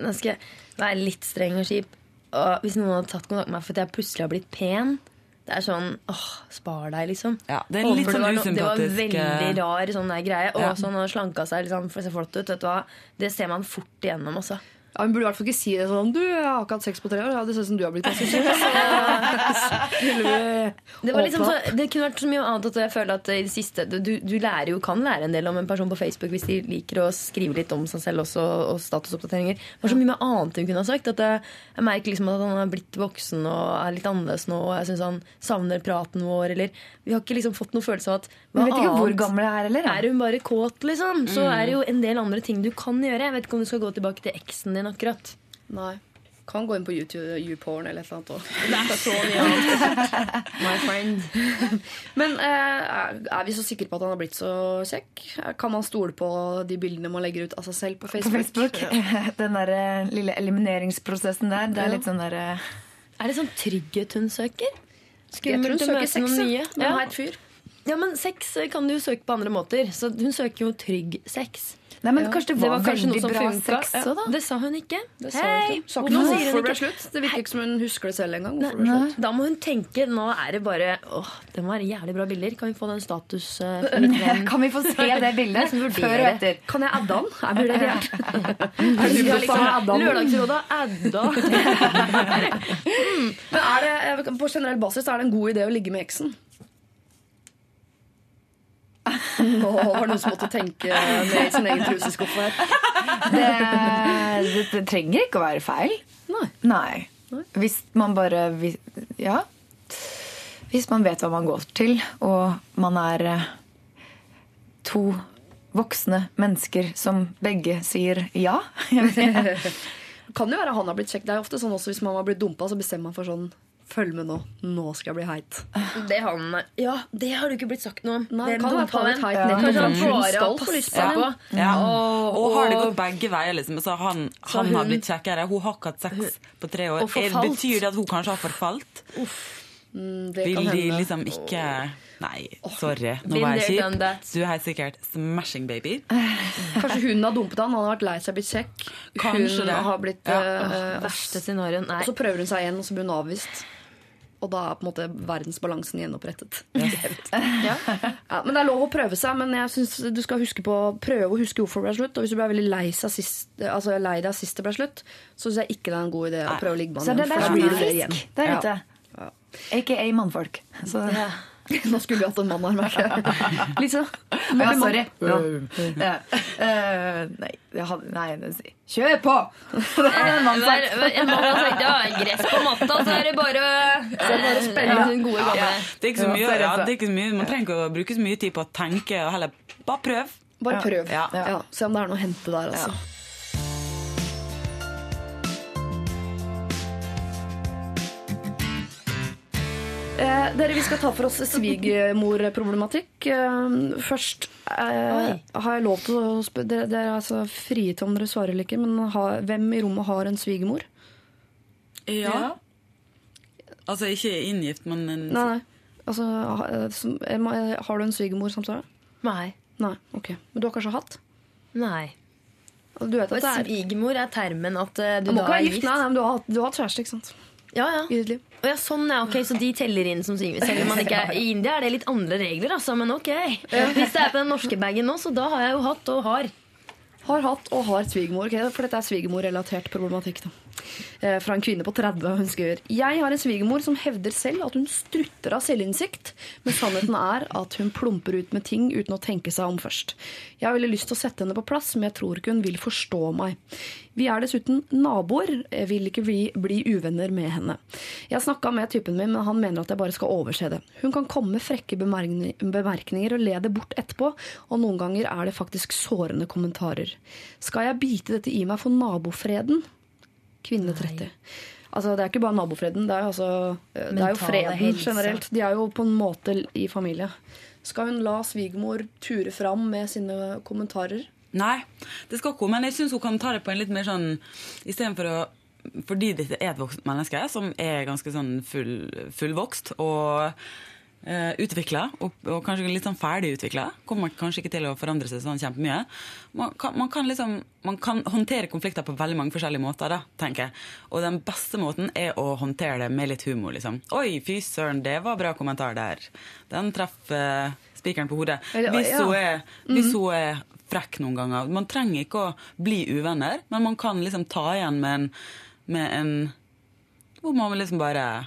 Nå skal jeg være litt streng og kjip. Og hvis noen hadde tatt kontakt med meg for at jeg plutselig har blitt pen det er sånn åh, spar deg, liksom. det er litt sånn det, var no, det var veldig eh, rar sånn der greie. Og Ja. sånn har slanka seg liksom, for å se flott ut. Vet du hva? Det ser man fort igjennom, altså. Ja, Hun burde i hvert fall ikke si det sånn Du, jeg har ikke hatt sex på tre år. Ja, det ser ut som du har blitt kjekk. Det, var liksom så, det kunne vært så mye annet at jeg føler at i det siste du, du lærer jo, kan lære en del om en person på Facebook hvis de liker å skrive litt om seg selv også, og statusoppdateringer. Det var så mye annet hun kunne ha sagt. At jeg, jeg merker liksom at han er blitt voksen og er litt annerledes nå. Og jeg syns han savner praten vår. Eller vi har ikke liksom fått noen følelse av at hva vet ikke hvor gammel jeg er eller? Er hun bare kåt, liksom? Så Mm. er det jo en del andre ting du kan gjøre. Jeg vet ikke om du skal gå tilbake til eksen din akkurat. Nei. Kan gå inn på YouTube, YouPorn eller et eller annet òg. My friend. Men eh, er- vi så sikre på at han har blitt så kjekk? Kan man stole på de bildene man legger ut av seg selv på på Facebook? Ja. Den der eh, lille elimineringsprosessen der, det er litt sånn derre eh, Er det sånn trygghet hun søker? Skummelt å møte sex, noen nye. med en heit fyr. Ja, men sex kan du jo søke på andre måter. Så hun søker jo trygg sex. Nei, men kanskje det var kanskje veldig noe som bra funka. sex òg, da. Ja, Det sa hun ikke. Det sa hun Hei! ikke. Sa ikke Hvorfor hvorfor det ble slutt. Det virker ikke som hun husker det selv engang. det. Da må hun tenke Nå er det bare Åh, det må være jævlig bra bilder. Kan vi få den status venn? Kan vi få se det bildet før og etter? Kan jeg adde han? Jeg burde det. Er du liksom, adda? Lørdagsrådet adda. Men er det, på generell basis er det en god idé å ligge med eksen? Nå var det noen som måtte tenke med sin egen truseskuff her. Det, det, det trenger ikke å være feil. Nei. Hvis man bare Ja. Hvis man vet hva man går til, og man er eh, to voksne mennesker som begge sier ja. Kan jo være han har blitt sjekket. Det er jo ofte sånn også Hvis man har blitt dumpa, så bestemmer man for sånn Følg med nå. Nå skal jeg bli heit. Det han Ja, det har du ikke blitt sagt noe om. Nei, Den kan han den. litt heit Ja. Kanskje han fordi hun bare skal har få lyst passa på på. Ja. Og, Og har det gått begge veier, liksom. Så han, Så han har hun- blitt kjekkere. Hun har ikke hatt sex på tre år. Er- Betyr det at hun kanskje har forfalt? Uff, det Vil kan de hende. liksom ikke Nei, sorry. Nå var jeg kjip. Du er sikkert smashing baby. Kanskje hun har dumpet han, han har vært lei seg, blitt kjekk. Kanskje hun det. har blitt Ja. uh, Verste scenario. Og så prøver hun seg igjen, og så blir hun avvist. Og da er på en måte verdensbalansen gjenopprettet. ja. Ja, men Det er lov å prøve seg, men jeg synes du skal huske på, prøve å huske hvorfor det ble slutt. Og hvis du ble veldig lei, sist, altså lei deg sist det ble slutt, så syns jeg ikke det er en god idé å prøve å ligge med Så det er der er du det frisk igjen. der Ja. ute. Aka mannfolk. Så, Nå skulle vi hatt en mann her, merker jeg. Lisa? ja, sorry. Ja. Ja. Eh, nei, jeg hadde, nei, Kjør på! Det er en mann sagt. En mann har sagt ja, gress på matta, så er det bare Så det bare å spille den gode gamle. Det er ikke så mye, ja, altså. det er ikke så mye Man trenger ikke å bruke så mye tid på å tenke, og heller bare prøv. Bare prøv. Ja. Ja. Se om det er noe å hente der, altså. Eh, dere, Vi skal ta for oss svigermorproblematikk. Eh, først eh, har jeg lov til å spørre Dere, dere er altså frie til om dere svarer eller ikke, men har, hvem i rommet har en svigermor? Ja. Altså ikke inngift, men en Nei, nei. Altså, ha- eh, som- eh, eh, har du en svigermor, samtidig? Nei. Nei, ok. Men du har kanskje hatt? Nei. Du vet at det er svigermor er termen at eh, du Du må da ikke er være gift, nei, nei, men du har, hatt- du har hatt kjæreste, ikke sant? Ja, ja. I sitt liv. Oh, ja, sånn, ja. Ok, Så de teller inn som singel? Selv om man ikke er I India er det litt andre regler, altså. Men ok. Hvis det er på den norske bagen nå, så da har jeg jo hatt og har. Har hatt og har svigermor. Okay, For dette er svigermorrelatert problematikk. da. Eh, Fra en kvinne på 30. Hun skriver Jeg har en svigermor som hevder selv at hun strutter av selvinnsikt, men sannheten er at hun plumper ut med ting uten å tenke seg om først. Jeg har veldig lyst til å sette henne på plass, men jeg tror ikke hun vil forstå meg. Vi er dessuten naboer. Jeg vil ikke bli, bli uvenner med henne. Jeg snakka med typen min, men han mener at jeg bare skal overse det. Hun kan komme med frekke bemerkninger og le det bort etterpå, og noen ganger er det faktisk sårende kommentarer. Skal jeg bite dette i meg for nabofreden? Kvinne 30. Altså, det er ikke bare nabofreden, det er altså, det er jo freden helse. generelt. De er jo på en måte i familie. Skal hun la svigermor ture fram med sine kommentarer? Nei, det skal ikke hun, men jeg syns hun kan ta det på en litt mer sånn Istedenfor å Fordi dette er et voksent menneske som er ganske sånn full, fullvokst og utvikla, og, og kanskje litt sånn ferdig utvikla. Kommer kanskje ikke til å forandre seg sånn kjempemye. Man kan, man kan liksom man kan håndtere konflikter på veldig mange forskjellige måter, da, tenker jeg. Og den beste måten er å håndtere det med litt humor, liksom. Oi, fy søren, det var bra kommentar der. Den traff uh, spikeren på hodet. Hvis hun er, hvis hun er frekk noen ganger. Man trenger ikke å bli uvenner, men man kan liksom ta igjen med en, med en Hvor man liksom bare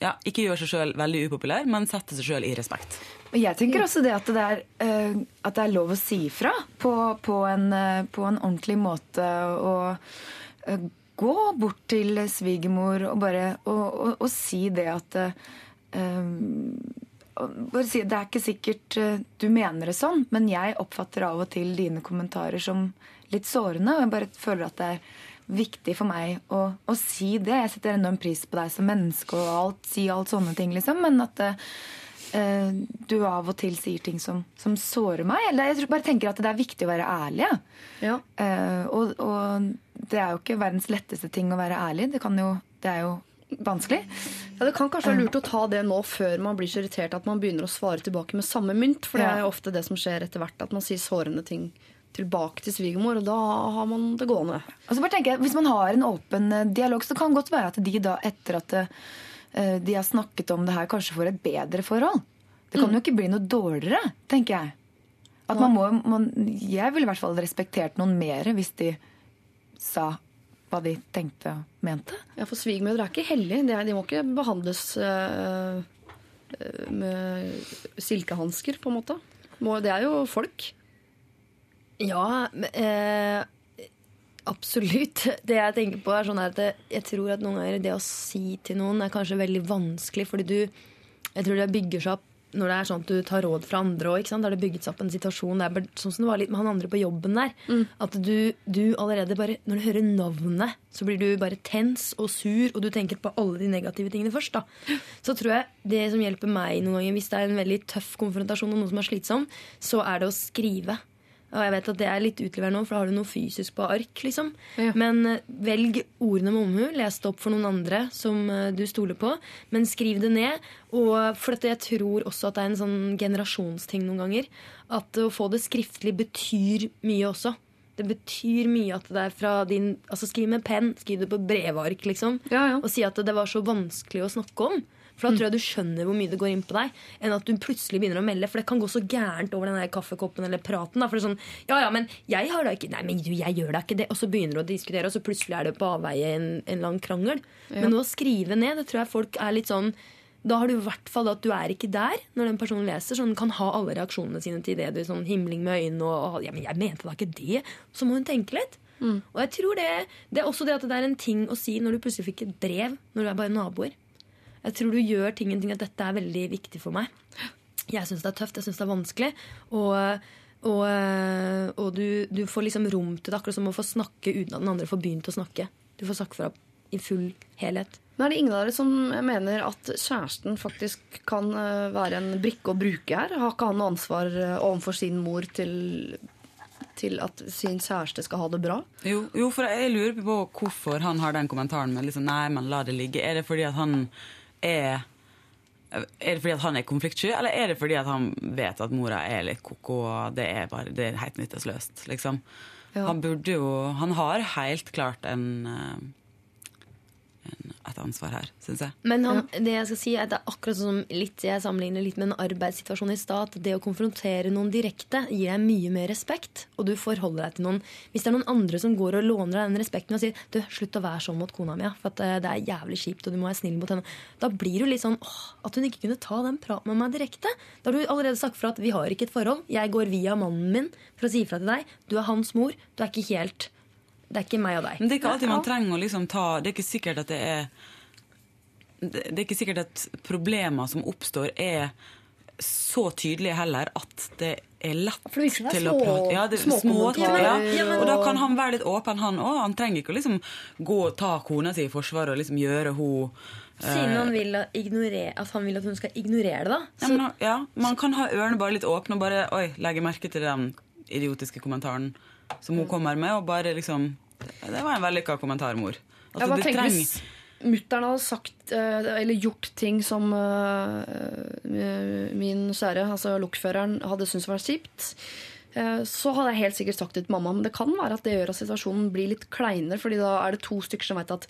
ja, ikke gjør seg sjøl veldig upopulær, men setter seg sjøl i respekt. Jeg tenker også det at det er, eh, at det er lov å si ifra på, på, en, eh, på en ordentlig måte. Og eh, gå bort til svigermor og bare og, og, og si det at eh, bare si, Det er ikke sikkert du mener det sånn, men jeg oppfatter av og til dine kommentarer som litt sårende. Og jeg bare føler at det er viktig for meg å, å si det. Jeg setter enorm pris på deg som menneske og alt, si alt sånne ting, liksom. Men at uh, du av og til sier ting som, som sårer meg. Eller jeg bare tenker at det er viktig å være ærlig. Ja. Eh, og, og det er jo ikke verdens letteste ting å være ærlig. Det, kan jo, det er jo vanskelig. Ja, Det kan kanskje være lurt å ta det nå før man blir så irritert at man begynner å svare tilbake med samme mynt. For det er jo ofte det som skjer etter hvert, at man sier sårende ting tilbake til svigermor, og da har man det gående. Og så bare tenker jeg, Hvis man har en åpen eh, dialog, så kan det godt være at de da, etter at eh, de har snakket om det her, kanskje får et bedre forhold. Det kan jo ikke bli noe dårligere, tenker jeg. At man må, man, jeg ville i hvert fall respektert noen mer hvis de sa hva de tenkte og mente. Ja, For svigermødre er ikke hellige. De, de må ikke behandles eh, eh, med silkehansker, på en måte. Det er jo folk. Ja, eh, absolutt. Det jeg tenker på er sånn at jeg tror at noen ganger det å si til noen er kanskje veldig vanskelig, fordi du Jeg tror det bygger seg opp når det er sånn at du tar råd fra andre òg. Da har det bygget seg opp en situasjon det er sånn som det var litt med han andre på jobben der. At du, du allerede bare Når du hører navnet, så blir du bare tens og sur, og du tenker på alle de negative tingene først. da. Så tror jeg det som hjelper meg noen ganger, hvis det er en veldig tøff konfrontasjon og noe som er slitsom, så er det å skrive. Og jeg vet at det er litt utleverende for da har du noe fysisk på ark. liksom. Ja. Men eh, velg ordene med omhu. Les det opp for noen andre som eh, du stoler på. Men skriv det ned. Og for dette, jeg tror også at det er en sånn generasjonsting noen ganger. At å få det skriftlig betyr mye også. Det betyr mye at det er fra din Altså Skriv med penn, skriv det på brevark, liksom. Ja, ja. Og si at det var så vanskelig å snakke om. For da tror jeg du skjønner hvor mye det går inn på deg, enn at du plutselig begynner å melde. For det kan gå så gærent over den der kaffekoppen eller praten. Da. For det er sånn Ja, ja, men jeg har da ikke Nei, men du, jeg gjør da ikke det. Og så begynner du å diskutere, og så plutselig er det på avveie en, en lang krangel. Men å skrive ned, det tror jeg folk er litt sånn da har du i hvert fall at du er ikke der når den personen leser. Så den kan ha alle reaksjonene sine til det. Du sånn himling med øynene og, og ja, men 'Jeg mente da ikke det.' Så må hun tenke litt. Og jeg tror det, det er også det at det er en ting å si når du plutselig fikk et brev når du er bare naboer. Jeg tror du gjør ting en ting at dette er veldig viktig for meg. Jeg syns det er tøft, jeg syns det er vanskelig. Og, og, og du, du får liksom rom til det, akkurat som å få snakke uten at den andre får begynt å snakke. Du får sagt fra i full helhet. Men er det ingen av dere som mener at kjæresten faktisk kan eh, være en brikke å bruke her? Har ikke han noe ansvar eh, overfor sin mor til, til at sin kjæreste skal ha det bra? Jo, jo, for jeg lurer på hvorfor han har den kommentaren med liksom, nei, men la det ligge. Er det fordi at han er Er det fordi han er konfliktsky, eller er det fordi han vet at mora er litt ko-ko, og det er bare det er helt nytteløst, liksom? Ja. Han burde jo Han har helt klart en, eh, en et ansvar her, syns jeg. Men han, det jeg skal si er at det er akkurat sånn som litt, jeg sammenligner litt med en arbeidssituasjon i stat. Det å konfrontere noen direkte gir deg mye mer respekt. Og du forholder deg til noen Hvis det er noen andre som går og låner deg den respekten og sier du, 'slutt å være sånn mot kona mi', ja, for at eh, det er jævlig kjipt, og du må være snill mot henne. Da blir du litt sånn åh, at hun ikke kunne ta den praten med meg direkte. Da har du allerede sagt fra at vi har ikke et forhold. Jeg går via mannen min for å si ifra til deg. Du er hans mor. Du er ikke helt Det er ikke meg og deg. Men det er ikke alltid man trenger å liksom ta Det er ikke sikkert at det er Det er ikke sikkert at problemer som oppstår, er så tydelige heller at det er lett For det er til å prate. Ja, det, små små, ting. ja. Ja, Og da kan han være litt åpen, han òg. Han trenger ikke å liksom gå og ta kona si i forsvar og liksom gjøre hun Siden eh, han vil at, ignorere, at han vil at hun skal ignorere det, da. ja, men, ja, Man kan ha ørene bare litt åpne og bare oi, legge merke til den idiotiske kommentaren som hun kommer med, og bare liksom Det var en vellykka kommentar, mor. Altså, du tenker trenger- Hvis mutter'n hadde sagt eh, eller gjort ting som eh, eh, min kjære, altså lokføreren, hadde syntes var kjipt, så hadde jeg helt sikkert sagt det til mamma. Men det kan være at det gjør at situasjonen blir litt kleinere, fordi da er det to stykker som vet at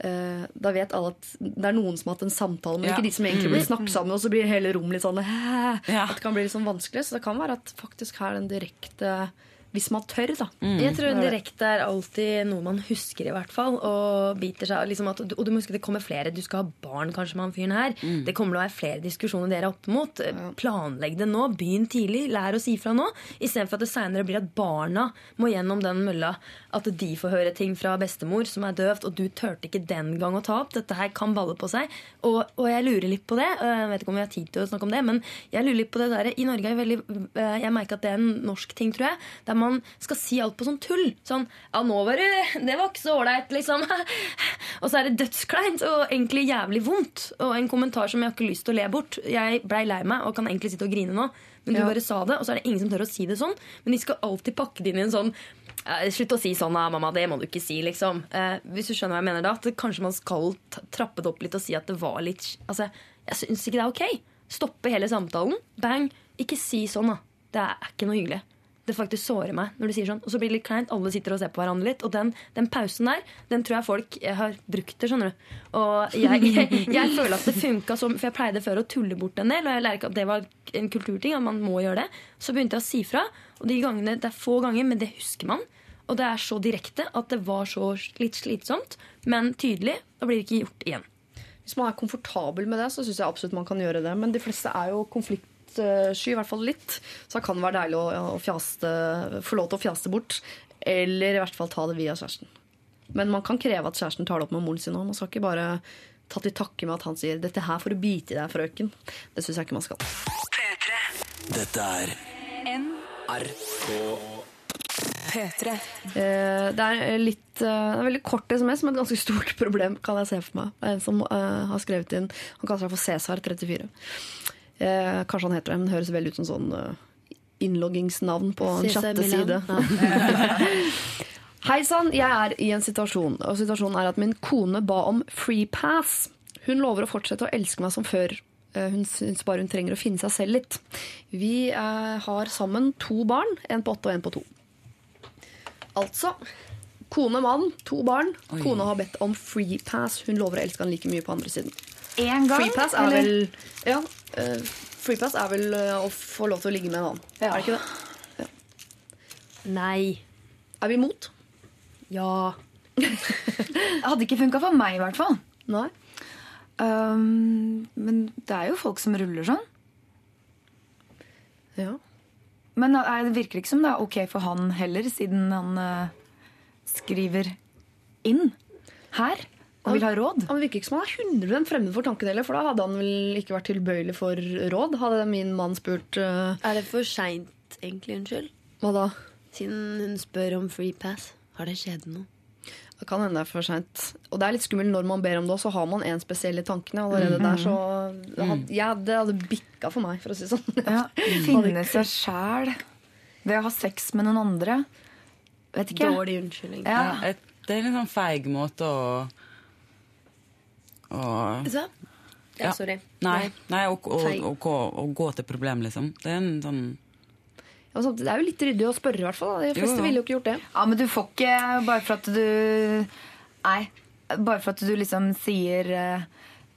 da vet alle at det er noen som har hatt en samtale, men Ja. ikke de som egentlig blir snakket sammen. Og så blir hele rommet litt sånn Ja. At det kan bli litt sånn vanskelig. Så det kan være at faktisk her den direkte Hvis man tør, da. Jeg tror Det er det. direkte er alltid noe man husker, i hvert fall. Og biter seg liksom at, Og du må huske det kommer flere. Du skal ha barn kanskje med han fyren her. Det kommer til å være flere diskusjoner dere er opp mot. Planlegg det nå. Begynn tidlig. Lær å si fra nå. Istedenfor at det seinere blir at barna må gjennom den mølla. At de får høre ting fra bestemor som er døvt, og du turte ikke den gang å ta opp. Dette her kan balle på seg. Og, og jeg lurer litt på det. Jeg vet ikke om vi har tid til å snakke om det, men jeg lurer litt på det der. I Norge er veldig eh, Jeg merker at det er en norsk ting, tror jeg. Der man skal si alt på sånn tull. Sånn Ja, nå var det Det var ikke så ålreit, liksom. og så er det dødskleint og egentlig jævlig vondt. Og en kommentar som jeg har ikke lyst til å le bort. Jeg blei lei meg og kan egentlig sitte og grine nå. Men du Ja. bare sa det, og så er det ingen som tør å si det sånn. Men de skal alltid pakke det inn i en sånn Slutt å si sånn, da, mamma. Det må du ikke si, liksom. Eh, hvis du skjønner hva jeg mener da. At kanskje man skal trappe det opp litt og si at det var litt Altså, jeg syns ikke det er ok. Stoppe hele samtalen. Bang. Ikke si sånn, da. Det er ikke noe hyggelig. Det faktisk sårer meg når du sier sånn. Og så blir det litt kleint. Alle sitter og ser på hverandre litt. Og den, den pausen der, den tror jeg folk jeg har brukt det, skjønner du. Og jeg, jeg, jeg føler at det funka som For jeg pleide før å tulle bort en del, og jeg lærer ikke at det var en kulturting, at man må gjøre det. Så begynte jeg å si fra. Og de gangene, det er få ganger, men det husker man. Og det er så direkte at det var så litt slitsomt, men tydelig. Da blir det ikke gjort igjen. Hvis man er komfortabel med det, så syns jeg absolutt man kan gjøre det. Men de fleste er jo konfliktsky, i hvert fall litt. Så det kan være deilig å, å fjaste, få lov til å fjaste bort. Eller i hvert fall ta det via kjæresten. Men man kan kreve at kjæresten tar det opp med moren sin òg. Man skal ikke bare ta til takke med at han sier 'dette her får du bite i deg, frøken'. Det syns jeg ikke man skal. Dette er NRK. P3. Eh, Det er litt eh, det er veldig kort SMS, men et ganske stort problem kan jeg se for meg. Det er en som eh, har skrevet inn Han kaller seg for Cæsar34. Eh, kanskje han heter det, men det høres veldig ut som sånn eh, innloggingsnavn på en chatteside. Hei sann, jeg er i en situasjon, og situasjonen er at min kone ba om free pass. Hun lover å fortsette å elske meg som før. Eh, Hun syns bare hun trenger å finne seg selv litt. Vi eh, har sammen to barn, en på åtte og en på to. Altså, kone, mann, to barn. Oi. Kona har bedt om free pass. Hun lover å elske han like mye på andre siden. En gang? Free pass er eller? vel Ja, eh, free er vel eh, å få lov til å ligge med en annen. Ja. Er det ikke det? Nei. Er vi imot? Ja. Hadde ikke funka for meg, i hvert fall. Nei. Um, men det er jo folk som ruller sånn. Ja. Men er, det virker ikke som det er ok for han heller, siden han uh, skriver inn her og vil ha råd. Han virker ikke som han er 100 fremmed for tanken heller, for da hadde han vel ikke vært tilbøyelig for råd. Hadde min mann spurt Uh, Er det for seint, egentlig? Unnskyld? hva da? Siden hun spør om free pass. Har det skjedd noe? Det kan hende det er for seint. Og det er litt skummelt når man ber om det, og så har man en spesiell i tankene allerede der, så hadde, ja, det hadde bikka for meg, for å si det sånn. Ja, Finne seg sjæl ved å ha sex med noen andre. Vet ikke. Dårlig unnskyldning. Ja. Ja, det er en litt sånn feig måte å Ja, sorry. Nei, nei å, å, gå- å gå til problem, liksom. Det er en sånn Ja, samtidig, det er jo litt ryddig å spørre, i hvert fall. da. De fleste jo. ville jo ikke gjort det. Ja, men du får ikke bare for at du Nei. Bare for at du liksom sier eh,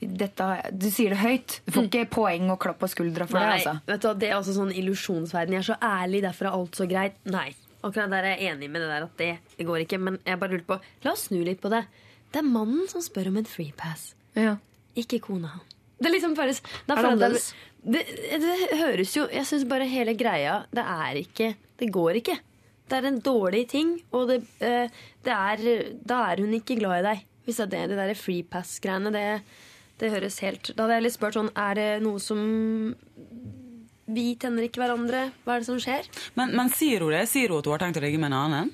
dette, Du sier det høyt. Du får ikke poeng og klapp på skuldra for Nei, det. altså. vet du, hva, det er også sånn illusjonsverden. Jeg er så ærlig, derfor er alt så greit. Nei. Akkurat der er jeg enig med det der at det, det går ikke. Men jeg bare lurer på La oss snu litt på det. Det er mannen som spør om en free pass, Ja. ikke kona. Det er liksom bare, det Er det annerledes? det, det, høres jo Jeg syns bare hele greia Det er ikke Det går ikke. Det er en dårlig ting, og det, eh, det er Da er hun ikke glad i deg. Hvis det er det, det der free pass-greiene, det, det høres helt Da hadde jeg litt spurt sånn Er det noe som Vi tenner ikke hverandre? Hva er det som skjer? Men, men sier hun det? Sier hun at hun har tenkt å ligge med en annen?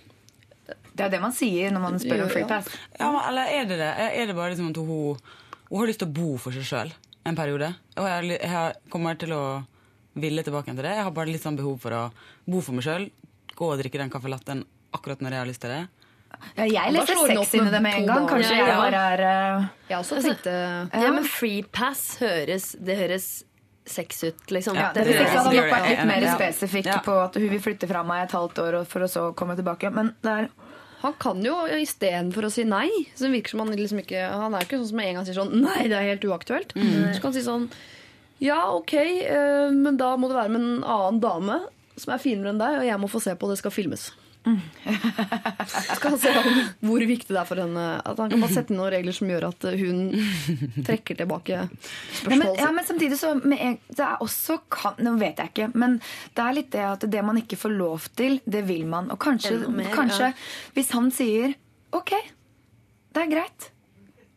Det er det man sier når man spør om free pass. Ja, men- eller er det det? Er det bare liksom at hun, hun har lyst til å bo for seg sjøl en periode? Og jeg, jeg kommer til å ville tilbake til det. Jeg har bare litt sånn behov for å bo for meg sjøl. Gå og drikke den caffè latten akkurat når jeg har lyst til det. Ja, jeg leste sex inn i det med en gang. Kanskje Ja, jeg ja. bare er uh... Jeg også tenkte Ja, men free pass høres Det høres sex ut, liksom. ja, det det det. hadde nok vært litt mer spesifikt spesifikk Ja. på at hun vil flytte fra meg et halvt år for å så komme tilbake. Men det er Han kan jo istedenfor å si nei Så virker som Han liksom ikke Han er jo ikke sånn som en gang sier sånn Nei, det er helt uaktuelt. Så kan han si sånn Ja, ok, eh, men da må det være med en annen dame som er finere enn deg, og jeg må få se på, det skal filmes. skal se om hvor viktig det er for henne. At han kan bare sette noen regler som gjør at hun trekker tilbake spørsmålet ja, ja, men samtidig så med en, Det er også kan, Nå vet jeg ikke, men det er litt det at det man ikke får lov til, det vil man. Og kanskje, mer, kanskje ja. hvis han sier OK, det er greit.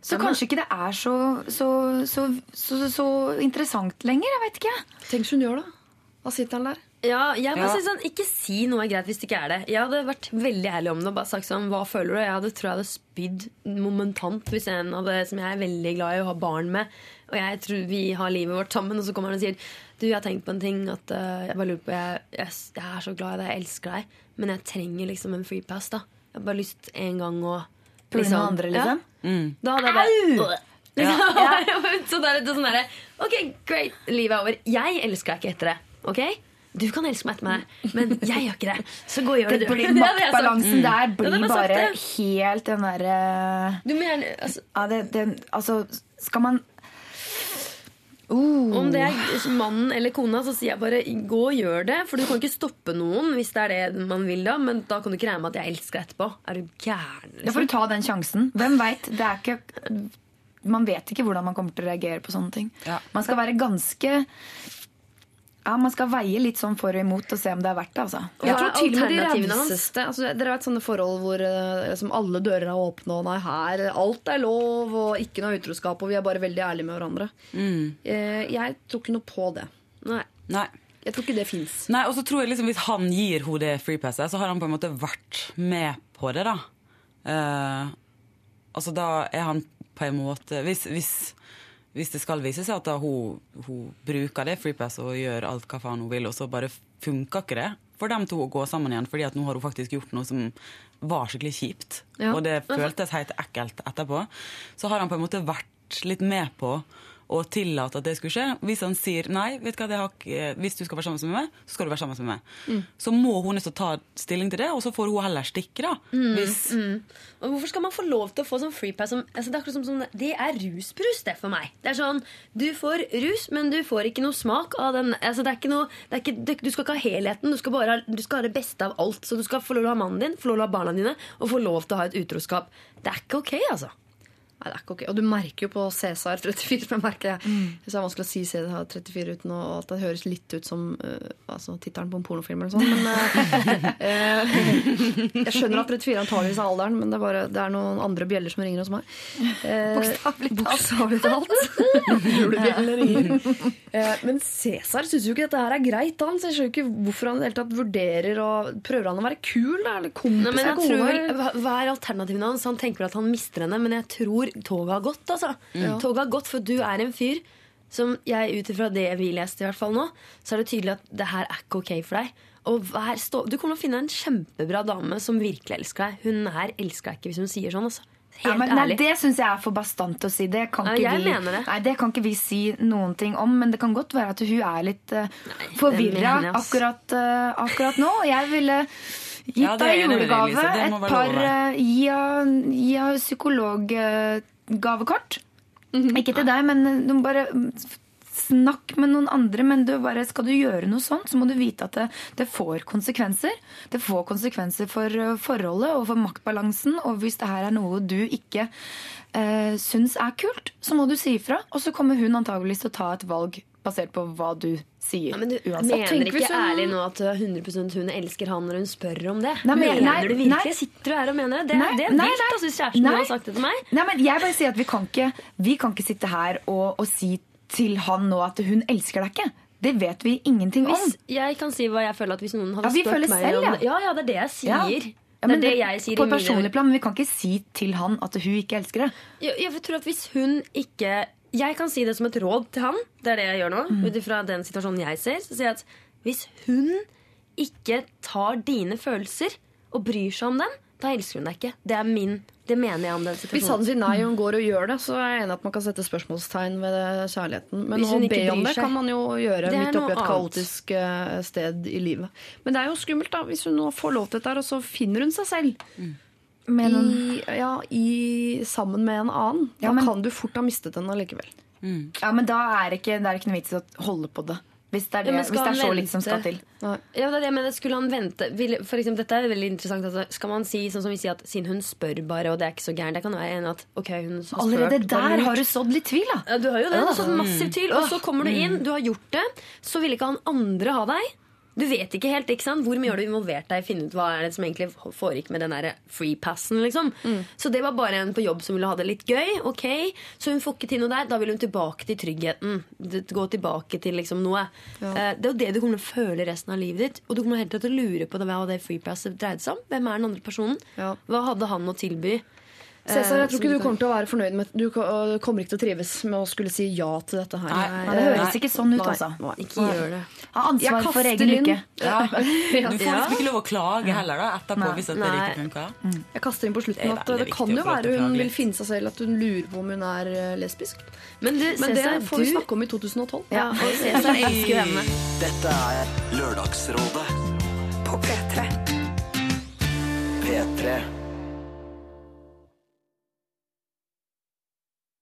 Så kanskje ikke det er så, så, så, så, så interessant lenger. Jeg vet ikke. Tenk hvis hun gjør det. Da sitter han der. Ja, jeg bare Ja. synes sånn, Ikke si noe er greit hvis det ikke er det. Jeg hadde vært veldig ærlig om det og bare sagt sånn, hva føler du? Jeg hadde, tror jeg hadde spydd momentant hvis en av det som jeg er veldig glad i å ha barn med, og jeg tror vi har livet vårt sammen, og så kommer han og sier du, jeg har tenkt på en ting at uh, jeg bare lurer på, jeg, jeg, jeg er så glad i deg, jeg elsker deg, men jeg trenger liksom en free pass. da. Jeg har bare lyst en gang å Pule med andre, liksom? Mm. Da hadde jeg bare Liksom. så det er litt sånn derre Ok, great, livet er over. Jeg elsker deg ikke etter det. Ok? Du kan elske meg etter meg, men jeg gjør ikke det. Så gå og gjør det, Det du. blir. Maktbalansen der blir ja, bare helt den derre Du mener, altså, ja, det, det, Altså, skal man Om det er mannen eller kona, så sier jeg bare gå og gjør det. For du kan ikke stoppe noen hvis det er det man vil da. Men da kan du ikke regne med at jeg elsker deg etterpå. Er du gæren? Da får Liksom? du ta den sjansen. Hvem veit? Man vet ikke hvordan man kommer til å reagere på sånne ting. Ja. Man skal være ganske Ja, man skal veie litt sånn for og imot og se om det er verdt det, altså. Jeg tror til og med de rauseste altså, Dere vet sånne forhold hvor eh, som alle dører er åpne, og nei, her alt er lov, og ikke noe utroskap, og vi er bare veldig ærlige med hverandre. Mm. Jeg, Jeg tror ikke noe på det. Nei. Nei. Jeg tror ikke det fins. Nei, og så tror jeg liksom Hvis han gir henne det freepasset, så har han på en måte vært med på det, da. Uh, altså, da er han på en måte Hvis, hvis, hvis det skal vise seg at hun, hun bruker det freepasset og gjør alt hva faen hun vil, og så bare funker ikke det for dem to å gå sammen igjen, fordi at nå har hun faktisk gjort noe som var skikkelig kjipt, Ja. og det føltes helt ekkelt etterpå, så har han på en måte vært litt med på å tillate at det skulle skje. Hvis han sier nei, vet du hva, det har hvis du skal være sammen med meg, så skal du være sammen med meg. Mm. Så må hun nesten ta stilling til det, og så får hun heller stikke, da. Mm, Hvis, Og hvorfor skal man få lov til å få sånn free pass som, altså Det er akkurat som, som Det er rusbrus, det, for meg. Det er sånn, Du får rus, men du får ikke noe smak av den. Altså, det er ikke noe, det er ikke, det, du skal ikke ha helheten, du skal bare ha, du skal ha det beste av alt. Så du skal få lov til å ha mannen din, få lov til å ha barna dine, og få lov til å ha et utroskap. Det er ikke ok, altså. Nei, det er ikke ok. Og du merker jo på Cæsar 34 men jeg merker. Mm. Det er vanskelig å si Cæsar 34 uten å, at det høres litt ut som uh, altså, tittelen på en pornofilm eller sånn. Men eh, jeg skjønner at 34 antakeligvis er alderen, men det er, bare, det er noen andre bjeller som ringer hos meg. Bokstavelig talt. Julebjeller ringer. Men Cæsar syns jo ikke dette her er greit. Han så jeg skjønner ikke hvorfor han i det hele tatt vurderer og Prøver han å være kul, da? Eller kompis Nei, men jeg tror, Hva er alternativene hans? Han tenker at han mister henne, men jeg tror toget har gått. altså. Toget har gått, For du er en fyr som jeg ut ifra det vi leste, i hvert fall nå, så er det tydelig at det her er ikke ok for deg. Stå du kommer til å finne en kjempebra dame som virkelig elsker deg. Hun her elsker deg ikke hvis hun sier sånn. altså. Ja, men, nei, det syns jeg er for bastant å si. Det kan, jeg vi, det. Nei, det kan ikke vi si noen ting om. Men det kan godt være at hun er litt uh, forvirra jeg, ass. akkurat, uh, akkurat nå. Jeg ville gitt Ja, deg julegave. Et par uh, Gi henne- psykologgavekort. psykologgavekort. Mhm. Ikke til deg, men uh, du må bare mm, Snakk med noen andre, men du bare, skal du gjøre noe sånt, så må du vite at det, det får konsekvenser. Det får konsekvenser for uh, forholdet og for maktbalansen. Og hvis det her er noe du ikke uh, syns er kult, så må du si ifra. Og så kommer hun antageligvis til å ta et valg basert på hva du sier. Ja, men du uansett. mener Tenk ikke hun- ærlig nå at 100% hun elsker han når hun spør om det? Nei, men- mener nei, du virkelig? nei. Sitter du her og mener det? Det, Nei, det er nei, vilt, nei. altså, hvis kjæresten Nei. din har sagt det til meg. Nei, men jeg bare sier at vi kan ikke, vi kan ikke sitte her og, og si til han nå at hun elsker deg ikke. Det vet vi ingenting om. Hvis jeg kan si hva jeg føler at hvis noen hadde Ja, vi spurt meg selv, om det Ja, ja, det er det jeg sier. Ja. Ja, det er det jeg sier på personlig plan, men vi kan ikke si til han at hun ikke elsker det. Jeg, jeg tror at hvis hun ikke Jeg kan si det som et råd til han. Det er det jeg gjør nå. Mm. Ut ifra den situasjonen jeg ser. Så sier jeg at hvis hun ikke tar dine følelser og bryr seg om dem, da elsker hun deg ikke. Det er min Det mener jeg om den situasjonen. Hvis han sier nei og hun går og gjør det, så er jeg enig at man kan sette spørsmålstegn ved kjærligheten. Men å be om det kan man jo gjøre midt oppi et kaotisk eh, sted i livet. Men det er jo skummelt da, hvis hun nå får lov til dette, og så finner hun seg selv. Noen, I, ja, i, sammen med en annen. Da Ja, men- kan du fort ha mistet den allikevel. ja, men da er det ikke, det er ikke noe vits i å holde på det. Hvis det er, det, Ja, hvis det er så litt som skal til. Ja, det er det jeg mener. Skulle han vente for eksempel, Dette er veldig interessant. Altså, skal man si sånn som vi sier at siden hun spør bare, og det er ikke så gærent Jeg kan være enig at ok, hun har Allerede spurt, der har du sådd litt tvil, da. Ja, du har jo det. Ja. Du har sådd massivt tvil. Og så kommer du inn, du har gjort det. Så vil ikke han andre ha deg. Du vet ikke helt ikke sant? hvor mye har du involvert deg i finne ut hva er det som egentlig foregikk med den freepassen. Liksom. Så det var bare en på jobb som ville ha det litt gøy. ok Så hun får ikke til noe der. Da vil hun tilbake til tryggheten. Gå tilbake til liksom noe. Eh, Det er jo det du kommer til å føle resten av livet ditt. Og du kommer helt til å lure på det, hva det freepasset dreide seg om. Hvem er den andre personen? Ja. Hva hadde han å tilby? Cæsar, jeg Eh, tror ikke du kommer til å være fornøyd med Du kommer ikke til å trives med å skulle si ja til dette her. Nei, Nei, det høres ikke sånn ut, altså. nei. Ikke gjør det har ansvar for egen inn. uke. Ja. Du får liksom ikke lov å klage heller da, etterpå Nei. hvis det ikke funker. Mm. Jeg kaster inn på slutten at det, kan jo være hun vil finne seg selv at hun lurer på om hun er eh, lesbisk. Men, det, Men det Cesar, får vi snakke om i 2012. Ja, og elsker henne. Dette er Lørdagsrådet på P3. P3.